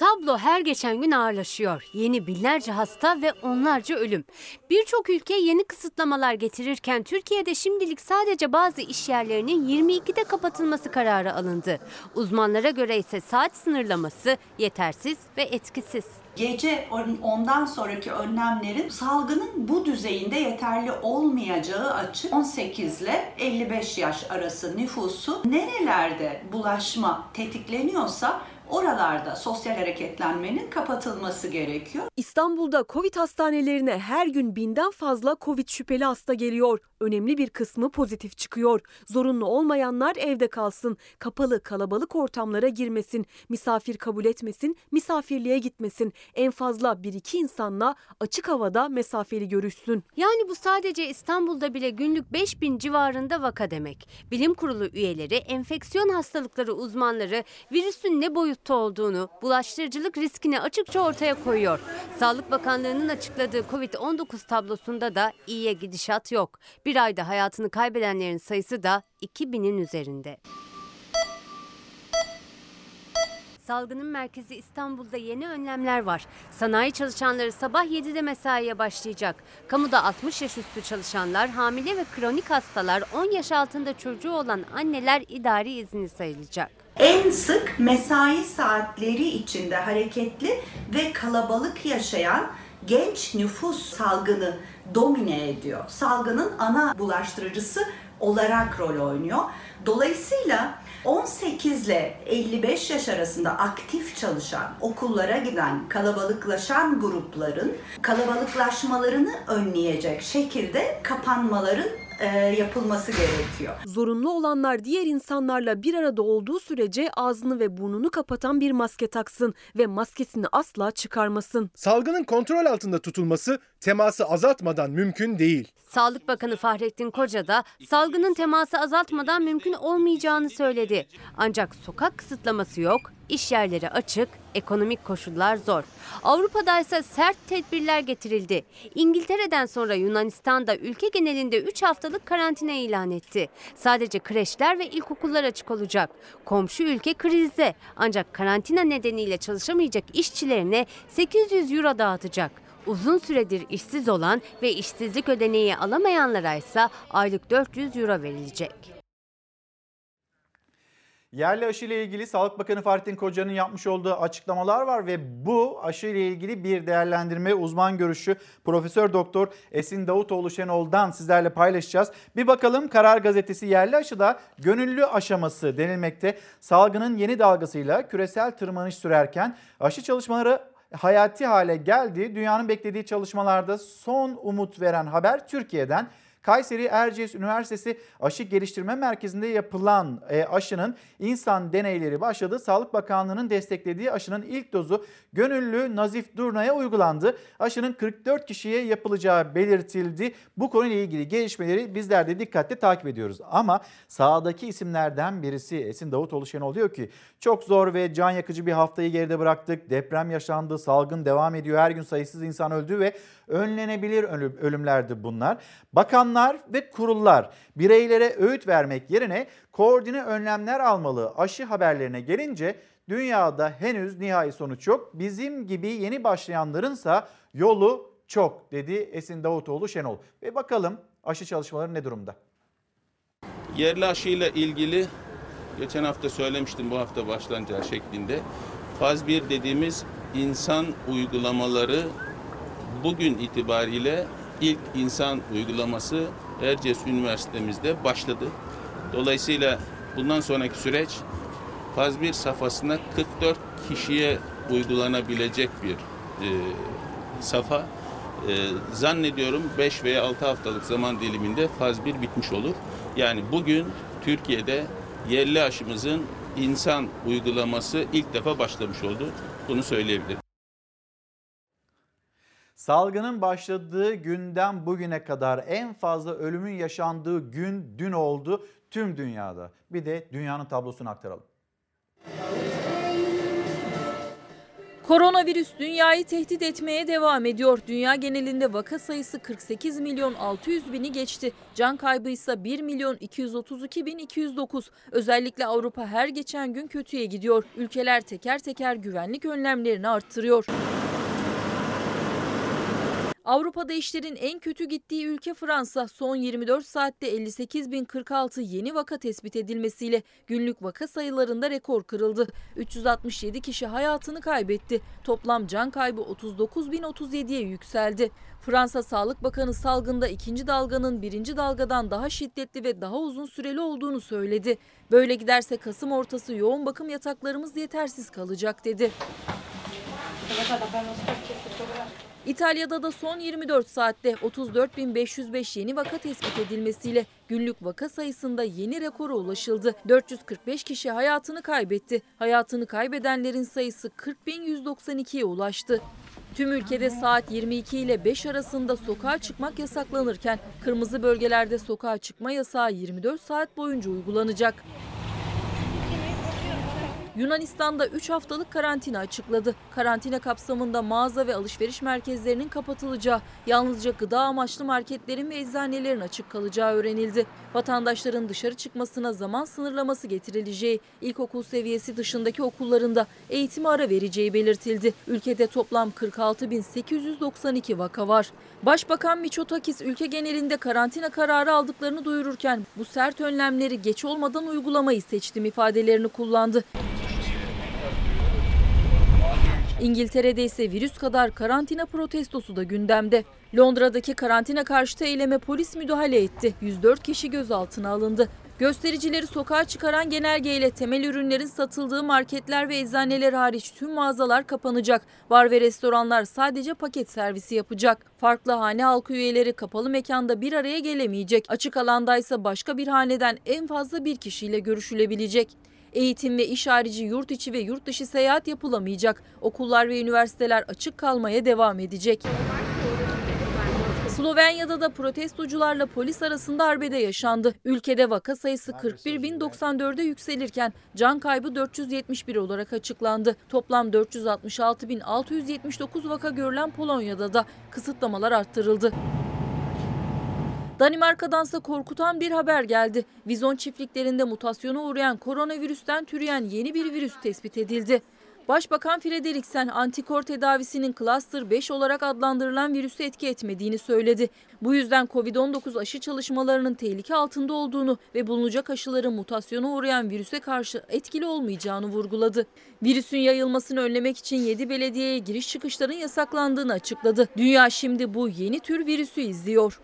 Tablo her geçen gün ağırlaşıyor. Yeni binlerce hasta ve onlarca ölüm. Birçok ülke yeni kısıtlamalar getirirken Türkiye'de şimdilik sadece bazı iş yerlerinin 22'de kapatılması kararı alındı. Uzmanlara göre ise saat sınırlaması yetersiz ve etkisiz. Gece on- ondan sonraki önlemlerin salgının bu düzeyinde yeterli olmayacağı açık. 18 ile 55 yaş arası nüfusu nerelerde bulaşma tetikleniyorsa oralarda sosyal hareketlenmenin kapatılması gerekiyor. İstanbul'da Covid hastanelerine her gün binden fazla Covid şüpheli hasta geliyor. Önemli bir kısmı pozitif çıkıyor. Zorunlu olmayanlar evde kalsın. Kapalı kalabalık ortamlara girmesin. Misafir kabul etmesin. Misafirliğe gitmesin. En fazla 1-2 insanla açık havada mesafeli görüşsün. Yani bu sadece İstanbul'da bile günlük 5000 civarında vaka demek. Bilim kurulu üyeleri, enfeksiyon hastalıkları uzmanları virüsün ne boyutta olduğunu, bulaştırıcılık riskini açıkça ortaya koyuyor. Sağlık Bakanlığı'nın açıkladığı Covid-19 tablosunda da iyiye gidişat yok. Bir ayda hayatını kaybedenlerin sayısı da 2000'in üzerinde. Salgının merkezi İstanbul'da yeni önlemler var. Sanayi çalışanları sabah 7'de mesaiye başlayacak. Kamuda 60 yaş üstü çalışanlar, hamile ve kronik hastalar, 10 yaş altında çocuğu olan anneler idari izni sayılacak. En sık mesai saatleri içinde hareketli ve kalabalık yaşayan genç nüfus salgını domine ediyor. Salgının ana bulaştırıcısı olarak rol oynuyor. Dolayısıyla 18 ile 55 yaş arasında aktif çalışan, okullara giden, kalabalıklaşan grupların kalabalıklaşmalarını önleyecek şekilde kapanmaların e, yapılması gerekiyor. Zorunlu olanlar diğer insanlarla bir arada olduğu sürece ağzını ve burnunu kapatan bir maske taksın ve maskesini asla çıkarmasın. Salgının kontrol altında tutulması teması azaltmadan mümkün değil. Sağlık Bakanı Fahrettin Koca da salgının teması azaltmadan mümkün olmayacağını söyledi. Ancak sokak kısıtlaması yok, iş yerleri açık, ekonomik koşullar zor. Avrupa'da ise sert tedbirler getirildi. İngiltere'den sonra Yunanistan da ülke genelinde 3 haftalık karantina ilan etti. Sadece kreşler ve ilkokullar açık olacak. Komşu ülke krizde ancak karantina nedeniyle çalışamayacak işçilerine 800 euro dağıtacak. Uzun süredir işsiz olan ve işsizlik ödeneği alamayanlara ise aylık 400 euro verilecek. Yerli aşı ile ilgili Sağlık Bakanı Fahrettin Koca'nın yapmış olduğu açıklamalar var ve bu aşı ile ilgili bir değerlendirme uzman görüşü Profesör Doktor Esin Davutoğlu Şenol'dan sizlerle paylaşacağız. Bir bakalım Karar Gazetesi yerli aşıda gönüllü aşaması denilmekte. Salgının yeni dalgasıyla küresel tırmanış sürerken aşı çalışmaları hayati hale geldi. Dünyanın beklediği çalışmalarda son umut veren haber Türkiye'den. Kayseri Erciyes Üniversitesi Aşı Geliştirme Merkezi'nde yapılan e, aşının insan deneyleri başladı. Sağlık Bakanlığı'nın desteklediği aşının ilk dozu gönüllü Nazif Durna'ya uygulandı. Aşının 44 kişiye yapılacağı belirtildi. Bu konuyla ilgili gelişmeleri bizler de dikkatle takip ediyoruz. Ama sağdaki isimlerden birisi Esin Davutoğlu Şenol diyor ki çok zor ve can yakıcı bir haftayı geride bıraktık. Deprem yaşandı, salgın devam ediyor. Her gün sayısız insan öldü ve önlenebilir ölüm, ölümlerdi bunlar. Bakanlar ve kurullar bireylere öğüt vermek yerine koordine önlemler almalı. Aşı haberlerine gelince dünyada henüz nihai sonuç yok. Bizim gibi yeni başlayanlarınsa yolu çok dedi Esin Davutoğlu Şenol. Ve bakalım aşı çalışmaları ne durumda? Yerli aşıyla ilgili geçen hafta söylemiştim bu hafta başlanacağı şeklinde. Faz 1 dediğimiz insan uygulamaları bugün itibariyle ilk insan uygulaması Erciyes Üniversitemizde başladı. Dolayısıyla bundan sonraki süreç faz 1 safhasında 44 kişiye uygulanabilecek bir e, safa. E, zannediyorum 5 veya 6 haftalık zaman diliminde faz 1 bitmiş olur. Yani bugün Türkiye'de yerli aşımızın insan uygulaması ilk defa başlamış oldu. Bunu söyleyebilirim. Salgının başladığı günden bugüne kadar en fazla ölümün yaşandığı gün dün oldu tüm dünyada. Bir de dünyanın tablosunu aktaralım. Koronavirüs dünyayı tehdit etmeye devam ediyor. Dünya genelinde vaka sayısı 48 milyon 600 bini geçti. Can kaybı ise 1 milyon 232 bin 209. Özellikle Avrupa her geçen gün kötüye gidiyor. Ülkeler teker teker güvenlik önlemlerini arttırıyor. Avrupa'da işlerin en kötü gittiği ülke Fransa. Son 24 saatte 58.046 yeni vaka tespit edilmesiyle günlük vaka sayılarında rekor kırıldı. 367 kişi hayatını kaybetti. Toplam can kaybı 39.037'ye yükseldi. Fransa Sağlık Bakanı salgında ikinci dalganın birinci dalgadan daha şiddetli ve daha uzun süreli olduğunu söyledi. Böyle giderse Kasım ortası yoğun bakım yataklarımız yetersiz kalacak dedi. İtalya'da da son 24 saatte 34.505 yeni vaka tespit edilmesiyle günlük vaka sayısında yeni rekora ulaşıldı. 445 kişi hayatını kaybetti. Hayatını kaybedenlerin sayısı 40.192'ye ulaştı. Tüm ülkede saat 22 ile 5 arasında sokağa çıkmak yasaklanırken kırmızı bölgelerde sokağa çıkma yasağı 24 saat boyunca uygulanacak. Yunanistan'da 3 haftalık karantina açıkladı. Karantina kapsamında mağaza ve alışveriş merkezlerinin kapatılacağı, yalnızca gıda amaçlı marketlerin ve eczanelerin açık kalacağı öğrenildi. Vatandaşların dışarı çıkmasına zaman sınırlaması getirileceği, ilkokul seviyesi dışındaki okullarında eğitime ara vereceği belirtildi. Ülkede toplam 46.892 vaka var. Başbakan Miçotakis ülke genelinde karantina kararı aldıklarını duyururken bu sert önlemleri geç olmadan uygulamayı seçtim ifadelerini kullandı. İngiltere'de ise virüs kadar karantina protestosu da gündemde. Londra'daki karantina karşıtı eyleme polis müdahale etti. 104 kişi gözaltına alındı. Göstericileri sokağa çıkaran genelgeyle temel ürünlerin satıldığı marketler ve eczaneler hariç tüm mağazalar kapanacak. Bar ve restoranlar sadece paket servisi yapacak. Farklı hane halkı üyeleri kapalı mekanda bir araya gelemeyecek. Açık alandaysa başka bir haneden en fazla bir kişiyle görüşülebilecek. Eğitim ve iş harici yurt içi ve yurt dışı seyahat yapılamayacak. Okullar ve üniversiteler açık kalmaya devam edecek. Slovenya'da da protestocularla polis arasında arbede yaşandı. Ülkede vaka sayısı 41.094'e yükselirken can kaybı 471 olarak açıklandı. Toplam 466.679 vaka görülen Polonya'da da kısıtlamalar arttırıldı. Danimarka'dansa korkutan bir haber geldi. Vizon çiftliklerinde mutasyona uğrayan koronavirüsten türeyen yeni bir virüs tespit edildi. Başbakan Frederiksen antikor tedavisinin cluster 5 olarak adlandırılan virüsü etki etmediğini söyledi. Bu yüzden Covid-19 aşı çalışmalarının tehlike altında olduğunu ve bulunacak aşıların mutasyona uğrayan virüse karşı etkili olmayacağını vurguladı. Virüsün yayılmasını önlemek için 7 belediyeye giriş çıkışların yasaklandığını açıkladı. Dünya şimdi bu yeni tür virüsü izliyor.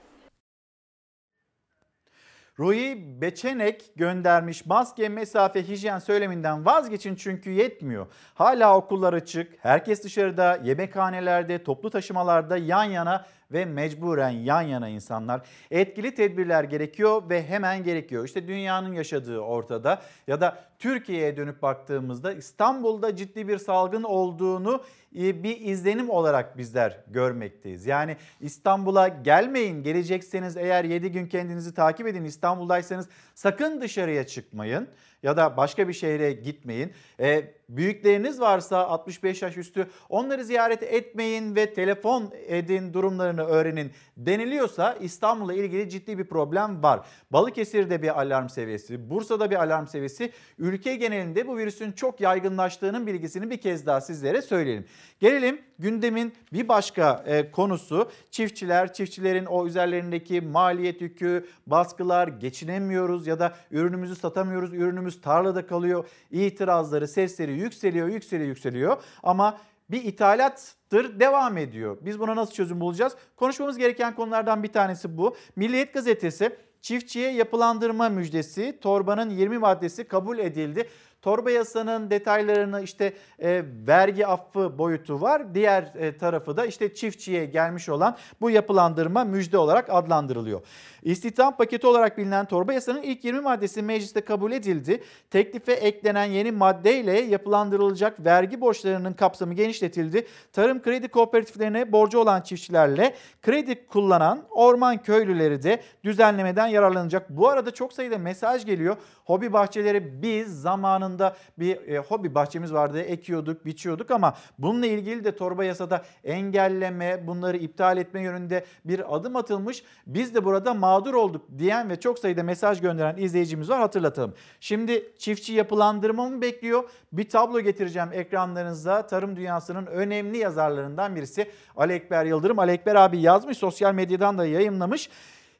Rui Beçenek göndermiş maske, mesafe, hijyen söyleminden vazgeçin çünkü yetmiyor. Hala okullar açık, herkes dışarıda, yemekhanelerde, toplu taşımalarda yan yana ve mecburen yan yana insanlar. Etkili tedbirler gerekiyor ve hemen gerekiyor. İşte dünyanın yaşadığı ortada ya da Türkiye'ye dönüp baktığımızda İstanbul'da ciddi bir salgın olduğunu e, bir izlenim olarak bizler görmekteyiz. Yani İstanbul'a gelmeyin, gelecekseniz eğer 7 gün kendinizi takip edin. İstanbul'daysanız sakın dışarıya çıkmayın ya da başka bir şehre gitmeyin. E, büyükleriniz varsa 65 yaş üstü onları ziyaret etmeyin ve telefon edin durumlarını öğrenin deniliyorsa İstanbul'la ilgili ciddi bir problem var. Balıkesir'de bir alarm seviyesi, Bursa'da bir alarm seviyesi. Ülke genelinde bu virüsün çok yaygınlaştığının bilgisini bir kez daha sizlere söyleyelim. Gelelim gündemin bir başka e, konusu çiftçiler, çiftçilerin o üzerlerindeki maliyet yükü, baskılar, geçinemiyoruz ya da ürünümüzü satamıyoruz, ürünümüz tarlada kalıyor. İtirazları, sesleri yükseliyor, yükseliyor, yükseliyor ama bir ithalattır devam ediyor. Biz buna nasıl çözüm bulacağız? Konuşmamız gereken konulardan bir tanesi bu. Milliyet gazetesi çiftçiye yapılandırma müjdesi torbanın 20 maddesi kabul edildi. Torba yasanın detaylarını işte e, vergi affı boyutu var. Diğer e, tarafı da işte çiftçiye gelmiş olan bu yapılandırma müjde olarak adlandırılıyor. İstihdam paketi olarak bilinen torba yasanın ilk 20 maddesi mecliste kabul edildi. Teklife eklenen yeni maddeyle yapılandırılacak vergi borçlarının kapsamı genişletildi. Tarım kredi kooperatiflerine borcu olan çiftçilerle kredi kullanan orman köylüleri de düzenlemeden yararlanacak. Bu arada çok sayıda mesaj geliyor. Hobi bahçeleri biz zamanında bir e, hobi bahçemiz vardı ekiyorduk biçiyorduk ama bununla ilgili de torba yasada engelleme bunları iptal etme yönünde bir adım atılmış. Biz de burada mağdur olduk diyen ve çok sayıda mesaj gönderen izleyicimiz var hatırlatalım. Şimdi çiftçi yapılandırma mı bekliyor? Bir tablo getireceğim ekranlarınıza. Tarım dünyasının önemli yazarlarından birisi Ali Ekber Yıldırım. Ali Ekber abi yazmış sosyal medyadan da yayınlamış.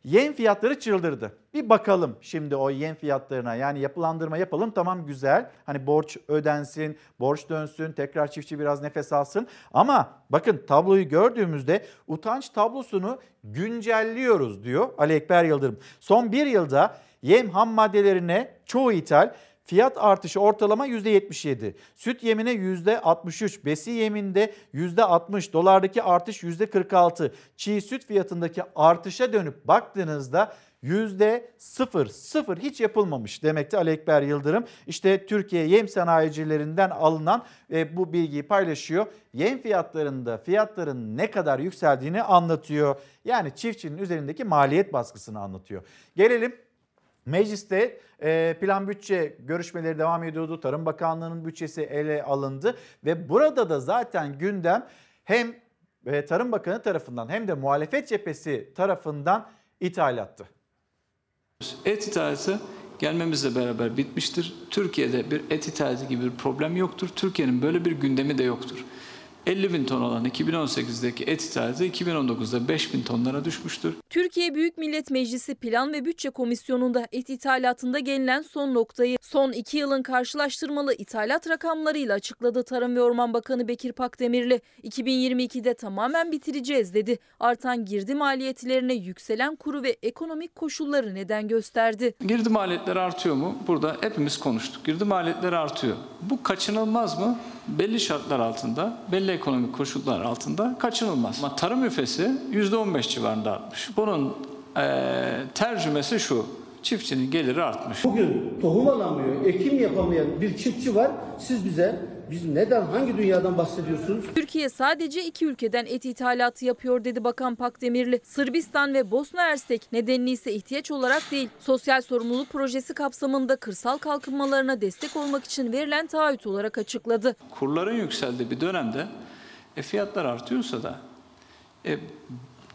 Yem fiyatları çıldırdı. Bir bakalım şimdi o yem fiyatlarına. Yani yapılandırma yapalım tamam güzel. Hani borç ödensin, borç dönsün, tekrar çiftçi biraz nefes alsın. Ama bakın tabloyu gördüğümüzde utanç tablosunu güncelliyoruz diyor Ali Ekber Yıldırım. Son bir yılda yem ham maddelerine çoğu ithal Fiyat artışı ortalama %77. Süt yemine %63, besi yeminde %60, dolardaki artış %46. Çiğ süt fiyatındaki artışa dönüp baktığınızda yüzde sıfır, sıfır hiç yapılmamış demekti Ali Ekber Yıldırım. İşte Türkiye yem sanayicilerinden alınan e, bu bilgiyi paylaşıyor. Yem fiyatlarında fiyatların ne kadar yükseldiğini anlatıyor. Yani çiftçinin üzerindeki maliyet baskısını anlatıyor. Gelelim Mecliste e, plan bütçe görüşmeleri devam ediyordu. Tarım Bakanlığı'nın bütçesi ele alındı ve burada da zaten gündem hem e, Tarım Bakanı tarafından hem de muhalefet cephesi tarafından ithalattı. Et ithalatı gelmemizle beraber bitmiştir. Türkiye'de bir et ithalatı gibi bir problem yoktur. Türkiye'nin böyle bir gündemi de yoktur. 50 bin ton olan 2018'deki et ithalatı 2019'da 5 bin tonlara düşmüştür. Türkiye Büyük Millet Meclisi Plan ve Bütçe Komisyonu'nda et ithalatında gelinen son noktayı son iki yılın karşılaştırmalı ithalat rakamlarıyla açıkladı Tarım ve Orman Bakanı Bekir Pakdemirli. 2022'de tamamen bitireceğiz dedi. Artan girdi maliyetlerine yükselen kuru ve ekonomik koşulları neden gösterdi. Girdi maliyetleri artıyor mu? Burada hepimiz konuştuk. Girdi maliyetleri artıyor. Bu kaçınılmaz mı? Belli şartlar altında, belli ekonomik koşullar altında kaçınılmaz. Ama tarım üfesi %15 civarında artmış. Bunun eee, tercümesi şu. Çiftçinin geliri artmış. Bugün tohum alamıyor, ekim yapamayan bir çiftçi var. Siz bize, biz neden, hangi dünyadan bahsediyorsunuz? Türkiye sadece iki ülkeden et ithalatı yapıyor dedi Bakan Pakdemirli. Sırbistan ve Bosna Hersek nedenli ise ihtiyaç olarak değil, sosyal sorumluluk projesi kapsamında kırsal kalkınmalarına destek olmak için verilen taahhüt olarak açıkladı. Kurların yükseldiği bir dönemde e, fiyatlar artıyorsa da e,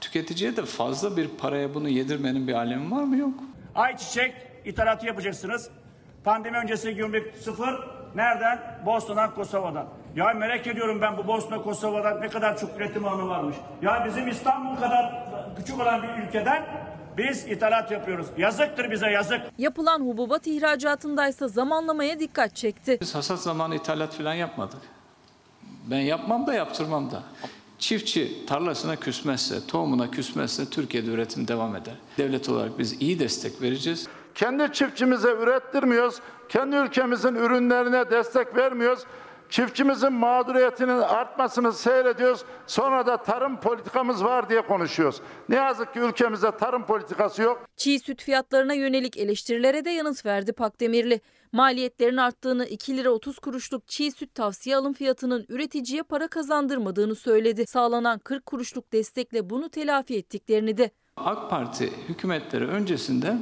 tüketiciye de fazla bir paraya bunu yedirmenin bir alemi var mı? Yok. Ayçiçek ithalatı yapacaksınız. Pandemi öncesi gümrük sıfır. Nereden? Bosna'dan, Kosova'dan. Ya merak ediyorum ben bu Bosna, Kosova'dan ne kadar çok üretim alanı varmış. Ya bizim İstanbul kadar küçük olan bir ülkeden biz ithalat yapıyoruz. Yazıktır bize yazık. Yapılan hububat ihracatındaysa zamanlamaya dikkat çekti. Biz hasat zamanı ithalat falan yapmadık. Ben yapmam da yaptırmam da. Çiftçi tarlasına küsmezse, tohumuna küsmezse Türkiye'de üretim devam eder. Devlet olarak biz iyi destek vereceğiz. Kendi çiftçimize ürettirmiyoruz. Kendi ülkemizin ürünlerine destek vermiyoruz. Çiftçimizin mağduriyetinin artmasını seyrediyoruz. Sonra da tarım politikamız var diye konuşuyoruz. Ne yazık ki ülkemizde tarım politikası yok. Çiğ süt fiyatlarına yönelik eleştirilere de yanıt verdi Pakdemirli. Maliyetlerin arttığını 2 lira 30 kuruşluk çiğ süt tavsiye alım fiyatının üreticiye para kazandırmadığını söyledi. Sağlanan 40 kuruşluk destekle bunu telafi ettiklerini de. AK Parti hükümetleri öncesinde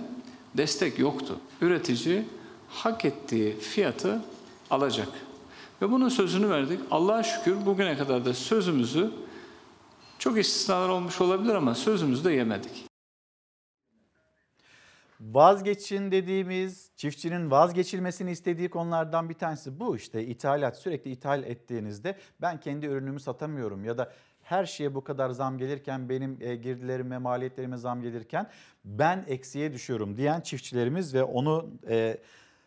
destek yoktu. Üretici hak ettiği fiyatı alacak. Ve bunun sözünü verdik. Allah'a şükür bugüne kadar da sözümüzü çok istisnalar olmuş olabilir ama sözümüzü de yemedik. Vazgeçin dediğimiz çiftçinin vazgeçilmesini istediği konulardan bir tanesi bu işte ithalat sürekli ithal ettiğinizde ben kendi ürünümü satamıyorum ya da her şeye bu kadar zam gelirken benim e, girdilerime maliyetlerime zam gelirken ben eksiye düşüyorum diyen çiftçilerimiz ve onu e,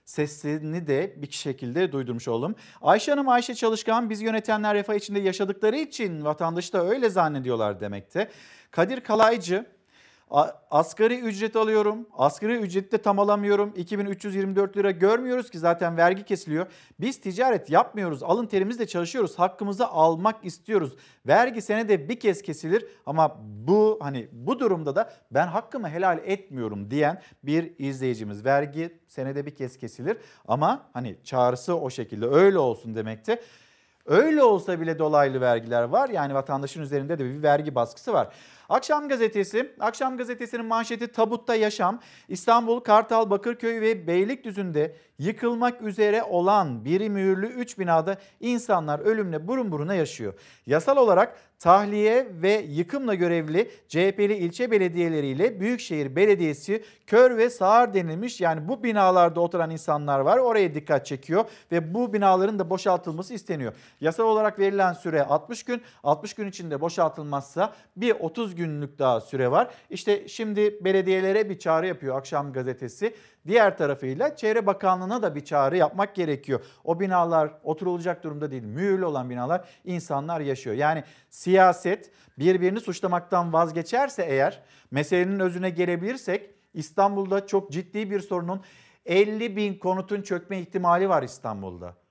sesini de bir şekilde duydurmuş olalım. Ayşe Hanım Ayşe Çalışkan biz yönetenler refah içinde yaşadıkları için vatandaşı da öyle zannediyorlar demekte. Kadir Kalaycı Asgari ücret alıyorum. Asgari ücreti de tam alamıyorum. 2324 lira görmüyoruz ki zaten vergi kesiliyor. Biz ticaret yapmıyoruz. Alın terimizle çalışıyoruz. Hakkımızı almak istiyoruz. Vergi senede bir kez kesilir ama bu hani bu durumda da ben hakkımı helal etmiyorum diyen bir izleyicimiz. Vergi senede bir kez kesilir ama hani çağrısı o şekilde öyle olsun demekte. Öyle olsa bile dolaylı vergiler var. Yani vatandaşın üzerinde de bir vergi baskısı var. Akşam gazetesi, Akşam gazetesinin manşeti tabutta yaşam. İstanbul, Kartal, Bakırköy ve Beylikdüzü'nde yıkılmak üzere olan biri mühürlü 3 binada insanlar ölümle burun buruna yaşıyor. Yasal olarak tahliye ve yıkımla görevli CHP'li ilçe belediyeleriyle Büyükşehir Belediyesi kör ve sağır denilmiş. Yani bu binalarda oturan insanlar var. Oraya dikkat çekiyor ve bu binaların da boşaltılması isteniyor. Yasal olarak verilen süre 60 gün. 60 gün içinde boşaltılmazsa bir 30 günlük daha süre var. İşte şimdi belediyelere bir çağrı yapıyor Akşam Gazetesi. Diğer tarafıyla Çevre Bakanlığı'na da bir çağrı yapmak gerekiyor. O binalar oturulacak durumda değil. Mühürlü olan binalar insanlar yaşıyor. Yani siyaset birbirini suçlamaktan vazgeçerse eğer meselenin özüne gelebilirsek İstanbul'da çok ciddi bir sorunun 50 bin konutun çökme ihtimali var İstanbul'da.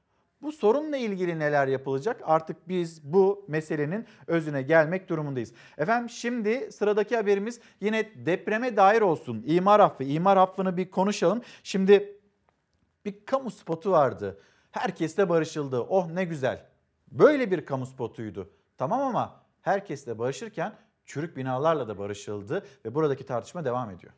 Bu sorunla ilgili neler yapılacak? Artık biz bu meselenin özüne gelmek durumundayız. Efendim şimdi sıradaki haberimiz yine depreme dair olsun. İmar affı, imar affını bir konuşalım. Şimdi bir kamu spotu vardı. Herkesle barışıldı. Oh ne güzel. Böyle bir kamu spotuydu. Tamam ama herkesle barışırken çürük binalarla da barışıldı ve buradaki tartışma devam ediyor.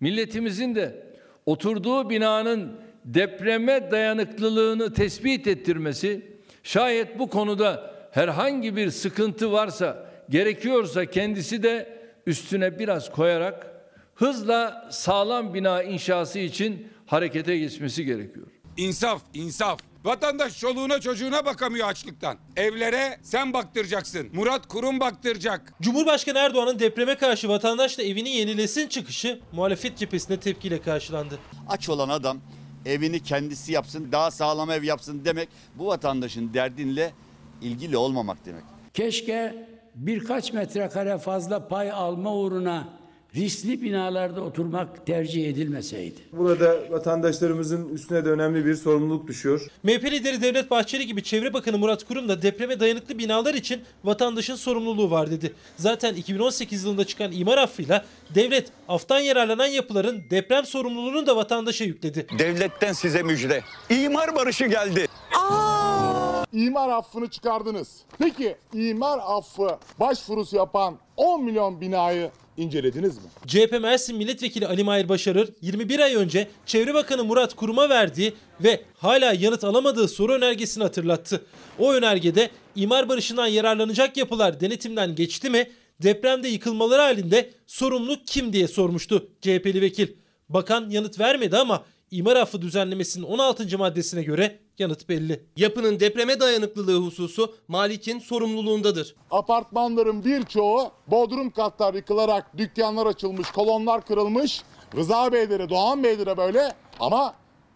Milletimizin de oturduğu binanın depreme dayanıklılığını tespit ettirmesi, şayet bu konuda herhangi bir sıkıntı varsa, gerekiyorsa kendisi de üstüne biraz koyarak hızla sağlam bina inşası için harekete geçmesi gerekiyor. İnsaf, insaf. Vatandaş çoluğuna çocuğuna bakamıyor açlıktan. Evlere sen baktıracaksın. Murat Kurum baktıracak. Cumhurbaşkanı Erdoğan'ın depreme karşı vatandaşla evini yenilesin çıkışı muhalefet cephesinde tepkiyle karşılandı. Aç olan adam evini kendisi yapsın, daha sağlam ev yapsın demek bu vatandaşın derdinle ilgili olmamak demek. Keşke birkaç metrekare fazla pay alma uğruna riskli binalarda oturmak tercih edilmeseydi. Burada vatandaşlarımızın üstüne de önemli bir sorumluluk düşüyor. MHP lideri Devlet Bahçeli gibi Çevre Bakanı Murat Kurum da depreme dayanıklı binalar için vatandaşın sorumluluğu var dedi. Zaten 2018 yılında çıkan imar affıyla devlet aftan yararlanan yapıların deprem sorumluluğunu da vatandaşa yükledi. Devletten size müjde. İmar barışı geldi. İmar affını çıkardınız. Peki imar affı başvurusu yapan 10 milyon binayı incelediniz mi? CHP Mersin Milletvekili Ali Mahir Başarır 21 ay önce Çevre Bakanı Murat Kurum'a verdiği ve hala yanıt alamadığı soru önergesini hatırlattı. O önergede imar barışından yararlanacak yapılar denetimden geçti mi? Depremde yıkılmaları halinde sorumluluk kim diye sormuştu CHP'li vekil. Bakan yanıt vermedi ama imar affı düzenlemesinin 16. maddesine göre yanıt belli. Yapının depreme dayanıklılığı hususu malikin sorumluluğundadır. Apartmanların birçoğu bodrum katlar yıkılarak dükkanlar açılmış, kolonlar kırılmış. Rıza Beylere, Doğan Beylere böyle ama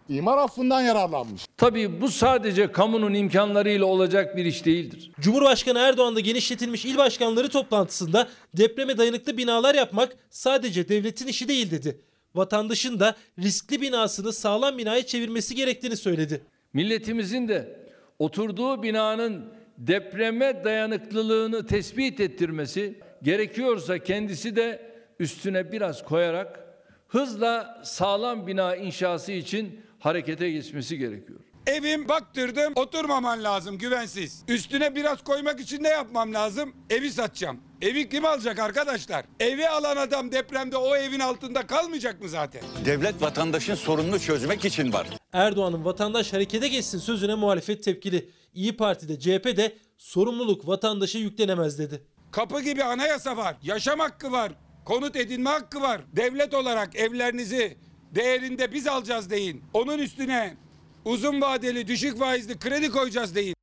imar affından yararlanmış. Tabii bu sadece kamunun imkanlarıyla olacak bir iş değildir. Cumhurbaşkanı Erdoğan da genişletilmiş il başkanları toplantısında depreme dayanıklı binalar yapmak sadece devletin işi değil dedi. Vatandaşın da riskli binasını sağlam binaya çevirmesi gerektiğini söyledi. Milletimizin de oturduğu binanın depreme dayanıklılığını tespit ettirmesi gerekiyorsa kendisi de üstüne biraz koyarak hızla sağlam bina inşası için harekete geçmesi gerekiyor. Evim baktırdım oturmaman lazım güvensiz. Üstüne biraz koymak için ne yapmam lazım? Evi satacağım. Evi kim alacak arkadaşlar? Evi alan adam depremde o evin altında kalmayacak mı zaten? Devlet vatandaşın sorununu çözmek için var. Erdoğan'ın vatandaş harekete geçsin sözüne muhalefet tepkili. İyi Parti'de CHP'de sorumluluk vatandaşa yüklenemez dedi. Kapı gibi anayasa var. Yaşam hakkı var. Konut edinme hakkı var. Devlet olarak evlerinizi değerinde biz alacağız deyin. Onun üstüne uzun vadeli düşük faizli kredi koyacağız deyin.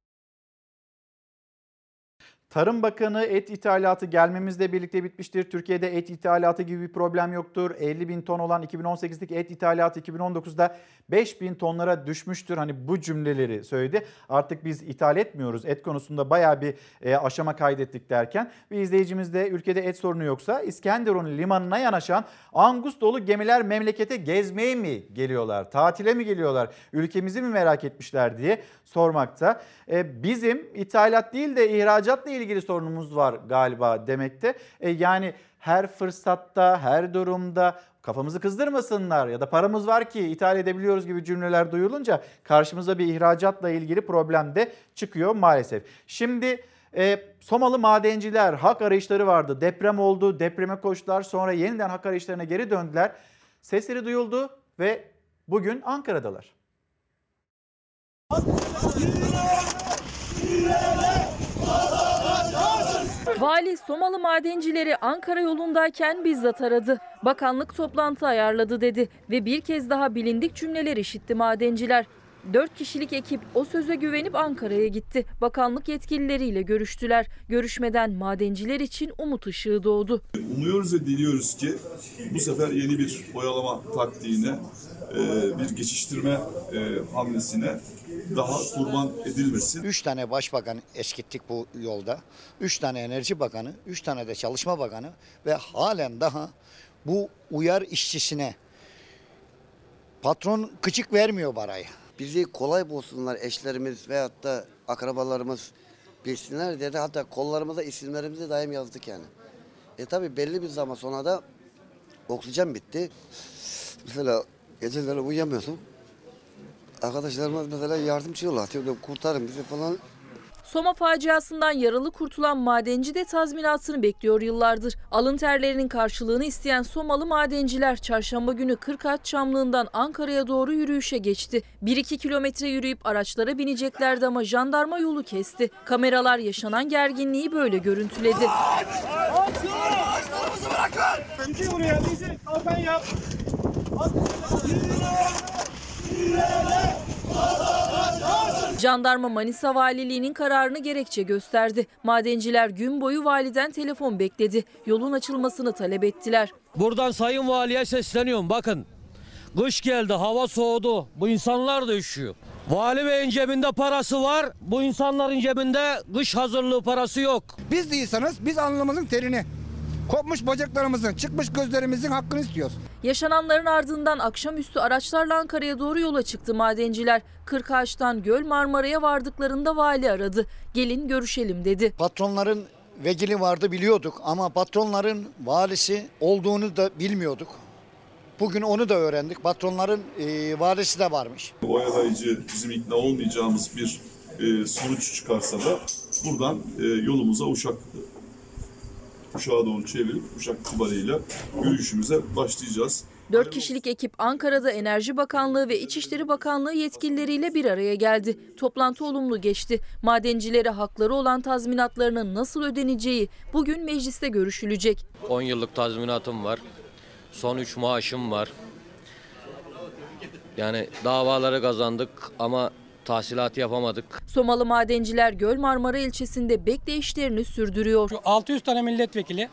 Tarım Bakanı et ithalatı gelmemizle birlikte bitmiştir. Türkiye'de et ithalatı gibi bir problem yoktur. 50 bin ton olan 2018'lik et ithalatı 2019'da 5 bin tonlara düşmüştür. Hani bu cümleleri söyledi. Artık biz ithal etmiyoruz. Et konusunda bayağı bir e, aşama kaydettik derken. Bir izleyicimiz de ülkede et sorunu yoksa İskenderun limanına yanaşan Angus dolu gemiler memlekete gezmeye mi geliyorlar? Tatile mi geliyorlar? Ülkemizi mi merak etmişler diye sormakta. E, bizim ithalat değil de ihracatla ilgili sorunumuz var galiba demekte. E, yani her fırsatta, her durumda kafamızı kızdırmasınlar ya da paramız var ki ithal edebiliyoruz gibi cümleler duyulunca karşımıza bir ihracatla ilgili problem de çıkıyor maalesef. Şimdi e, Somalı madenciler hak arayışları vardı. Deprem oldu, depreme koştular. Sonra yeniden hak arayışlarına geri döndüler. Sesleri duyuldu ve bugün Ankara'dalar. Vali Somalı madencileri Ankara yolundayken bizzat aradı. Bakanlık toplantı ayarladı dedi ve bir kez daha bilindik cümleler işitti madenciler. Dört kişilik ekip o söze güvenip Ankara'ya gitti. Bakanlık yetkilileriyle görüştüler. Görüşmeden madenciler için umut ışığı doğdu. Umuyoruz ve diliyoruz ki bu sefer yeni bir oyalama taktiğine, e, bir geçiştirme e, hamlesine daha kurban edilmesin. Üç tane başbakan eskittik bu yolda. Üç tane enerji bakanı, üç tane de çalışma bakanı ve halen daha bu uyar işçisine patron küçük vermiyor parayı. Bizi kolay bulsunlar eşlerimiz veyahut da akrabalarımız bilsinler dedi. Hatta kollarımıza isimlerimizi daim yazdık yani. E tabi belli bir zaman sonra da oksijen bitti. Mesela geceleri uyuyamıyorsun. Arkadaşlarımız mesela yardımcı yollar. Kurtarın bizi falan. Soma faciasından yaralı kurtulan madenci de tazminatını bekliyor yıllardır. Alın terlerinin karşılığını isteyen Somalı madenciler çarşamba günü Kırkağaç Çamlığı'ndan Ankara'ya doğru yürüyüşe geçti. 1-2 kilometre yürüyüp araçlara bineceklerdi ama jandarma yolu kesti. Kameralar yaşanan gerginliği böyle görüntüledi. Ağaçlarımızı bırakın! Bizi buraya bizi kalkan yap! Jandarma Manisa Valiliği'nin kararını gerekçe gösterdi. Madenciler gün boyu validen telefon bekledi. Yolun açılmasını talep ettiler. Buradan Sayın Vali'ye sesleniyorum bakın. Kış geldi, hava soğudu. Bu insanlar da üşüyor. Vali Bey'in cebinde parası var. Bu insanların cebinde kış hazırlığı parası yok. Biz değilseniz biz alnımızın terini, kopmuş bacaklarımızın, çıkmış gözlerimizin hakkını istiyoruz. Yaşananların ardından akşamüstü araçlarla Ankara'ya doğru yola çıktı madenciler. Kırkağaç'tan Göl Marmara'ya vardıklarında vali aradı. Gelin görüşelim dedi. Patronların vekili vardı biliyorduk ama patronların valisi olduğunu da bilmiyorduk. Bugün onu da öğrendik. Patronların e, valisi de varmış. Oyalayıcı, bizim ikna olmayacağımız bir e, sonuç çıkarsa da buradan e, yolumuza Uşak Uşak'a doğru çevirip Uşak itibariyle yürüyüşümüze başlayacağız. 4 kişilik ekip Ankara'da Enerji Bakanlığı ve İçişleri Bakanlığı yetkilileriyle bir araya geldi. Toplantı olumlu geçti. Madencilere hakları olan tazminatlarının nasıl ödeneceği bugün mecliste görüşülecek. 10 yıllık tazminatım var. Son 3 maaşım var. Yani davaları kazandık ama tahsilat yapamadık. Somalı madenciler Göl Marmara ilçesinde bekleyişlerini sürdürüyor. 600 tane milletvekili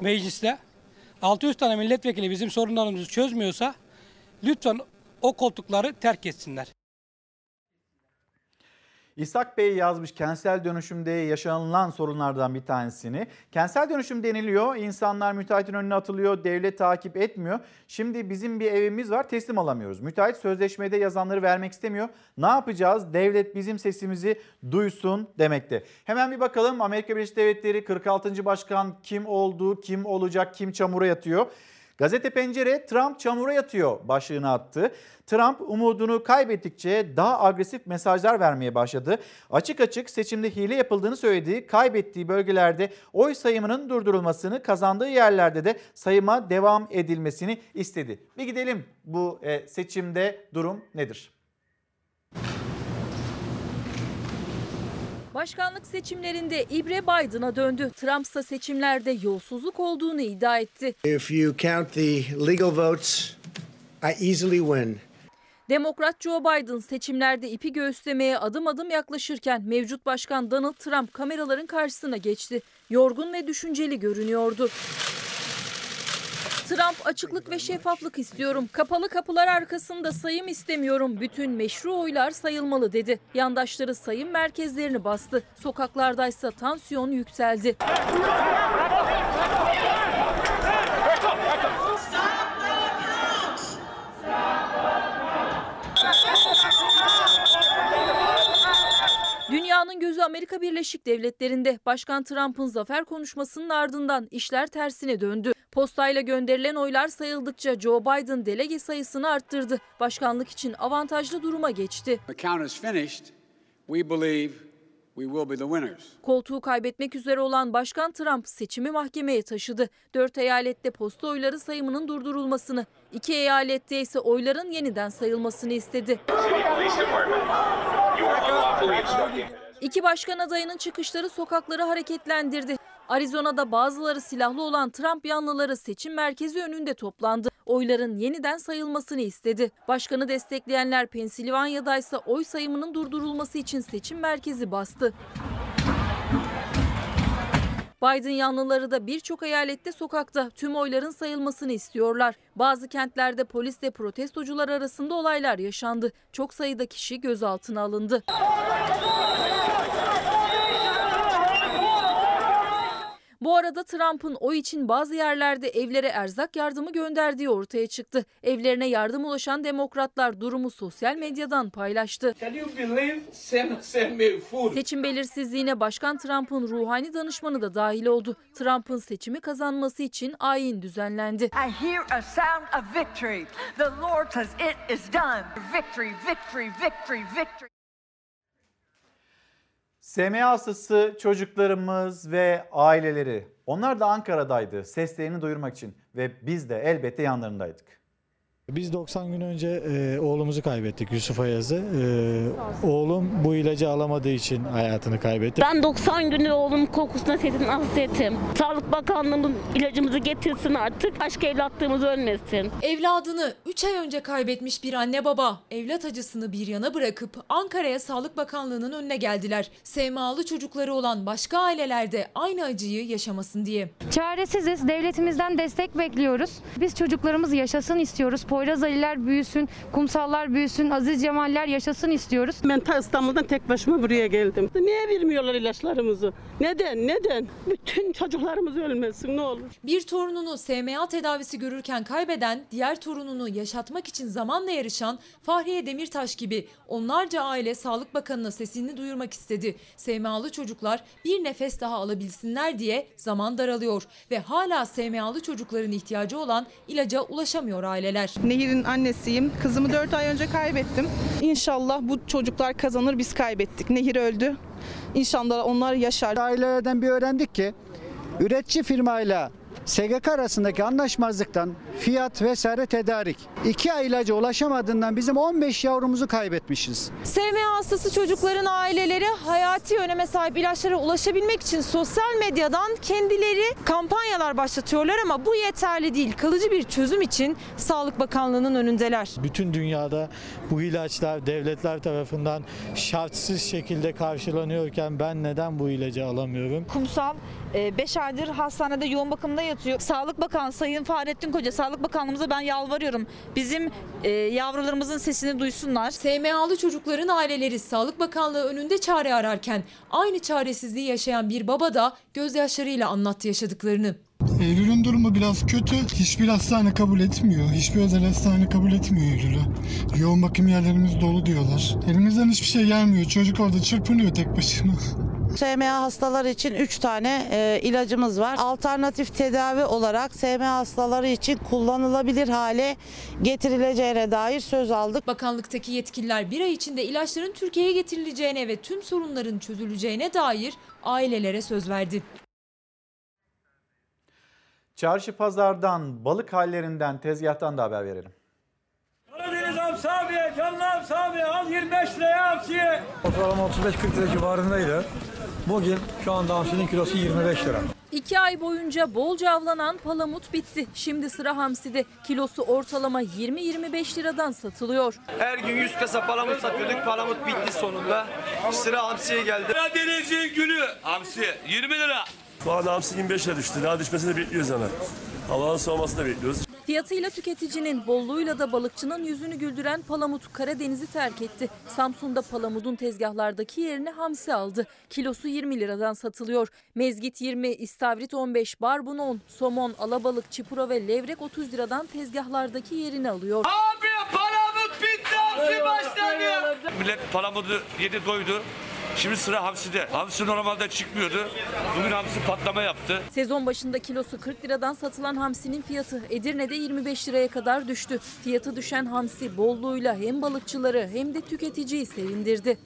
mecliste 600 tane milletvekili bizim sorunlarımızı çözmüyorsa lütfen o koltukları terk etsinler. İshak Bey yazmış kentsel dönüşümde yaşanılan sorunlardan bir tanesini. Kentsel dönüşüm deniliyor, insanlar müteahhitin önüne atılıyor, devlet takip etmiyor. Şimdi bizim bir evimiz var teslim alamıyoruz. Müteahhit sözleşmede yazanları vermek istemiyor. Ne yapacağız? Devlet bizim sesimizi duysun demekte. Hemen bir bakalım Amerika Birleşik Devletleri 46. Başkan kim oldu, kim olacak, kim çamura yatıyor? Gazete Pencere Trump çamura yatıyor başlığını attı. Trump umudunu kaybettikçe daha agresif mesajlar vermeye başladı. Açık açık seçimde hile yapıldığını söyledi. Kaybettiği bölgelerde oy sayımının durdurulmasını, kazandığı yerlerde de sayıma devam edilmesini istedi. Bir gidelim bu e, seçimde durum nedir? Başkanlık seçimlerinde İbre Biden'a döndü. Trump ise seçimlerde yolsuzluk olduğunu iddia etti. If you count the legal votes, I easily win. Demokrat Joe Biden seçimlerde ipi göğüslemeye adım adım yaklaşırken mevcut başkan Donald Trump kameraların karşısına geçti. Yorgun ve düşünceli görünüyordu. Trump açıklık ve şeffaflık istiyorum. Kapalı kapılar arkasında sayım istemiyorum. Bütün meşru oylar sayılmalı dedi. Yandaşları sayım merkezlerini bastı. Sokaklardaysa tansiyon yükseldi. Dünyanın gözü Amerika Birleşik Devletleri'nde Başkan Trump'ın zafer konuşmasının ardından işler tersine döndü. Postayla gönderilen oylar sayıldıkça Joe Biden delege sayısını arttırdı. Başkanlık için avantajlı duruma geçti. Koltuğu kaybetmek üzere olan Başkan Trump seçimi mahkemeye taşıdı. Dört eyalette posta oyları sayımının durdurulmasını, iki eyalette ise oyların yeniden sayılmasını istedi. İki başkan adayının çıkışları sokakları hareketlendirdi. Arizona'da bazıları silahlı olan Trump yanlıları seçim merkezi önünde toplandı. Oyların yeniden sayılmasını istedi. Başkanı destekleyenler Pensilvanya'da ise oy sayımının durdurulması için seçim merkezi bastı. Biden yanlıları da birçok eyalette sokakta tüm oyların sayılmasını istiyorlar. Bazı kentlerde polisle protestocular arasında olaylar yaşandı. Çok sayıda kişi gözaltına alındı. Bu arada Trump'ın oy için bazı yerlerde evlere erzak yardımı gönderdiği ortaya çıktı. Evlerine yardım ulaşan demokratlar durumu sosyal medyadan paylaştı. Seçim belirsizliğine Başkan Trump'ın ruhani danışmanı da dahil oldu. Trump'ın seçimi kazanması için ayin düzenlendi. Victory, victory, victory. SMA hastası çocuklarımız ve aileleri onlar da Ankara'daydı seslerini duyurmak için ve biz de elbette yanlarındaydık. Biz 90 gün önce e, oğlumuzu kaybettik Yusuf Ayaz'ı. E, oğlum bu ilacı alamadığı için hayatını kaybetti. Ben 90 günü oğlum kokusuna sesini hasretim. Sağlık Bakanlığı'nın ilacımızı getirsin artık. Aşk evlatlığımız ölmesin. Evladını 3 ay önce kaybetmiş bir anne baba evlat acısını bir yana bırakıp Ankara'ya Sağlık Bakanlığı'nın önüne geldiler. SMA'lı çocukları olan başka ailelerde aynı acıyı yaşamasın diye. Çaresiziz. Devletimizden destek bekliyoruz. Biz çocuklarımız yaşasın istiyoruz. Poyraz Aliler büyüsün, kumsallar büyüsün, Aziz Cemaller yaşasın istiyoruz. Ben ta İstanbul'dan tek başıma buraya geldim. Niye vermiyorlar ilaçlarımızı? Neden? Neden? Bütün çocuklarımız ölmesin ne olur. Bir torununu SMA tedavisi görürken kaybeden, diğer torununu yaşatmak için zamanla yarışan Fahriye Demirtaş gibi onlarca aile Sağlık Bakanı'na sesini duyurmak istedi. SMA'lı çocuklar bir nefes daha alabilsinler diye zaman daralıyor ve hala SMA'lı çocukların ihtiyacı olan ilaca ulaşamıyor aileler. Nehir'in annesiyim. Kızımı 4 ay önce kaybettim. İnşallah bu çocuklar kazanır biz kaybettik. Nehir öldü. İnşallah onlar yaşar. Ailelerden bir öğrendik ki üretici firmayla SGK arasındaki anlaşmazlıktan fiyat vesaire tedarik. İki ay ilaca ulaşamadığından bizim 15 yavrumuzu kaybetmişiz. SMA hastası çocukların aileleri hayati öneme sahip ilaçlara ulaşabilmek için sosyal medyadan kendileri kampanyalar başlatıyorlar ama bu yeterli değil. Kalıcı bir çözüm için Sağlık Bakanlığı'nın önündeler. Bütün dünyada bu ilaçlar devletler tarafından şartsız şekilde karşılanıyorken ben neden bu ilacı alamıyorum? Kumsal 5 aydır hastanede yoğun bakımda yatıyor. Sağlık Bakanı Sayın Fahrettin Koca, Sağlık Bakanlığımıza ben yalvarıyorum. Bizim e, yavrularımızın sesini duysunlar. SMA'lı çocukların aileleri Sağlık Bakanlığı önünde çare ararken aynı çaresizliği yaşayan bir baba da gözyaşlarıyla anlattı yaşadıklarını. Eylül'ün durumu biraz kötü. Hiçbir hastane kabul etmiyor. Hiçbir özel hastane kabul etmiyor Eylül'ü. Yoğun bakım yerlerimiz dolu diyorlar. Elimizden hiçbir şey gelmiyor. Çocuk orada çırpınıyor tek başına. SMA hastaları için 3 tane e, ilacımız var. Alternatif tedavi olarak SMA hastaları için kullanılabilir hale getirileceğine dair söz aldık. Bakanlıktaki yetkililer bir ay içinde ilaçların Türkiye'ye getirileceğine ve tüm sorunların çözüleceğine dair ailelere söz verdi. Çarşı pazardan, balık hallerinden, tezgahtan da haber verelim. Karadeniz hamsi abiye, canlı hamsi abiye, al 25 liraya hamsiye. Ortalama 35-40 lira civarındaydı. Bugün şu anda hamsinin kilosu 25 lira. İki ay boyunca bolca avlanan palamut bitti. Şimdi sıra hamside. Kilosu ortalama 20-25 liradan satılıyor. Her gün 100 kasa palamut satıyorduk. Palamut bitti sonunda. Sıra hamsiye geldi. Karadeniz'in gülü hamsi 20 lira. Şu anda hamsi 25 lira düştü. Daha düşmesini bekliyoruz hemen. Havanın soğumasını da bekliyoruz. Fiyatıyla tüketicinin, bolluğuyla da balıkçının yüzünü güldüren palamut Karadeniz'i terk etti. Samsun'da palamudun tezgahlardaki yerini hamsi aldı. Kilosu 20 liradan satılıyor. Mezgit 20, istavrit 15, barbun 10, somon, alabalık, çipura ve levrek 30 liradan tezgahlardaki yerini alıyor. Abi palamut bitti hamsi başladı. Millet palamudu yedi doydu. Şimdi sıra hamside. Hamsi normalde çıkmıyordu. Bugün hamsi patlama yaptı. Sezon başında kilosu 40 liradan satılan hamsinin fiyatı Edirne'de 25 liraya kadar düştü. Fiyatı düşen hamsi bolluğuyla hem balıkçıları hem de tüketiciyi sevindirdi.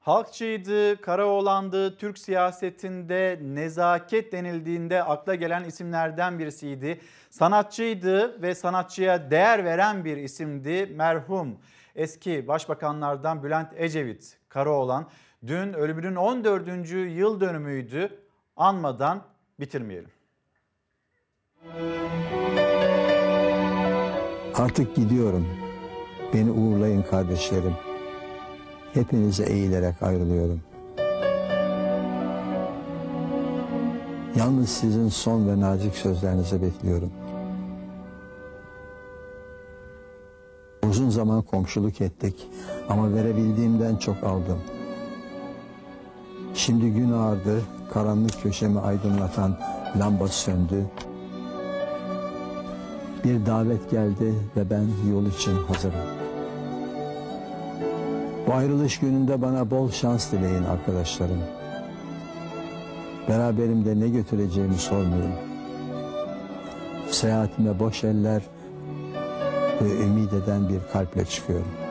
Halkçıydı, Karaoğlan'dı, Türk siyasetinde nezaket denildiğinde akla gelen isimlerden birisiydi. Sanatçıydı ve sanatçıya değer veren bir isimdi merhum. Eski başbakanlardan Bülent Ecevit Karaoğlan dün ölümünün 14. yıl dönümüydü. Anmadan bitirmeyelim. Artık gidiyorum. Beni uğurlayın kardeşlerim. Hepinize eğilerek ayrılıyorum. Yalnız sizin son ve nazik sözlerinizi bekliyorum. Uzun zaman komşuluk ettik ama verebildiğimden çok aldım. Şimdi gün ağardı, karanlık köşemi aydınlatan lamba söndü. Bir davet geldi ve ben yol için hazırım. Bu ayrılış gününde bana bol şans dileyin arkadaşlarım. Beraberimde ne götüreceğimi sormayın. Seyahatime boş eller ve ümit eden bir kalple çıkıyorum.